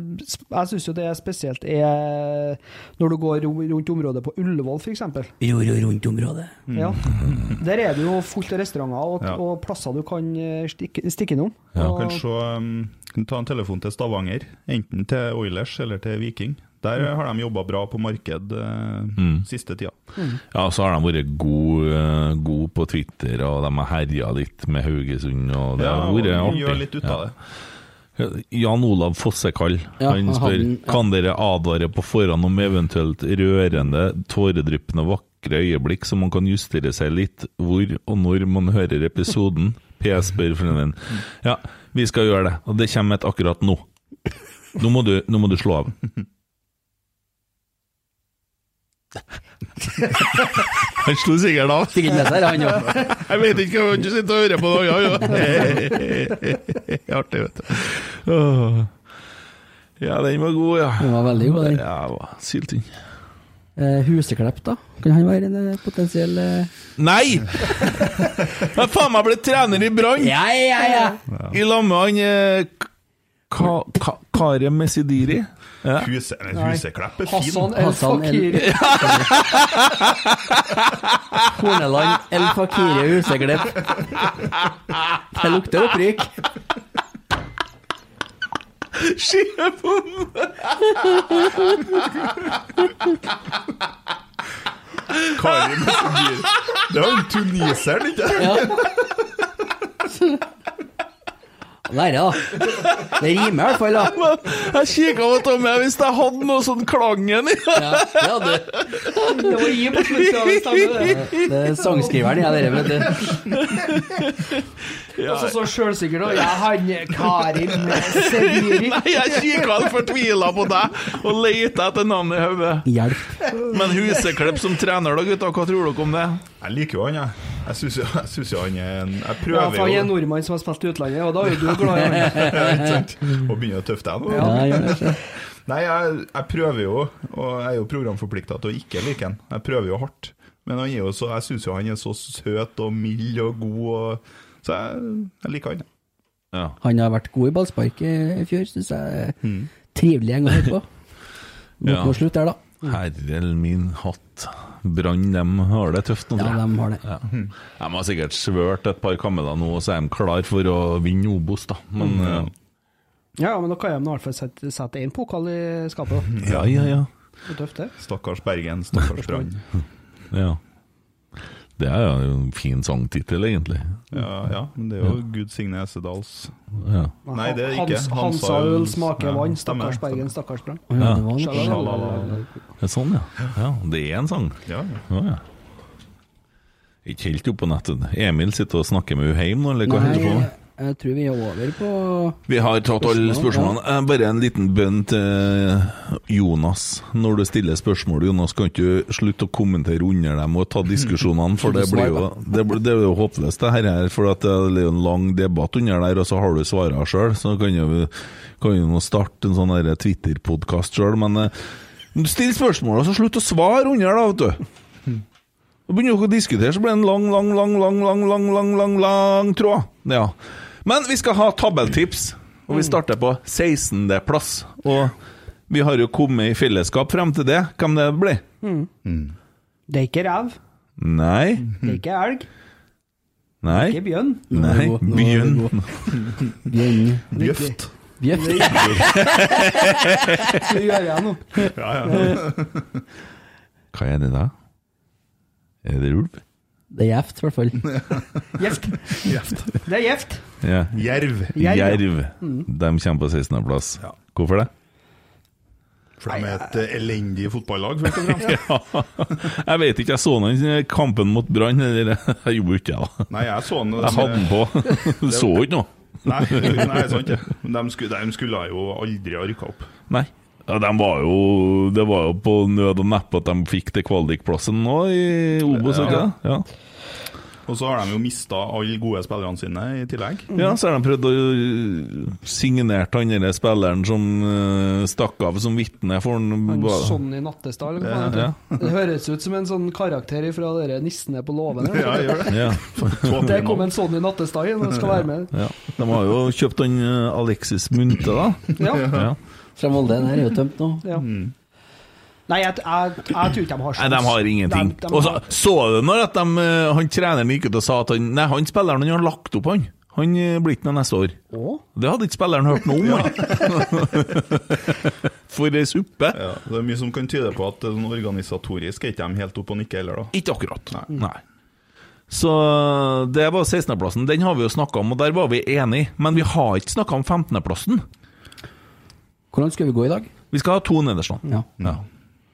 S5: Jeg syns jo det er spesielt er når du går rundt området på Ullevål, f.eks.
S3: Ro rundt området.
S5: Ja. Der er det jo fullt av restauranter og,
S4: Ja.
S5: og plasser du kan eh, stikke, stikke innom.
S4: Ja,
S5: Og-
S4: kan se, um, kan ta en telefon til Stavanger, enten til Oilers eller til Viking. Der har de jobba bra på marked eh, siste tida.
S1: Ja, så har de vært gode eh, god på Twitter, og de har herja litt med Haugesund, og det
S4: Ja,
S1: har vært artig.
S4: gjør litt ut av det.
S1: Jan Olav Fossekall
S3: Ja,
S1: han spør
S3: han, ja.
S1: Kan dere advare på forhånd om eventuelt rørende, tåredryppende vakre øyeblikk, så man kan justere seg litt hvor og når man hører episoden? PS spør frennen. Ja, vi skal gjøre det, og det kommer et akkurat nå. Nå må du, nå må du slå av. Han slo sikkert av.
S3: Sikkert med seg, han òg.
S1: Jeg vet ikke hva du sitter og hører på det. Ja, ja. Artig, vet du. Åh. Ja, den var god, ja.
S3: Den var veldig god, den.
S1: Ja, det var syltynn.
S3: Eh, Huseklepp, da? Kan han være en eh, potensiell eh...
S1: Nei! Jeg har faen meg blitt trener i Brann!
S3: Ja, ja, ja!
S1: I lag med han eh, Ka Ka Kare Mesidiri. Ja.
S4: Huse, Huseklepp er fin.
S5: Hassan El Fakiri.
S3: Horneland, El Fakiri Huseklepp. Det lukter opprykk.
S4: Skivebom! Karim Det var jo tuniseren, ikke
S3: Ja. Lære, da. Det rimer i hvert fall, da.
S1: Jeg kikka på Tommy hvis jeg hadde noe sånn klangen i
S3: Ja, det hadde du.
S5: Det var gi på slutten av en stemme, det.
S3: Det er sangskriveren, jeg, dere, vet du.
S5: Og så så sjølsikker, da. Ja, han Karim Sediri.
S1: Nei, jeg kikka fortvila på deg og leita etter navnet i hodet.
S3: Hjelp.
S1: Men Huseklepp som trener, da, gutta, hva tror dere om det?
S4: Jeg liker jo han, jeg. Jeg syns jo, jo han er en Jeg
S5: Ja,
S4: prøver
S5: for han er
S4: en
S5: nordmann som har spilt i utlandet, og da er jo du glad i han.
S4: Og begynner å tøffe deg nå.
S3: Ja.
S4: Nei, jeg, jeg prøver jo, og jeg er jo programforplikta til å ikke like han. Jeg prøver jo hardt. Men han er jo så, jeg syns jo han er så søt og mild og god, og, så jeg, jeg liker han.
S1: Ja.
S3: Han har vært god i ballspark i i fjor, syns jeg. Trivelig gjeng å høre på. Nok
S1: Ja.
S3: slutt der, da.
S1: Herre min hatt. Brann, de har det tøft nå.
S3: Ja,
S1: tror jeg.
S3: de har det.
S1: Ja. De har sikkert svørt et par kammer nå, så er de klar for å vinne Obos, da. Men eh,
S5: Ja, men da kan de i hvert fall sette, sette én pokal i skapet. da.
S1: Ja, ja, ja.
S5: Det er tøft, det.
S4: Stakkars Bergen, stakkars Brann.
S1: ja. Det er jo en fin sangtittel, egentlig.
S4: Ja, ja, men det er jo Gud signe Esedals
S1: Ja.
S4: Nei, det er ikke.
S5: Hans,
S4: Hansa
S5: øl smaker
S4: ja,
S5: vann. Stakkars. Bergen, stakkars Brann.
S3: Ja, det
S1: er sånn, ja. ja. Det er en sang.
S4: Ja, ja.
S1: Ja, ja. Ikke helt oppe på nettet. Emil sitter og snakker med henne hjemme nå, eller hva holder du på med?
S3: Jeg tror vi er over på
S1: Vi har tatt alle spørsmålene. Ja. Bare en liten bønn til Jonas. Når du stiller spørsmål, Jonas, kan ikke du slutte å kommentere under dem og ta diskusjonene, for det blir jo, det blir, det er jo håpløst, det her. For at det er jo en lang debatt under der, og så har du svarene sjøl. Så kan jo kan jo starte en sånn Twitter-podkast sjøl, men still spørsmål, og så slutt å svare under, da, vet du. Begynner dere å diskutere, så blir det en lang, lang, lang, lang, lang, lang, lang, lang, lang tråd. Ja. Men vi skal ha tabelltips, og vi starter på 16. plass. Og vi har jo kommet i fellesskap frem til det. Hvem det blir?
S5: Det er ikke rev,
S1: Nei.
S5: det er ikke elg,
S1: Nei.
S5: ikke bjørn.
S1: Nei.
S3: Er det
S1: Bjørn.
S3: Bjørn.
S4: Bjøft.
S3: Bjøft.
S5: Det gjør jeg nå.
S1: Hva er det da? Er det ulv?
S3: Det er gjevt, i hvert fall.
S5: gjevt. Det er gjevt.
S1: Ja.
S4: Jerv.
S5: Jerv, ja.
S1: Jerv. De kommer på 16. plass.
S4: Ja.
S1: Hvorfor det?
S4: For de er et eh, elendig fotballag, først og fremst.
S1: Jeg vet ikke, jeg så den kampen mot Brann, eller jeg gjorde ikke det. da.
S4: Nei, jeg så den.
S1: Jeg hadde den på. Du så ikke noe.
S4: Nei, nei sant det. Men de skulle, de skulle jo aldri ha rykka opp.
S1: Nei. Ja, de var jo, det var jo på nød og neppe at de fikk til kvalikplassen nå i Obos, ikke
S4: Ja.
S1: det? Ja.
S4: Og så har de jo mista alle gode spillerne sine i tillegg.
S1: ja, så har de prøvd å uh, signere han der spilleren som uh, stakk av som vitne for han.
S5: Han Sonny Nattestad, eller hva han
S1: Ja.
S5: Det høres ut som en sånn karakter fra dere nissene på låven.
S4: Ja, gjør det.
S1: Ja.
S5: Det kom en Sonny Nattestad inn og skal være med.
S1: ja. De har jo kjøpt han uh, Alexis Munte, da.
S5: Ja.
S1: Ja.
S3: Fra Molde. Den her er jo tømt nå.
S5: ja. Nei, jeg, jeg, jeg tror ikke de har
S1: Nei, de har ingenting.
S5: De, de
S1: Og så
S5: har,
S1: så du når at de, uh, han treneren gikk ut og sa at han Nei, han spilleren han har lagt opp, han. Han uh, blir ikke med neste år.
S5: Åh?
S1: Det hadde ikke spilleren hørt noe om. For ei suppe.
S4: Ja, det er mye som kan tyde på at sånn organisatorisk er ikke de helt oppe og nikke heller, da.
S1: Ikke akkurat. Nei. Så det var 16.-plassen. Den har vi jo snakka om, og der var vi enige. Men vi har ikke snakka om 15.-plassen.
S3: Hvordan skal vi gå i dag?
S1: Vi skal ha to nederst nå.
S3: Ja.
S1: Ja.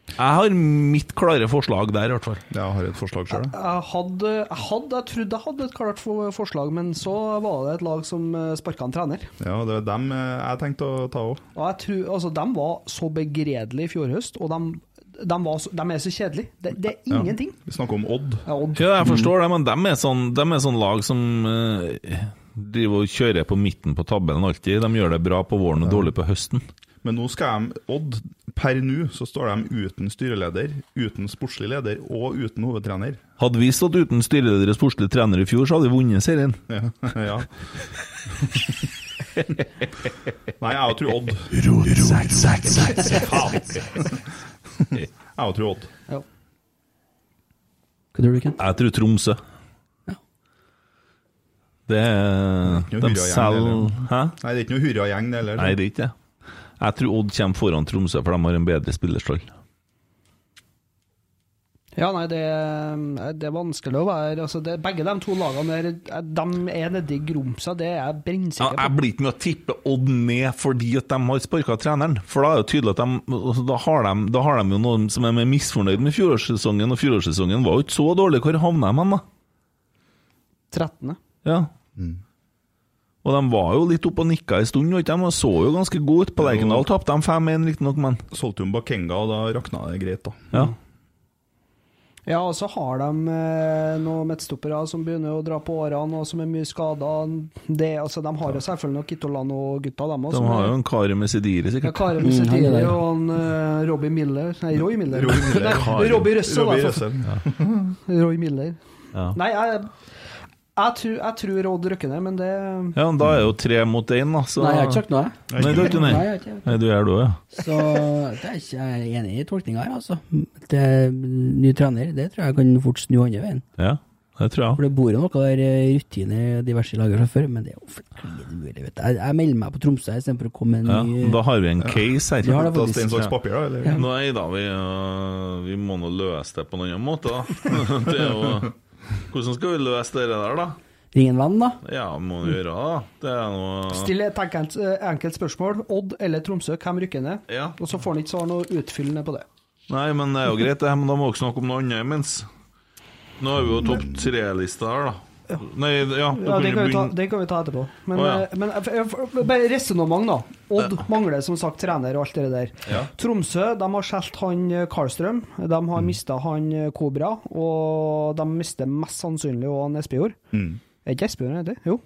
S1: Jeg har mitt klare forslag der, i hvert fall.
S4: Jeg har et forslag sjøl.
S5: jeg, hadde, jeg hadde Jeg trodde jeg hadde et klart forslag, men så var det et lag som sparka en trener.
S4: Ja, det er dem eh, jeg tenkte å ta òg.
S5: Og altså, De var så begredelige i fjor høst, og de, de, var så, de er så kjedelige. Det, det er ingenting.
S4: Vi snakker om Odd.
S5: Ja, Odd.
S1: Ja, jeg forstår det, men de er sånn, de er sånn lag som uh, driver og kjører på midten på tabellen alltid. De gjør det bra på våren og dårlig på høsten.
S4: Men nå skal de Odd Per nå så står de uten styreleder, uten sportslig leder og uten hovedtrener.
S1: Hadde vi stått uten styreleder og sportslig trener i fjor, så hadde vi vunnet serien.
S4: Ja. ja. Nei, jeg tror Odd. Jeg tror Odd.
S5: Ja.
S3: Hva tror du, Kent?
S1: Jeg tror Tromsø. Det er De selger
S4: eller?
S1: Hæ?
S4: Nei, det er ikke noe hurragjeng, det heller.
S1: Nei, det er ikke det. Jeg tror Odd kommer foran Tromsø, for de har en bedre spillerstall.
S5: Ja, nei, det, det er vanskelig å være altså det, Begge de to lagene der, de er nedi grumsa, det er jeg
S1: Ja, jeg blir ikke med å tippe Odd ned fordi at de har sparka treneren. For da er det tydelig at de altså, da, har de da har de jo noen som er mer misfornøyd med fjorårssesongen, og fjorårssesongen var jo ikke så dårlig. Hvor havna de hen, da?
S5: 13.
S1: Ja. Og de var jo litt oppe og nikka en stund, og de? Så jo ganske gode ut. På Lerkendal tapte de 5-1, riktignok, men
S4: Solgte jo Bakenga, og da rakna det greit, da.
S1: ja.
S5: Ja, og så har de eh, noen midtstoppere som begynner å dra på årene, og som er mye skada. Altså, de har jo selvfølgelig noen Kitolano-gutta, dem
S1: De har jo en Kari Mesidiri, sikkert.
S5: ja. Mesidiri
S3: Mm,
S5: Musetiri
S3: der.
S5: og en, uh, Robbie Miller Nei, Roy Miller.
S4: Roy Miller.
S5: Nei, Robbie Russell.
S4: Robbie Russell.
S5: Ja. Roy Miller.
S1: Ja.
S5: Nei, jeg, jeg, tror, jeg tror Odd rykker ned, men det
S1: Ja, men da er jo tre mot én, da. Så...
S3: Nei, jeg har ikke sagt noe, jeg.
S1: Nei, du har ikke nei?
S3: Nei, jeg har ikke.
S1: Nei, du gjør det òg, ja.
S3: Så det er ikke jeg er enig i tolkninga her, altså. Det er ny trener, det tror jeg kan fort snu andre veien.
S1: ja. Det tror jeg.
S3: For det bor jo noe der rutiner, rutine i diverse lager fra før, men det er jo klin mulig, vet du. Jeg, jeg melder meg på Tromsø istedenfor å komme med en ny ja,
S1: da har vi en case her.
S3: Ja, har det faktisk.
S4: stein, slags
S1: Ja.
S4: papir, da? Eller?
S1: Nei da, vi, uh, vi må nå løse det på en annen måte, da. Det er jo Hvordan skal vi løse det der, da?
S3: Ring en venn, da.
S1: Ja, må du gjøre det, da. Det er noe
S5: Still et enkelt, eh, enkelt spørsmål. Odd eller Tromsø, hvem rykker ned?
S1: Ja.
S5: Og så får han ikke svar noe utfyllende på det.
S1: Nei, men det er jo greit, det. Men da må dere snakke om noe annet imens. Nå har vi jo topp tre-lista her, da. Nei, ja,
S5: Ja,
S1: den,
S5: det kan, vi ta, den, kan vi ta etterpå. Men,
S1: oh, ja.
S5: eh, men eh, bare resonnement, da. Odd mangler som sagt trener og alt det der.
S1: Ja.
S5: Tromsø de har solgt han eh, Karlstrøm, de har
S1: Mm.
S5: mista han eh, Kobra, og de mister mest sannsynlig òg Espejord.
S4: Mm.
S5: Er ikke Espejord det? Jo.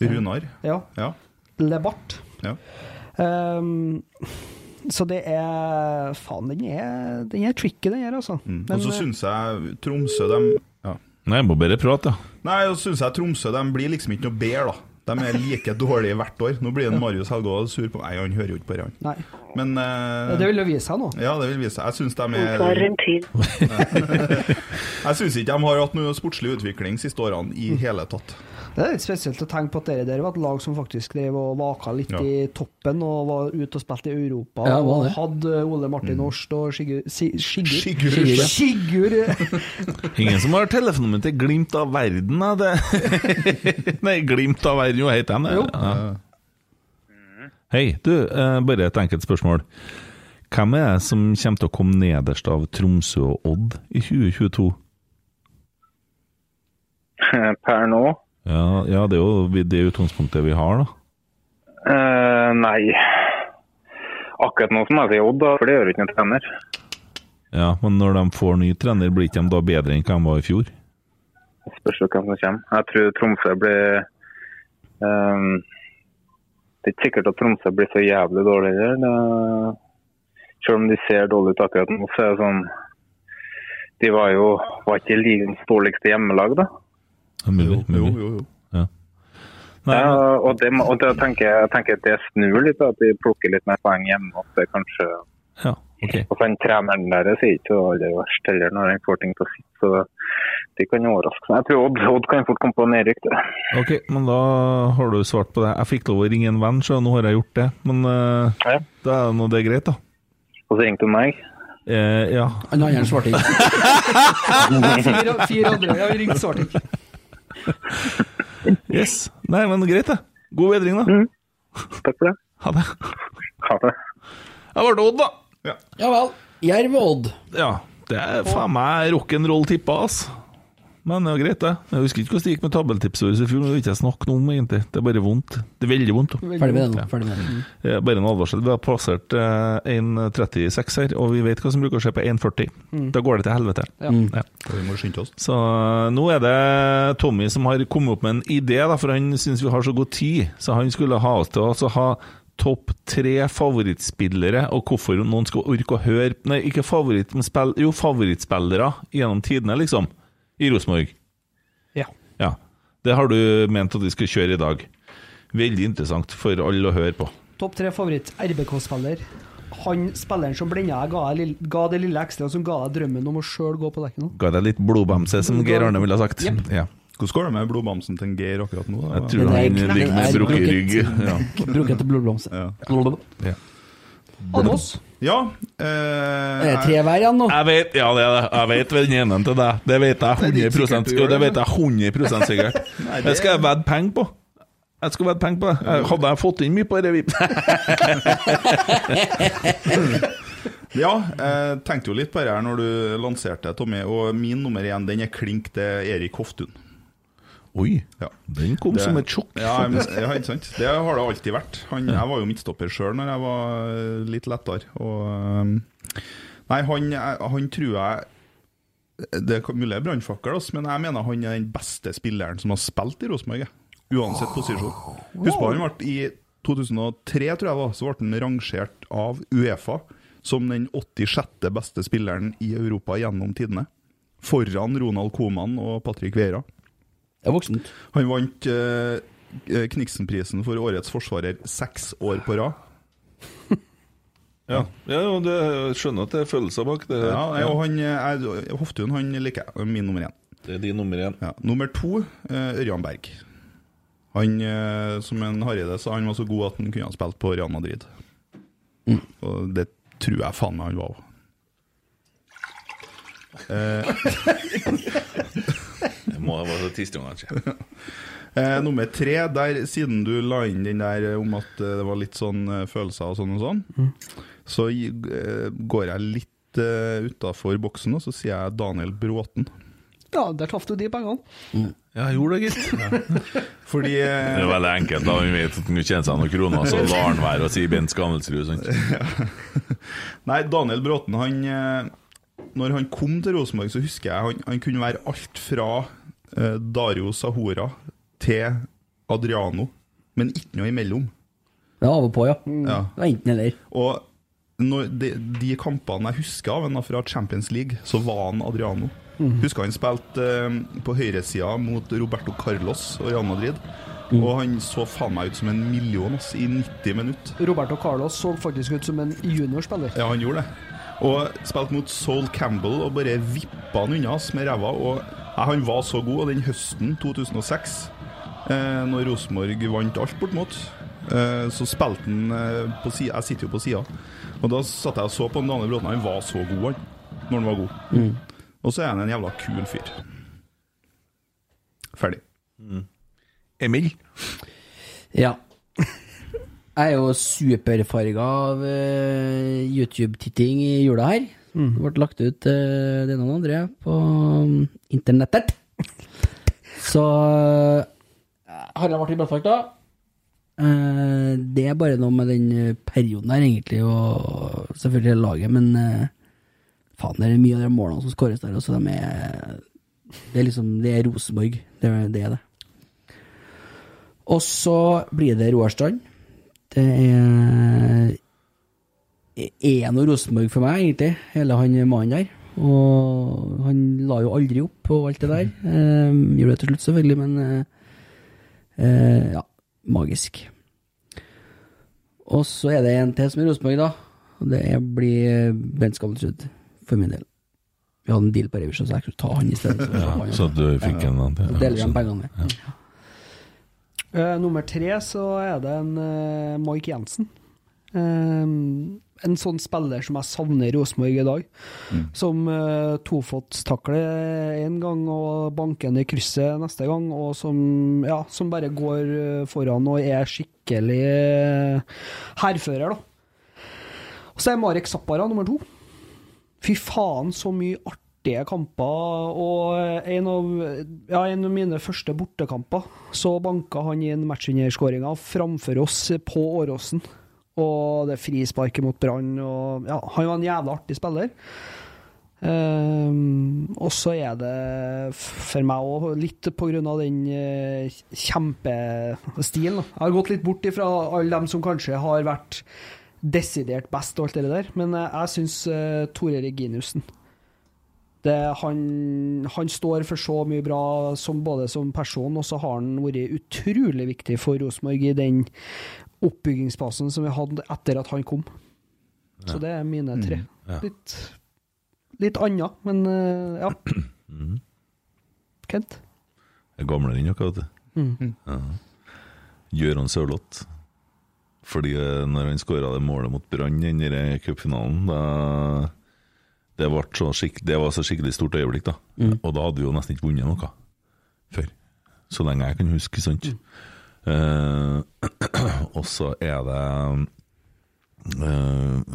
S4: Runar.
S5: Ja.
S4: Ja.
S5: Lebart.
S4: ja.
S5: Um, så det er Faen, den er, den er tricky, den her, altså.
S4: Mm.
S5: Men,
S4: og så
S5: eh,
S4: syns jeg Tromsø de, ja.
S1: Nei, må bare prate, ja.
S4: Nei, så syns jeg Tromsø de blir liksom ikke noe bedre, da. De er like dårlige hvert år. Nå blir en Marius Helgaa sur på meg, han hører jo ikke på det. Men
S5: Ja, Det vil jo vise seg nå.
S4: Ja, det vil vise seg. Jeg syns de er Jeg syns ikke de har hatt noe sportslig utvikling siste årene i hele tatt.
S5: Det er litt spesielt å tenke på at dere der var et lag som faktisk drev og vaka litt
S4: Ja.
S5: i toppen og var ute og spilte i Europa.
S3: Ja,
S5: og hadde Ole Martin Årst og Sigurd Si- Sigurd?
S4: Sigurd.
S1: Ingen som har telefonnummeret til Glimt av verden, er Det. Nei, Glimt av verden, jo, hete, den det? Ja. Hei, du, eh, bare et enkelt spørsmål. Hvem er det som kommer til å komme nederst av Tromsø og Odd i 2022?
S7: Per nå?
S1: Ja, ja det er jo det utgangspunktet vi har, da.
S7: Uh, nei. Akkurat nå som jeg sier Odd, da, for det gjør ikke noen trener.
S1: Ja, Men når de får ny trener, blir ikke de da bedre enn hva de var i fjor?
S7: Det Spørs hvem som kommer. Jeg tror Tromsø blir ehm, Det er ikke sikkert at Tromsø blir så jævlig dårligere. Det- Selv om de ser dårlig ut akkurat nå, så er det sånn De var jo var ikke ligens dårligste hjemmelag, da.
S1: Ja, Mulig,
S4: Jo,
S1: mulig.
S4: jo, jo.
S1: Ja. Nei,
S7: Ja, og det, og det tenker jeg, jeg tenker at det snur litt, at de plukker litt mer poeng hjemme. At det kanskje
S1: ja, okay.
S7: Og den treneren der sier ikke det aller verst heller når han får ting til å sitte. Så det kan overraske meg. Jeg tror Odd, kan fort komme på nedrykk.
S1: Ok, men da har du svart på det. Jeg fikk lov å ringe en venn, så nå har jeg gjort det. Men uh,
S7: Ja.
S1: da er nå det er greit, da.
S7: Og så ringte hun meg.
S1: Eh, ja.
S3: Han andre svarte ikke.
S5: Fire, fire andre. Jeg har ringt svart ikke.
S1: Yes. Nei, men greit, det. God bedring, da.
S7: Takk for det.
S1: Ha det.
S7: Ha det.
S1: Jeg ble Odd, da.
S3: Ja vel. Jerv og Odd.
S1: Ja, det er faen meg rock'n'roll tippa, ass. Men det er greit, det. Jeg husker ikke hvordan det gikk med tabelltipsåret i fjor. Det vil ikke jeg snakke noe om, egentlig. Det er bare vondt. Det er veldig vondt.
S3: Ferdig med det nå. Ferdig med det.
S1: Eh, Bare en advarsel. Vi har plassert eh, 1,36 her, og vi vet hva som bruker å skje på 1,40. Da går det til helvete. Ja.
S4: Vi må skynde oss.
S1: Så eh, nå er det Tommy som har kommet opp med en idé, da, for han syns vi har så god tid. Så han skulle ha oss til å altså, ha topp tre favorittspillere, og hvorfor noen skal orke å høre Nei, ikke favoritt, men spill, jo, favorittspillere gjennom tidene, liksom. I Rosenborg.
S5: Ja.
S1: Ja. Det har du ment at vi skal kjøre i dag. Veldig interessant for alle å høre på.
S5: Topp tre favoritt RBK-spiller. Han spilleren som blenda deg, ga, det lille ekstra som ga deg drømmen om å sjøl gå på Lerkendal.
S1: Ga deg litt blodbamse, som Geir Arne ville ha sagt.
S5: Yep.
S1: Ja.
S4: Hvordan går det med blodbamsen til Geir akkurat nå? da?
S1: Jeg tror han ligger med brukket rygg. Ja.
S3: Brukket til blodblomst.
S4: Ja.
S3: Er
S1: Ja.
S4: Eh,
S3: det tre hver igjen nå?
S1: Jeg vet, ja, det er det. Jeg vet den ene til deg. Det vet jeg
S4: er
S1: 100
S4: sikkert
S1: Jo,
S4: gjør
S1: det vet jeg 100 sikkert.
S4: Nei,
S1: Det skal jeg vedde penger på. Jeg skal vedde penger på det. Hadde jeg fått inn mye på det vip...
S4: Ja, jeg tenkte jo litt på det her når du lanserte Tommy. Og min nummer én den er klink til Erik Hoftun.
S1: Oi,
S4: Ja.
S1: den kom
S4: Det-
S1: som et sjokk.
S4: Ja, ja, ikke sant? Det har det alltid vært. Han, jeg var jo midtstopper sjøl når jeg var eh, litt lettere. Og, um, nei, han, han tror jeg Det er mulig det er brannfakkel, men jeg mener han er den beste spilleren som har spilt i Rosenborg. Uansett posisjon. Husk på, han ble i 2003, tror jeg da, så ble han rangert av Uefa som den 86. beste spilleren i Europa gjennom tidene. Foran Ronald Koman og Patrick Vieira.
S3: Det er voksent.
S4: Han vant eh, eh, Kniksen-prisen for årets forsvarer seks år på rad.
S1: Ja, ja jo, det, jeg skjønner at det er følelser bak det.
S4: Ja, og han, er- Hoftun han liker jeg, min nummer én.
S1: Det er din nummer én.
S4: Ja. Nummer to, eh, Ørjan Berg. Han, eh, som en Hareide sa, han var så god at han kunne ha spilt på Real Madrid. Og det tror jeg faen meg han var òg.
S1: Det må være så tidstunge, kanskje.
S4: Eh, nummer tre, der, siden du la inn den der om at eh, det var litt sånn eh, følelser og sånn og sånn, så eh, går jeg litt eh, utafor boksen, og så sier jeg Daniel Bråten.
S5: Ja, der traff du de pengene.
S1: Ja, jeg gjorde det, gitt.
S4: Fordi
S1: Det
S4: eh,
S1: er veldig enkelt. da Vi vet at han tjener seg noen kroner, så lar han være å si Bent Skammelsrud. Sant?
S4: Nei, Daniel Bråten, han eh, Når han kom til Rosenborg, så husker jeg han, han kunne være alt fra eh, Dario Sahora til Adriano, men ikke noe imellom.
S3: Det er av og på, ja.
S4: Ja.
S3: Det var enten eller.
S4: Og når de, de kampene jeg husker av fra Champions League, så var han Adriano. Husker han spilte eh, på høyresida mot Roberto Carlos og Real Madrid. Og han så faen meg ut som en million ass, i 90 minutter.
S5: Roberto Carlos så faktisk ut som en juniorspiller.
S4: Ja, han gjorde det. Og spilte mot Soul Campbell og bare vippa han unna med ræva. Og ja, han var så god. Og den høsten 2006, eh, når Rosenborg vant alt bortimot, eh, så spilte han eh, på sida Jeg sitter jo på sida. Og da satt jeg og så på Daniel Bråten. Han var så god, han. Når han var god. Og så er han en jævla kul fyr. Ferdig.
S1: Emil?
S3: Ja. Jeg er jo superfarga av uh, YouTube-titting i jula her. Det ble lagt ut uh, det ene og det andre på um, internettet. Så uh, vært i da. Eh, det er bare noe med den eh, perioden her, egentlig, og selvfølgelig hele laget, men uh, faen, det er mye av de målene som skåres der, også, de er Det er liksom Det er Rosenborg. Det det. Er det. Og så blir det Roar Strand. Det er er noe Rosenborg for meg, egentlig, hele han mannen der. Og han la jo aldri opp på alt det der. Eh, gjorde det til slutt, selvfølgelig, men eh, eh, ja, magisk. Og så er det en til som er Rosenborg, da. Og det blir Bent Skavlsrud, for min del. Vi hadde en deal på revisjon, så jeg kunne ta han i stedet. Så,
S1: Ja, så du fikk en annen til?
S3: deler igjen pengene. med.
S5: Eh, nummer tre så er det en uh, Mike Jensen. Uh, en sånn spiller som jeg savner i Rosenborg i dag. Som uh, tofotstakler en gang og banker den i krysset neste gang, og som, ja, som bare går foran og er skikkelig uh, hærfører, da. Og så er Marek Zappara nummer to. Fy faen, så mye artige kamper. Og en av, ja, en av mine første bortekamper, så banka han inn matchvinnerskåringa framfor oss på Åråsen. Og det frisparket mot Brann. og ja, Han var en jævla artig spiller. Um, og så er det for meg òg litt på grunn av den uh, kjempestilen. Jeg har gått litt bort ifra alle dem som kanskje har vært desidert best og alt det der, men uh, jeg syns uh, Tore Reginiussen det, han, han står for så mye bra som både som person, og så har han vært utrolig viktig for Rosenborg i den oppbyggingsfasen som vi hadde etter at han kom. Så det er mine tre.
S1: ja.
S5: Litt, litt anna, men uh, ja. Kent?
S1: Jeg er gamlere enn dere, vet du. Ja. Gøran Sørloth. Fordi eh, når han skåra det målet mot Brann i cupfinalen, da det, så skikk, det var så skikkelig stort øyeblikk, da. Og da hadde vi jo nesten ikke vunnet noe før. Så lenge jeg kan huske, sant. Uh, og så er det Uh,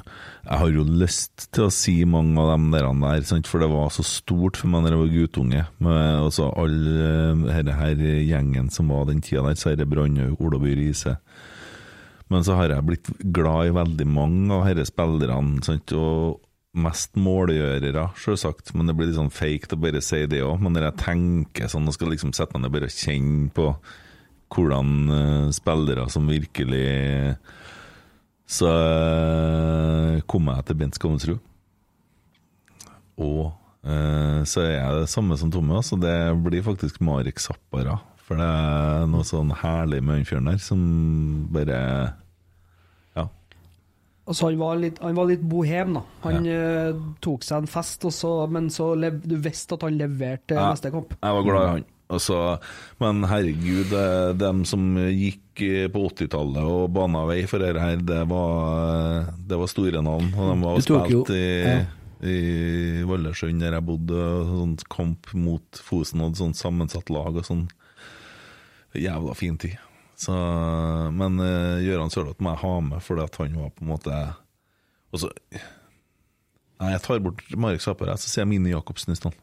S1: jeg har jo lyst til å si mange av dem der, der sant? for det var så stort for meg da jeg var guttunge. Med altså, alle denne her gjengen som var den tida der, Sverre Brandhaug, Olaby Riise. Men så har jeg blitt glad i veldig mange av disse spillerne. Sant? Og mest målgjørere, selvsagt. Men det blir litt sånn fake å bare si det òg. Men når jeg tenker sånn og skal liksom sette meg ned og bare kjenne på hvordan eh, spillere som virkelig så kommer kom jeg til Bent Skammelsrud. Og eh, så er jeg det samme som Tomme, så det blir faktisk Marek Zappara. For det er noe sånn herlig med den fyren der som bare.
S5: Altså, han var litt, han var litt bohem, da. Han eh, tok seg en fest, og så, men så lev, du visste at han leverte
S1: Ja.
S5: neste kamp.
S1: Jeg var glad i han. Altså, men herregud, eh, dem som gikk eh, på 80-tallet og bana vei for dette her, det var, det var store navn. Og de var
S3: spilt jo-
S1: i,
S3: ja.
S1: i Vallersund, der jeg bodde, sånn kamp mot Fosen og sånn sammensatt lag og sånn. Jævla fin tid. Så, men uh, Gøran Sørloth må jeg ha med, fordi at han var på en måte og så, Nei, jeg tar bort Marek Saper, så sier jeg Mini Jacobsen i stedet.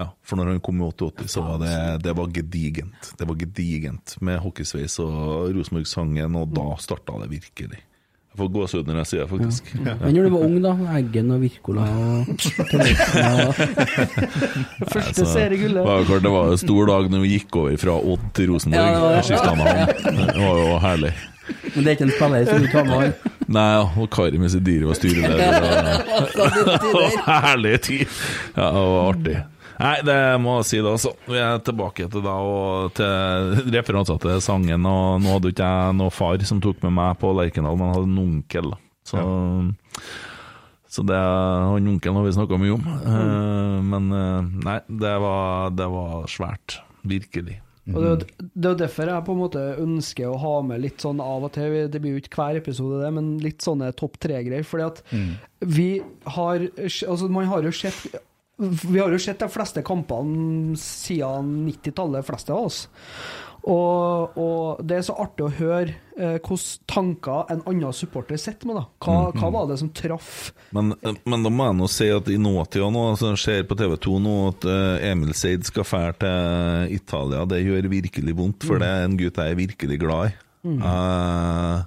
S1: Ja, for når han kom i 88, så var det, det var gedigent. Det var gedigent med hockeysveis og Rosenborg-sangen, og da starta det virkelig. Jeg får gåsehud når jeg sier det, faktisk.
S3: Men når du var ung, da? Eggen og Wirkola og
S5: Første
S1: Altså,
S5: seriegullet.
S1: Det det var en stor dag når vi gikk over fra Odd til Rosenborg.
S3: Ja, det var det.
S1: og skiftet navn. Det var jo herlig.
S3: Men det er ikke en spiller som du tar med han?
S1: Nei, og Kari med sitt dyr var styreleder. Og... Herlig tid! Ja, det var artig. Nei, det må jeg si det, altså. Vi er tilbake til deg og til referanser til sangen. Og nå hadde ikke jeg noen far som tok med meg på Lerkendal, men jeg hadde en onkel. da. Så, så det han onkelen har vi snakka mye om. Mm. men eh, nei, det var, det var svært. Virkelig.
S5: Og det, er det er derfor jeg på en måte ønsker å ha med litt sånn av og til, det blir jo ikke hver episode det, men litt sånne topp tre-greier. Fordi at vi har Altså, man har jo sett Vi har jo sett de fleste kampene siden 90-tallet, de fleste av oss. Og, og det er så artig å høre eh, hvilke tanker en annen supporter sitter med. da. Hva, hva var det som traff?
S1: Men, men da må jeg nå si at i nåtida nå, altså jeg ser på TV 2 nå at eh, Emil Seid skal fære til Italia. Det gjør virkelig vondt, for det er en gutt jeg er virkelig glad i. Eh,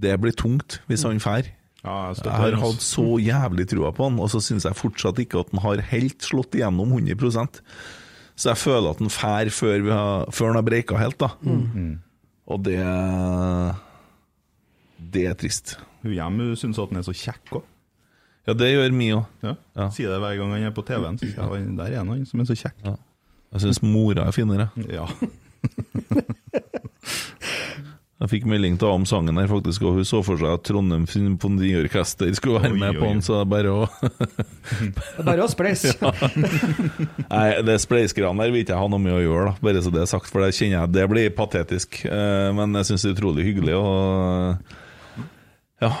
S1: det blir tungt hvis han fær.
S4: Ja, jeg
S1: Jeg har hatt
S4: altså.
S1: så jævlig trua på han, og så syns jeg fortsatt ikke at han har helt slått igjennom 100% Så jeg føler at han fær før, vi har, før han har breika helt, da. Og det Det er trist.
S4: Hun hjemme syns at han er så kjekk òg.
S1: Ja, det gjør mi òg.
S4: Ja.
S1: Ja.
S4: Sier det hver gang han er på TV-en. Ja, Der er han som er så kjekk.
S1: Ja. Jeg syns mora er finere.
S4: Ja.
S1: Jeg fikk melding til henne om sangen her, faktisk, og hun så for seg at Trondheim Symfoniorkester skulle være
S4: Oi,
S1: med på
S4: oi.
S1: den, så det er bare å
S5: bare å spleise.
S1: Nei, det spleisgreiene der vil ikke jeg ha noe med å gjøre, da. bare så det er sagt, for det kjenner jeg det blir patetisk. Eh, Men jeg syns det er utrolig hyggelig, og ja.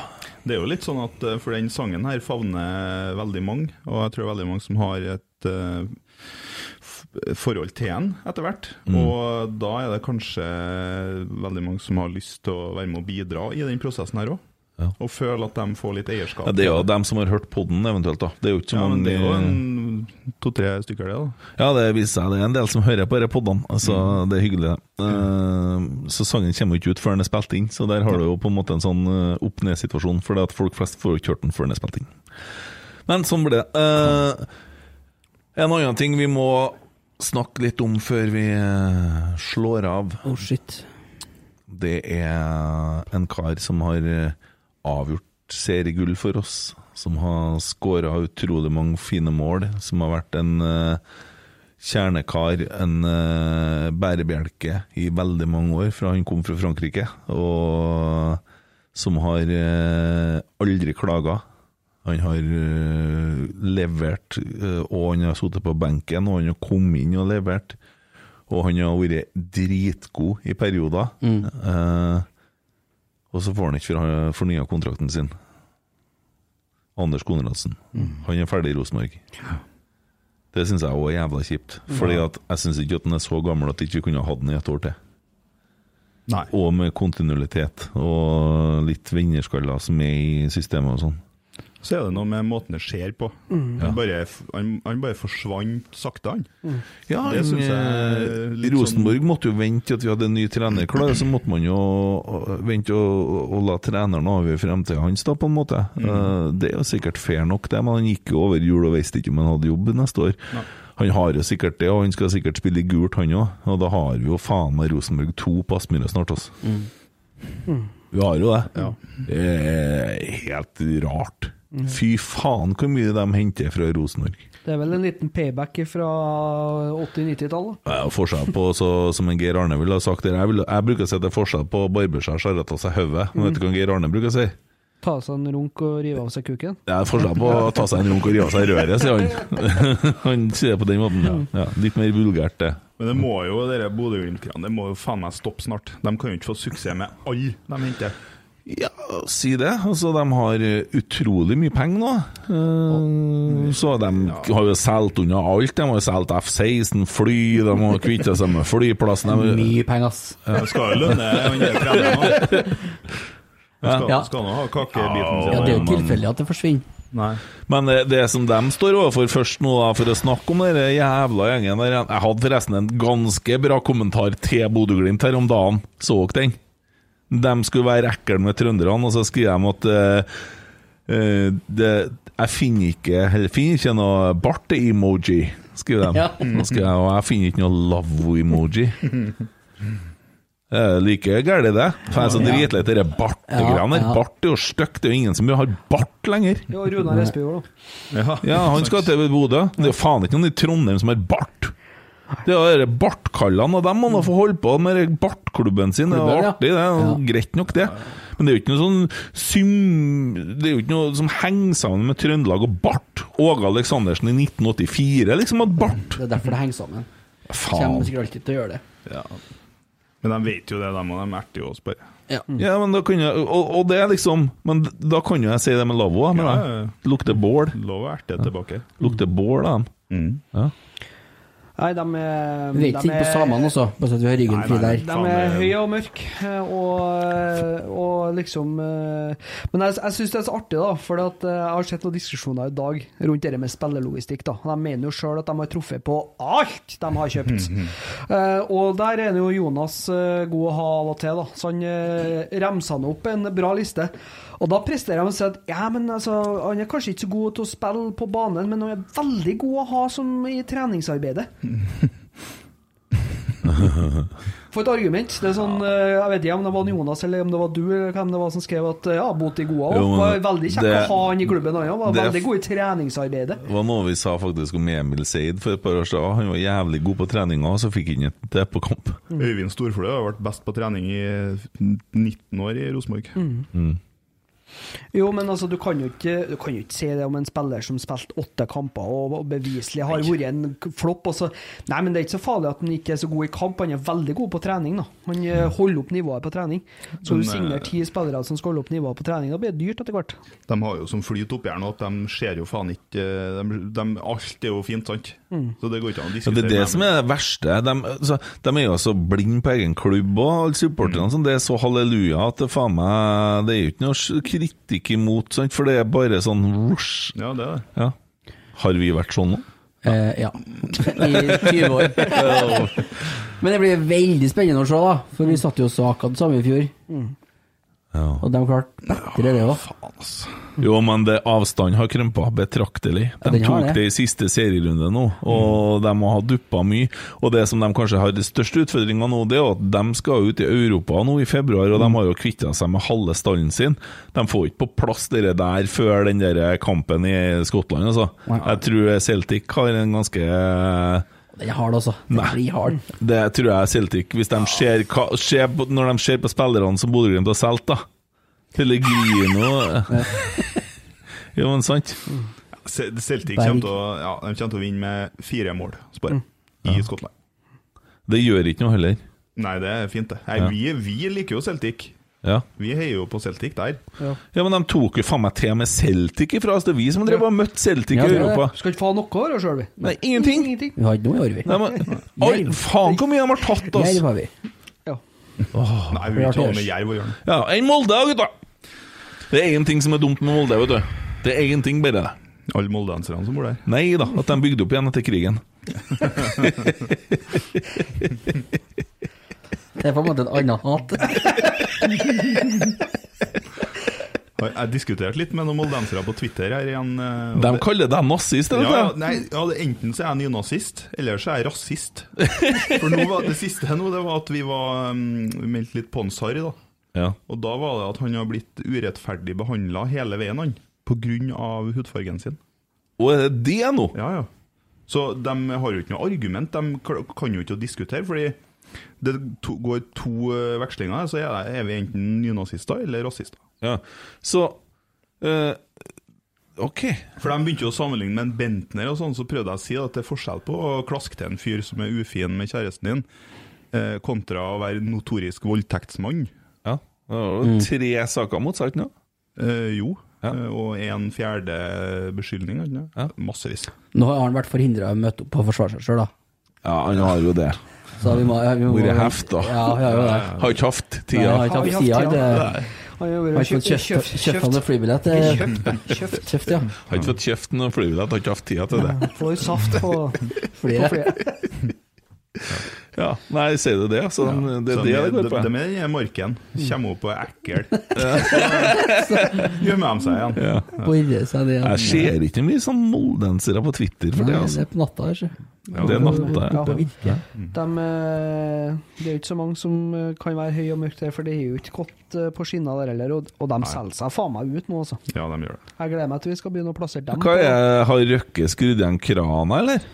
S4: Det er jo litt sånn at eh, For den sangen her favner veldig mange, og jeg tror veldig mange som har et f- forhold til en etter hvert.
S1: Mm.
S4: Og da er det kanskje veldig mange som har lyst til å være med og bidra i den prosessen her òg.
S1: Ja.
S4: Og føle at de får litt eierskap.
S1: Ja, Det er jo dem som har hørt podden, eventuelt. da Det er jo ikke så
S4: Ja,
S1: mange
S4: det er jo en to-tre stykker, det, da.
S1: Ja, det viser seg det er en del som hører på disse podene. Altså, Det er hyggelig, det. Uh, så sangen kommer jo ikke ut før den er spilt inn, så der har du jo på en måte en sånn uh, opp-ned-situasjon, for det at folk flest får jo ikke hørt den før den er spilt inn. Men sånn blir det. Uh, en annen ting vi må snakke litt om før vi eh, slår av,
S3: Oh, shit.
S1: det er en kar som har eh, avgjort seriegull for oss. Som har skåra utrolig mange fine mål. Som har vært en uh, kjernekar, en uh, bærebjelke i veldig mange år, fra han kom fra Frankrike. Og som har uh, aldri klaga. Han har eh, levert, eh, og han har sittet på benken, og han har kommet inn og levert. Og han har vært dritgod i perioder. Eh, og så får han ikke fornya kontrakten sin. Anders Konradsen. Han er ferdig i Rosenborg. Det syns jeg òg er jævla kjipt. Fordi at jeg syns ikke at han er så gammel at vi ikke kunne hatt den i et år til.
S4: Nei.
S1: Og med kontinuitet og litt vinnerskaller som er i systemet og sånn.
S4: Så er det noe med måten det skjer på. Han, bare, han, han bare forsvant sakte, han.
S1: Ja,
S4: Det synes jeg
S1: eh,
S4: litt
S1: Rosenborg måtte jo vente til at vi hadde en ny trener klar, så måtte man jo eh, vente og, og la treneren avgjøre fremtiden hans, da, på en måte. Eh, Det er jo sikkert fair nok, det, men han gikk jo over jul og visste ikke om han hadde jobb neste år.
S4: Nei.
S1: Han har jo sikkert det, og han skal sikkert spille i gult, han òg. Og da har vi jo faen meg Rosenborg to på Aspmyra snart, altså. Vi har jo det. Det er helt rart. Fy faen hvor mye de henter fra Rosenborg.
S5: Det er vel en liten payback fra 80-90-tallet.
S1: Det er forskjell på, så, som en Geir Arne ville ha sagt det. Jeg, vil, jeg bruker å si at det er forskjell på å barbere seg og skjære av seg hodet. Mm. Vet du hva Geir Arne bruker å si?
S5: Ta seg en runk og rive av seg kuken.
S1: Det er forskjell på å ta seg en runk og rive av seg røret, sier han. han sier det på den måten. Ja. litt mer vulgært, det.
S4: Men det må jo, dere Bodø-Glimt-greiene, det må jo faen meg stoppe snart. De kan jo ikke få suksess med alle de henter.
S1: Ja, si det. Altså, de har eh, utrolig mye penger nå. Uh, Så de har jo solgt unna alt. De har solgt F-16, fly, de har kvitta seg med flyplassen. De,
S3: Mye penger, ass.
S4: Ja. skal jo lønne han der treneren òg. Skal,
S3: Ja.
S4: nå ha kakebiten
S3: Ja, det er jo tilfeldig at det forsvinner.
S4: Nei.
S1: Men det, det som de står overfor først nå, da, for å snakke om den jævla gjengen der Jeg hadde forresten en ganske bra kommentar til Bodø-Glimt her om dagen. Så dere den? De skulle være ekle med trønderne, og så skriver de at uh, uh, det, Jeg finner ikke, eller finner ikke noe barte-emoji, skriver de.
S3: Ja.
S1: Og skriver jeg, og jeg finner ikke noe lavvo-emoji. Det er like gærent, det. For jeg er så dritlei av de bartegreiene.
S3: Ja, ja.
S1: Bart er jo stygt. Det er jo ingen som har bart lenger.
S5: Ja, Runar Espejord, da.
S4: Ja,
S1: Ja, han skal til Bodø. Det er jo faen ikke noen i Trondheim som har bart. Det er bartkallene, og dem må nå få holde på med bartklubben sin. Det er artig, det er
S3: Ja.
S1: greit nok, det. Men det er jo ikke noe sånn sym... Det er jo ikke noe som henger sammen med Trøndelag og bart. Åge Aleksandersen i 1984 liksom hadde bart.
S3: Det er derfor det henger sammen.
S1: Faen.
S3: Kommer sikkert alltid til å gjøre det.
S4: Ja. Men de vet jo det, de, og de erter jo oss bare.
S3: Ja.
S1: Ja, men da kan jeg, og, og det er liksom Men da kan jo jeg si det med lavvo.
S4: Ja, ja.
S1: Lukter bål.
S4: Lov å erte tilbake.
S1: Lukter bål av dem.
S4: Mm.
S1: Ja.
S5: Nei, de er
S3: Vi vet
S5: ikke
S3: ikke på
S5: er-
S3: samene også, bare så at vi har ryggen
S4: Nei,
S3: fri der.
S5: De er høye og mørke, og, og liksom eh, Men jeg, jeg syns det er så artig, da, for at eh, jeg har sett noen diskusjoner i dag rundt det med spillelogistikk. da. De mener jo sjøl at de har truffet på alt de har kjøpt. Eh, og der er jo Jonas eh, god å ha av og til, da. Så han uh, remsa nå opp en bra liste. Og da presterer han å si at ja, men altså, han er kanskje ikke så god til å spille på banen, men han er veldig god å ha som i treningsarbeidet. For et argument. Det er sånn, eh, Jeg vet ikke om det var Jonas eller om det var du eller hvem det var som skrev at eh, ja, Boti Goa
S1: Jo, men
S5: var veldig kjekk
S1: det-
S5: å ha han i klubben. Han var
S1: det-
S5: veldig god i treningsarbeidet.
S1: Det var noe vi sa faktisk om Emil Seid for et par år siden. Han var jævlig god på treninga, og så fikk han ikke det på kamp.
S4: Øyvind Storflø har vært best på trening i 19 år i Rosenborg.
S5: Jo, men altså, du kan jo ikke, du kan jo ikke si det om en spiller som spilte åtte kamper og, og beviselig har vært en flopp. Så, nei, men det er ikke så farlig at han ikke er så god i kamp. Han er veldig god på trening. da. Han eh, holder opp nivået på trening. Så du
S4: eh,
S5: signerer ti spillere som skal holde opp nivået på trening. Da blir det dyrt etter hvert.
S4: De har jo som flyt oppi her nå at de ser jo faen ikke de, de, Alt er jo fint, sant? Så det går ikke an å
S1: Ja,
S4: diskutere.
S1: det er det
S4: med
S1: som er det verste. De, så, de er jo så blinde på egen klubb, og alle supporterne. sånn, Det er så halleluja at det faen meg Det er jo ikke noe kritikk imot, sant? for det er bare sånn rush.
S4: Ja, det er det.
S1: Ja. Har vi vært sånn nå?
S3: Eh, ja. I 20 år. Men det blir veldig spennende å se, da. For vi satt jo og så akkurat det samme i fjor.
S1: Ja.
S3: Og de klarte bedre, det òg.
S1: Jo, men det, avstanden har krympa betraktelig. De
S3: ja,
S1: tok
S3: det.
S1: det i siste serierunde nå, og de har duppa mye. Og det som de kanskje har de største utfordringa nå, det er at de skal ut i Europa nå i februar, og de har jo kvitta seg med halve stallen sin. De får ikke på plass det der før den der kampen i Skottland, altså. Jeg tror Celtic har en ganske
S3: Den er hard, altså. Den blir hard.
S1: Det tror jeg Celtic Hvis de ser, hva, ser Når de ser på spillerne som Bodø-Glimt har solgt, da. Pellegrino Jo, men sant.
S4: Celtic kommer til, å, ja, de kommer til å vinne med fire mål, spør jeg, i Skottland.
S1: Det gjør ikke noe heller.
S4: Nei, det er fint, det. Nei,
S1: Ja.
S4: vi, vi liker jo Celtic.
S1: Ja.
S4: Vi heier jo på Celtic der.
S1: ja, men de tok jo faen meg til med Celtic ifra oss. Det er vi som drev og møtte Celtic
S3: Ja,
S1: i Europa Vi.
S5: Skal ikke faen noe av oss sjøl, vi.
S1: Nei, ingenting.
S5: Ingenting.
S3: Vi har ikke noe i år, vi.
S1: Nei, men, oi, faen hvor mye de har tatt oss!
S3: Jerv har vi.
S5: Ja.
S4: Nei, vi tar med Jerv å gjøre.
S1: Ja, enn Molde, gutta! Det er én ting som er dumt med Molde, vet du. Det er én ting bare.
S4: Alle moldenserne som bor der.
S1: Nei da, at de bygde opp igjen etter krigen.
S3: Det er på en måte et annet hat.
S4: Jeg, diskuterte litt med noen moldensere på Twitter her igjen. eh,
S1: De kaller deg nazist,
S4: ja, nei, ja, Enten så er jeg nynazist, eller så er jeg rasist. For nå var det siste nå, det var at vi var um, vi meldte litt ponsharry, da.
S1: Ja.
S4: Og da var det at han har blitt urettferdig behandla hele veien, han. På grunn av hudfargen sin.
S1: Og er det det nå?
S4: Ja, ja. Så de har jo ikke noe argument. De kan jo ikke diskutere, fordi det to, går to eh, vekslinger, så er, det, er vi enten nynazister eller rasister.
S1: Ja. Så eh, OK.
S4: For de begynte jo å sammenligne med en Bentner og sånn, så prøvde jeg å si at det er forskjell på å klaske til en fyr som er ufin med kjæresten din, eh, kontra å være notorisk voldtektsmann.
S1: Ja. Det var jo tre saker mot seg, ikke sant?
S4: Eh, jo.
S1: Ja.
S4: Og en fjerde beskyldning.
S1: Ja.
S4: Massevis.
S3: Nå har han vært forhindra å møte opp og forsvare seg sjøl, da.
S1: Ja, han har jo det.
S3: Så vi må, vi må
S1: Vært heft, da.
S3: Ja, ja, ja, ja.
S1: Har ikke hatt tida.
S3: har ikke hatt tida.
S5: har
S3: ikke fått kjøpt, kjøpt han flybillett.
S5: Kjøpt,
S3: ja.
S1: Har ikke fått kjøpt noen flybillett, har ikke hatt tida til det.
S5: Får saft på,
S3: Flere.
S1: Ja, Nei, sier du det? Så det er det det går på?
S4: De, de er den marken. Kommer opp og er ekkel. Gjemmer de seg igjen.
S1: Ja.
S3: Seg det.
S1: Jeg ser ikke mye sånn moldensere på Twitter for det altså.
S3: er på natta, ikke
S1: Det er natta, ja.
S3: På.
S5: De, eh, det er jo ikke så mange som eh, kan være høy og mørk der, for det er jo ikke godt eh, på skinner der heller. Og, og de selger seg faen meg ut nå, altså.
S4: Ja, de gjør det.
S5: Jeg gleder meg til vi skal begynne å plassere dem.
S1: Hva er, Har Røkke skrudd igjen krana, eller?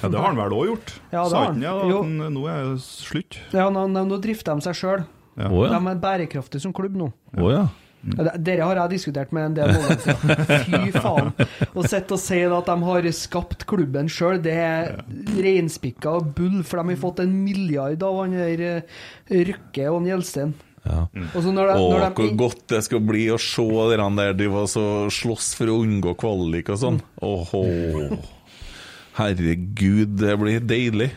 S4: Ja, Det har han vel òg gjort?
S5: Ja, det har
S4: han ja, da,
S5: Jo.
S4: nå er det slutt?
S5: Ja, nå, nå drifter de seg sjøl.
S4: Ja.
S1: Oh, ja.
S5: De er bærekraftige som klubb nå.
S1: Oh, ja.
S5: Dere har jeg diskutert med en del måneder Fy faen. Å sitte og si at de har skapt klubben sjøl, det er reinspikka bull, for de har fått en milliard av han der eh, Røkke og Gjelsten.
S1: ja.
S5: Og så når de, når de,
S1: hvor godt det skal bli å se de der de var så slåss for å unngå kvalik og sånn. Åhå. Herregud, det blir deilig.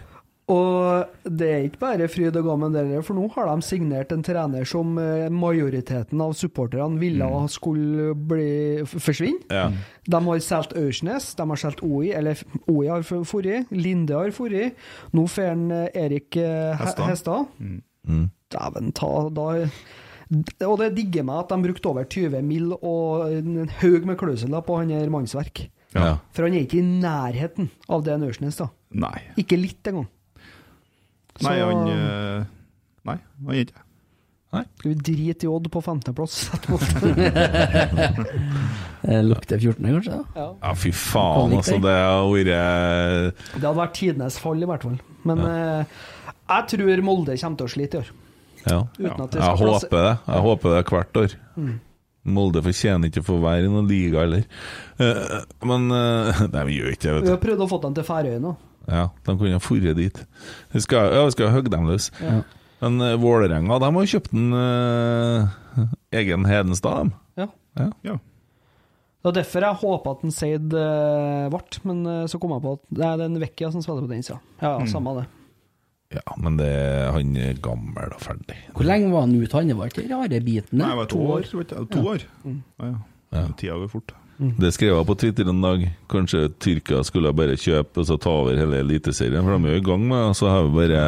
S5: Og det er ikke bare fryd og gammen der, for nå har de signert en trener som eh, majoriteten av supporterne ville skulle bli, forsvinne.
S1: Ja.
S5: De har solgt Aursnes, de har solgt OI, eller OI har forrige, Linde har forrige. Nå får han eh, Erik eh,
S4: Hestad.
S5: Hestad.
S1: Mm.
S5: Dæven ta, da Og det digger meg at de brukte over 20 mill. og en haug med klausuler på han her mannsverk.
S1: Ja.
S5: For han er ikke i nærheten av det en Aursnes, da.
S4: Nei.
S5: Ikke litt engang.
S4: Nei, han eh, Nei, han er ikke
S5: Skal vi drite i Odd på 15.-plass?
S3: Eh, Lukter 14., kanskje?
S5: ja.
S1: ja, fy faen, altså.
S3: det.
S1: Det har vært
S5: Det hadde vært tidenes fall, i hvert fall. Men eh, jeg tror Molde kommer til å slite i år.
S1: Ja.
S5: Uten at det
S1: Jeg
S5: skal plasse-
S1: håper det. Jeg håper det hvert år.
S5: Mm.
S1: Molde fortjener ikke å få være i noen liga heller. Eh, men eh, Nei, vi gjør ikke det,
S5: Vi har prøvd å få dem til Færøyene nå.
S1: Ja, de kunne ha dratt dit. Vi skal, ja, vi skal hogge dem løs.
S5: Ja.
S1: Men uh, Vålerenga de har jo kjøpt en uh, egen Hedenstad, de.
S5: Ja.
S1: Ja.
S4: Ja.
S5: Det var derfor jeg håpa at en Seid uh, ble, men uh, så kom jeg på at det er den Vekkia som spiller på den sida. Ja, mm. samme det.
S1: Ja, men det, han er gammel og ferdig.
S3: Hvor lenge var han ute, han? Var ikke rare bitene?
S4: Nei, det var to år. vet du. To år. Ja, ja. Tida går fort.
S1: Det skrev jeg på Twitter en dag. Kanskje Tyrkia skulle bare kjøpe og så ta over hele Eliteserien, for de er jo i gang med det. Så har vi bare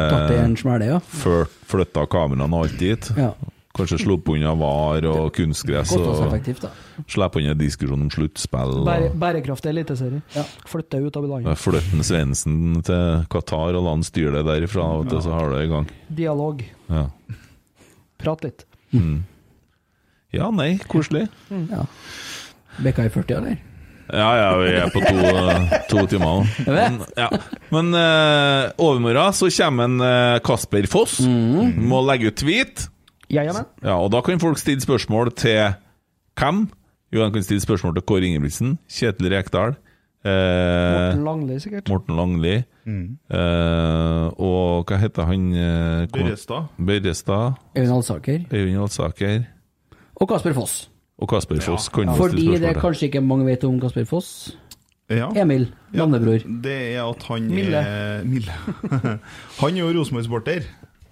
S3: ja.
S1: flytta kameraene alt dit.
S3: ja.
S1: Kanskje sluppet unna VAR og kunstgress og
S3: Kostnadseffektivt,
S1: unna diskusjon om sluttspill.
S5: Bære,
S1: og-
S5: bærekraftig eliteserie.
S3: Ja.
S5: Flytte ut av landet.
S1: Flytte Svendsen til Qatar og la han styre det derifra, vet du, så har du det i gang.
S5: Dialog.
S1: Ja.
S5: Prat litt.
S1: ja, nei, koselig.
S3: Ja. Bekka i 40, eller?
S1: Ja, ja, vi er på to, to timer nå. Men, ja. Men uh, overmorgen så kommer en uh, Kasper Foss. Må legge ut tweet.
S5: Ja, ja.
S1: Ja, og da kan folk stille spørsmål til hvem? Jo, de kan stille spørsmål til Kåre Ingebrigtsen, Kjetil Rekdal, eh,
S5: Morten Langli, sikkert.
S1: Morten Langli, eh, og hva heter han? Eh,
S4: Børrestad.
S1: Børrestad,
S3: Øyvind Alsaker.
S1: Øyvind Alsaker
S3: Og Kasper Foss.
S1: Og Kasper Foss. kan du
S3: Fordi
S1: stille
S3: det
S1: spørsmål til.
S3: kanskje ikke mange vet om Kasper Foss.
S4: Ja.
S3: Emil,
S4: Ja. Det er at han
S5: Mille.
S4: er Mille. han er jo Rosenborg-sporter.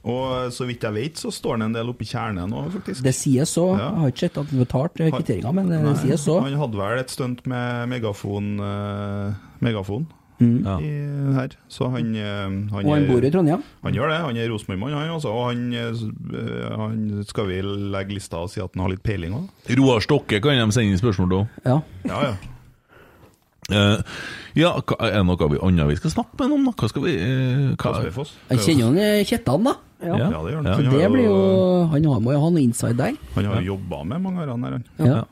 S4: Og så vidt jeg vet, så står han en del oppe i kjernen nå, faktisk.
S3: Det sies så.
S4: Ja.
S3: Jeg har ikke sett at han betalte eh, kvitteringa, men det
S4: Nei,
S3: sies så.
S4: Han hadde vel et stunt med megafon, uh, megafon
S1: Ja.
S4: i, her. Så han, eh, han,
S3: Og han bor i Trondheim.
S4: Han gjør det. Han er Rosenborg-mann, han også. Og han, eh, han skal vi legge lista og si at han har litt peiling òg.
S1: Roar Stokke kan de sende inn spørsmål til.
S3: Ja.
S4: Ja, ja.
S1: Uh, ja, hva- er det noe vi annet vi skal snakke med ham om? da? Hva skal vi eh, hva,
S3: Jeg kjenner jo han eh, Kjettan, da.
S5: Ja.
S4: Ja, det gjør han.
S1: Ja.
S4: Han,
S3: Det
S4: har
S3: blir jo
S4: jo,
S3: Han har- må jo ha noe inside der.
S4: han har jo jobba med mange av dem her, han.
S3: Ja.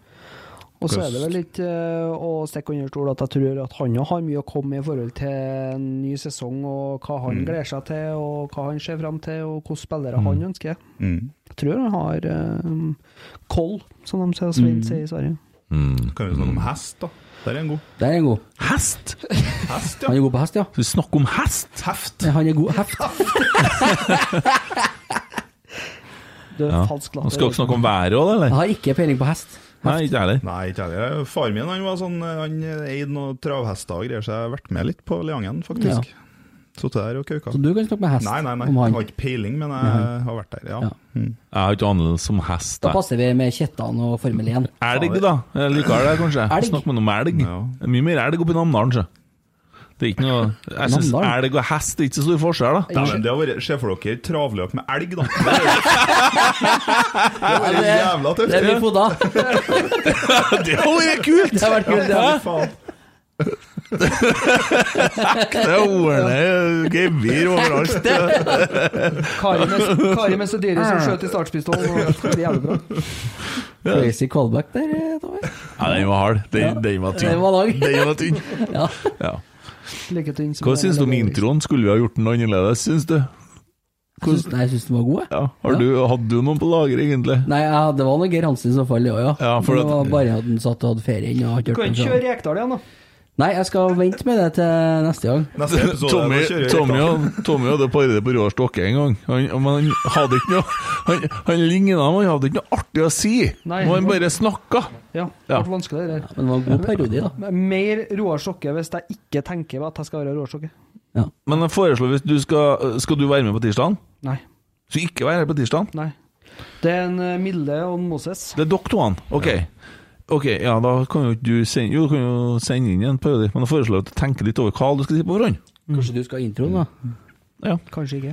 S5: Og så er det vel litt eh, å stikke under stol at jeg tror at han har mye å komme med i forhold til en ny sesong, og hva han gleder seg til, og hva han ser fram til, og hvilke spillere han ønsker.
S4: Mm.
S5: Jeg tror han har koll, som de sier, Svein sier i Sverige.
S4: Kan vi snakke om hest, da? Der er en god.
S3: Der er han god.
S1: Hest!
S4: Hest,
S3: Han er god på hest, ja.
S1: Skal vi snakker om hest?
S4: Heft.
S3: Ja, Han er god heft.
S5: du,
S1: Ja.
S5: falsk latter.
S1: skal dere snakke om været òg,
S3: Jeg har ikke peiling på hest.
S1: Nei, ikke heller.
S4: Nei, ikke heller. Far min han var sånn, han eide noen travhester og greier, så jeg har vært med litt på Leangen, faktisk. Sittet der og kauka.
S3: Så du kan snakke med hest
S4: Nei, nei, nei.
S3: om
S4: Jeg har ikke peiling, men jeg har vært der, ja.
S3: Ja.
S4: Mm.
S1: Jeg har ikke anelse om hest.
S3: Da passer vi med Kjettan og Formel 1.
S1: Elg, da. Jeg liker det, kanskje.
S3: Elg?
S1: Snakk med noe om elg.
S4: Ja.
S1: Er mye mer elg oppi Namdalen, sjø. Det er ikke noe Jeg syns elg og hest er ikke så stor forskjell, da.
S4: Dæven, det har vært Se for dere travløp med elg, da. Det er vært jævla tøft.
S3: Det mye foda.
S1: Det har vært kult!
S3: Det har vært kult. Ja.
S4: Faen.
S1: Det er ordentlig gevir overalt.
S5: Kari med, Kari med Sediri som skjøt i startspistolen. Det jævlig bra.
S3: Crazy callback der, eh, Tommy.
S1: Ja, den var hard. Den,
S3: Ja.
S1: den var tynn.
S3: Den var lang.
S1: Den var tynn.
S3: Ja.
S1: Hva syns du om introen? Skulle vi ha gjort den annerledes, syns du?
S3: Jeg syns, nei, jeg syns den var god, jeg.
S1: Ja. Har du, hadde du noen på lager, egentlig?
S3: Nei, ja, det var noe Geir Hansen i så fall, det òg, ja.
S1: Ja, for
S3: det
S1: at-
S3: var bare at han satt og hadde ferie
S5: kan ikke kjøre Rekdal igjen, da.
S3: Nei, jeg skal vente med det til neste gang.
S4: Neste episode
S1: Tommy, Tommy, Tommy hadde paret på Roar Stokke en gang. Han, men han hadde ikke noe Han, han ligna, men han hadde ikke noe artig å si.
S5: Nei.
S1: Og han bare snakka.
S5: Ja, det
S1: Ja.
S5: ble vanskelig, det der.
S3: Men det var en god parodi, da.
S5: Mer Roar Stokke hvis jeg ikke tenker at jeg skal være Roar Stokke.
S1: Men jeg foreslår hvis du skal Skal du være med på tirsdag?
S5: Nei.
S1: Så ikke være her på tirsdag?
S5: Nei. Det er en eh, Milde og en Moses.
S1: Det er dere to, han. Ok. Ok, ja, da kan jo ikke du sende Jo, du kan jo sende inn en parodi, men jeg foreslår at du tenker litt over hva du skal si på forhånd.
S3: Kanskje du skal ha introen, da? Ja.
S5: Kanskje ikke.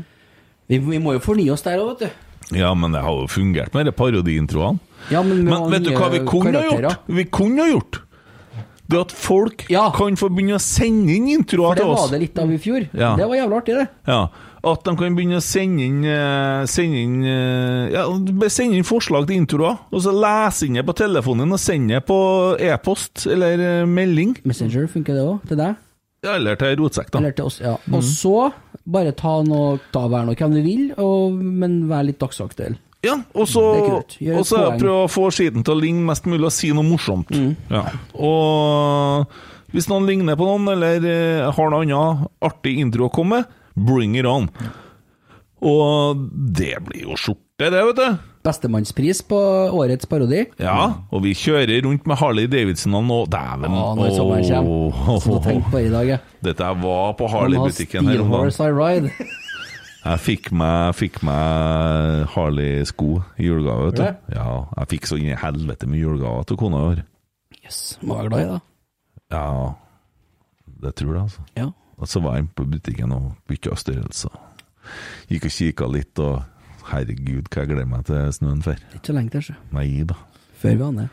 S3: Vi, vi må jo fornye oss der òg, vet du.
S1: Ja, men det har jo fungert med de parodiintroene.
S3: Ja, men
S1: Men vet du hva vi kunne ha gjort? Vi kunne ha gjort Det at folk
S3: Ja.
S1: kan få begynne å sende inn introer
S3: For det
S1: til oss.
S3: var det litt av i fjor.
S1: Ja.
S3: Det var jævlig artig, det.
S1: Ja, At de kan begynne å sende inn, eh, sende inn eh, Ja, sende inn forslag til introer, og så lese inn det på telefonen og sende det på e-post eller eh, melding.
S3: Messenger, funker det òg? Til deg?
S1: Ja, Eller til rotsekk, da.
S3: Eller til oss, ja. Og så bare ta noe, ta hver noe hvem du vil, og, men vær litt dagsaktuell.
S1: Ja, og så prøve å få skiten til å ligne mest mulig og si noe morsomt.
S3: Mm.
S1: Ja. Og hvis noen ligner på noen, eller har noe annet artig intro å komme med, bring it on. Og det blir jo skjorte, det, vet du.
S3: Bestemannspris på årets parodi.
S1: Ja, og vi kjører rundt med Harley Davidsonene nå. Dæven!
S3: Ja, når sommeren kommer. Så tenk på det i dag.
S1: Dette var på Harley-butikken her om dagen.
S3: Steelhorse I Ride.
S1: Jeg fikk meg, fikk meg Harley-sko i julegave. vet du. Ja, jeg fikk så inn i helvete med julegaver til kona i år.
S3: Jøss, må være glad i det.
S1: Ja, det tror jeg, altså.
S3: Ja.
S1: Og så var han på butikken og bytta størrelse. Gikk og kikka litt, og herregud, hva jeg gleder meg til snøen for.
S3: Ikke så lenge til, så.
S1: Nei da.
S3: Før vi aner.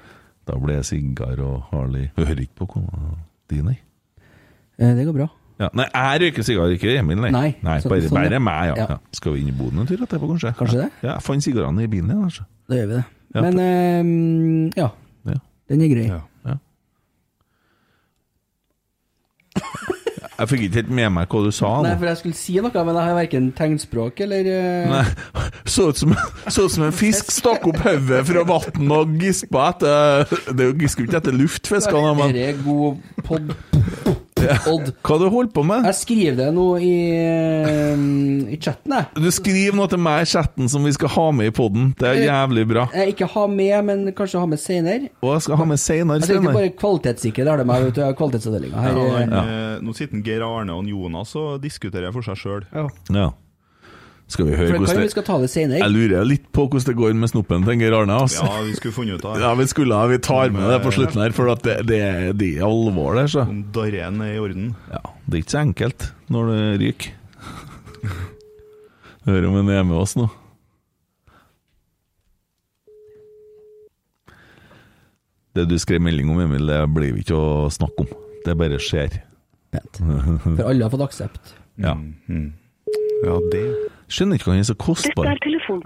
S1: Da ble jeg Sigar og Harley. Hører ikke på kona di, nei.
S3: Eh, Det går bra.
S1: Ja, nei, jeg røyker sigar, ikke Emil, nei.
S3: Nei, så-
S1: bare,
S3: sånn, ja.
S1: meg, ja.
S3: Ja.
S1: Skal vi inn i boden en tur etterpå, kanskje?
S3: Kanskje det?
S1: Ja, jeg fant sigarene i bilen igjen, kanskje.
S3: Da gjør vi det. Men eh, ja,
S1: Ja.
S3: den er grei.
S4: Ja.
S1: Jeg fikk ikke helt med meg hva du sa.
S3: Nei, for jeg skulle si noe, men jeg har verken tegnspråk eller eh,
S1: Nei, så ut som, så ut som en fisk stakk opp hodet fra vann og gispa etter Det er jo ikke etter luftfiskene, men
S3: Dette er god pod... Odd.
S1: Hva du holder på med?
S3: Jeg skriver det nå i, eh, i chatten, jeg.
S1: Du skriver noe til meg i chatten som vi skal ha med i poden. Det er jævlig bra.
S3: Jeg ikke ha med, men kanskje ha med senere.
S1: Og jeg skal ha med seinere.
S3: Jeg tenkte bare kvalitetssikre, det har det med vet du, kvalitetsavdelinga her.
S4: Ja,
S3: men,
S4: han, eh, Nå sitter Geir Arne og Jonas og diskuterer for seg sjøl.
S1: Ja. Skal vi høre
S3: hvordan det kan vi skal ta det senere.
S1: Jeg lurer litt på hvordan det går med snoppen tenker Arne. Altså.
S4: Ja, vi skulle funnet ut av
S1: Ja, vi skulle ha, vi tar med det på slutten her, for at det, det, det er alvor der, så.
S4: om darren er i orden.
S1: Ja, det er ikke så enkelt når det ryker. Hører om han er med oss nå. Det du skrev melding om, Emil, det blir vi ikke å snakke om. Det bare skjer.
S3: Pent. For alle har fått aksept.
S1: Ja.
S4: Mm. Ja, det
S1: Skjønner ikke hva han er så kostbar.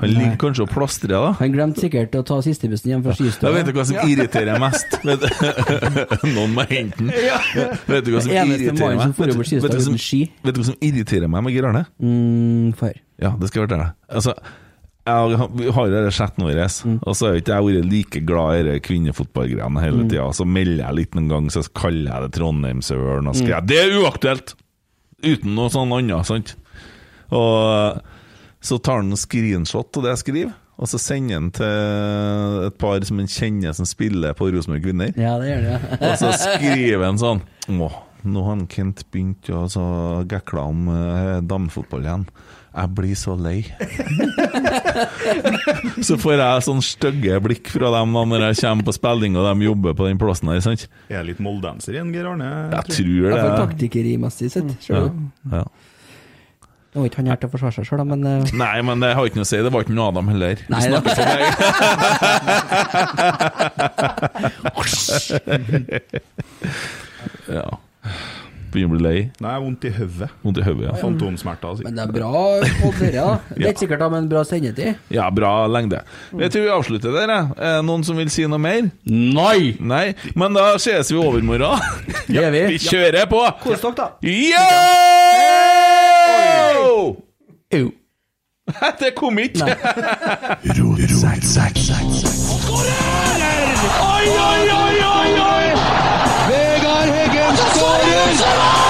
S1: Han ligger kanskje og plastrer, da.
S3: Han glemte sikkert å ta sistebussen hjem fra skistua.
S1: vet du hva som irriterer mest? Noen må hente den. Vet du hva som
S3: Eneste
S1: irriterer
S3: mannen som
S1: meg?
S3: får
S1: Vet du-
S3: over skistua
S1: hva som-
S3: uten ski.
S1: Vet du hva som irriterer meg med Geir Arne?
S3: Mm, for.
S1: Ja, det skal jeg fortelle deg. Altså, jeg har jo chatten vår,
S3: Mm.
S1: og så har ikke jeg vært like glad i kvinnefotballgreiene hele
S3: Mm.
S1: tida. Så melder jeg litt noen gang, så kaller jeg det Trondheimsøren, og
S3: Mm.
S1: skriver jeg Det er uaktuelt! Uten noe sånn annet, sant? Og så tar han en screenshot av det jeg skriver, og så sender han til et par som han kjenner som spiller på Rosenborg Kvinner.
S3: Ja, det gjør det. ja.
S1: Og så skriver han sånn Åh, nå har Kent begynt å så gekle om eh, damefotball igjen. Jeg blir så lei. så får jeg sånn stygge blikk fra dem da når jeg kommer på spilling og de jobber på den plassen der, sant?
S4: Er jeg litt moldenser igjen, Geir Arne?
S1: Jeg tror
S3: I hvert fall
S1: det.
S3: taktikkerimessig sett.
S1: Ja,
S3: skjønner
S1: ja.
S3: Nå var ikke han her til å forsvare seg sjøl, men uh...
S1: Nei, men det har ikke noe å si. Det var ikke noe Adam heller.
S3: Nei, det-
S1: snakker for meg ja. Begynner å bli lei.
S4: Nei, jeg har vondt i hodet.
S1: Vondt i hodet, ja.
S4: Fantomsmerter. altså.
S3: Men det er bra å da. Det er ikke sikkert, da, men bra sendetid.
S1: Ja, bra lengde. Jeg tror vi avslutter der. jeg. Er det noen som vil si noe mer?
S3: Nei!
S1: Nei, men da ses vi overmorgen.
S3: ja, vi.
S1: Vi kjører på!
S5: Kos dere, da.
S1: Wow!
S3: Eu.
S1: Até comi. Oi,
S8: oi, oi, oi, oi! Vegard Heggen skårer!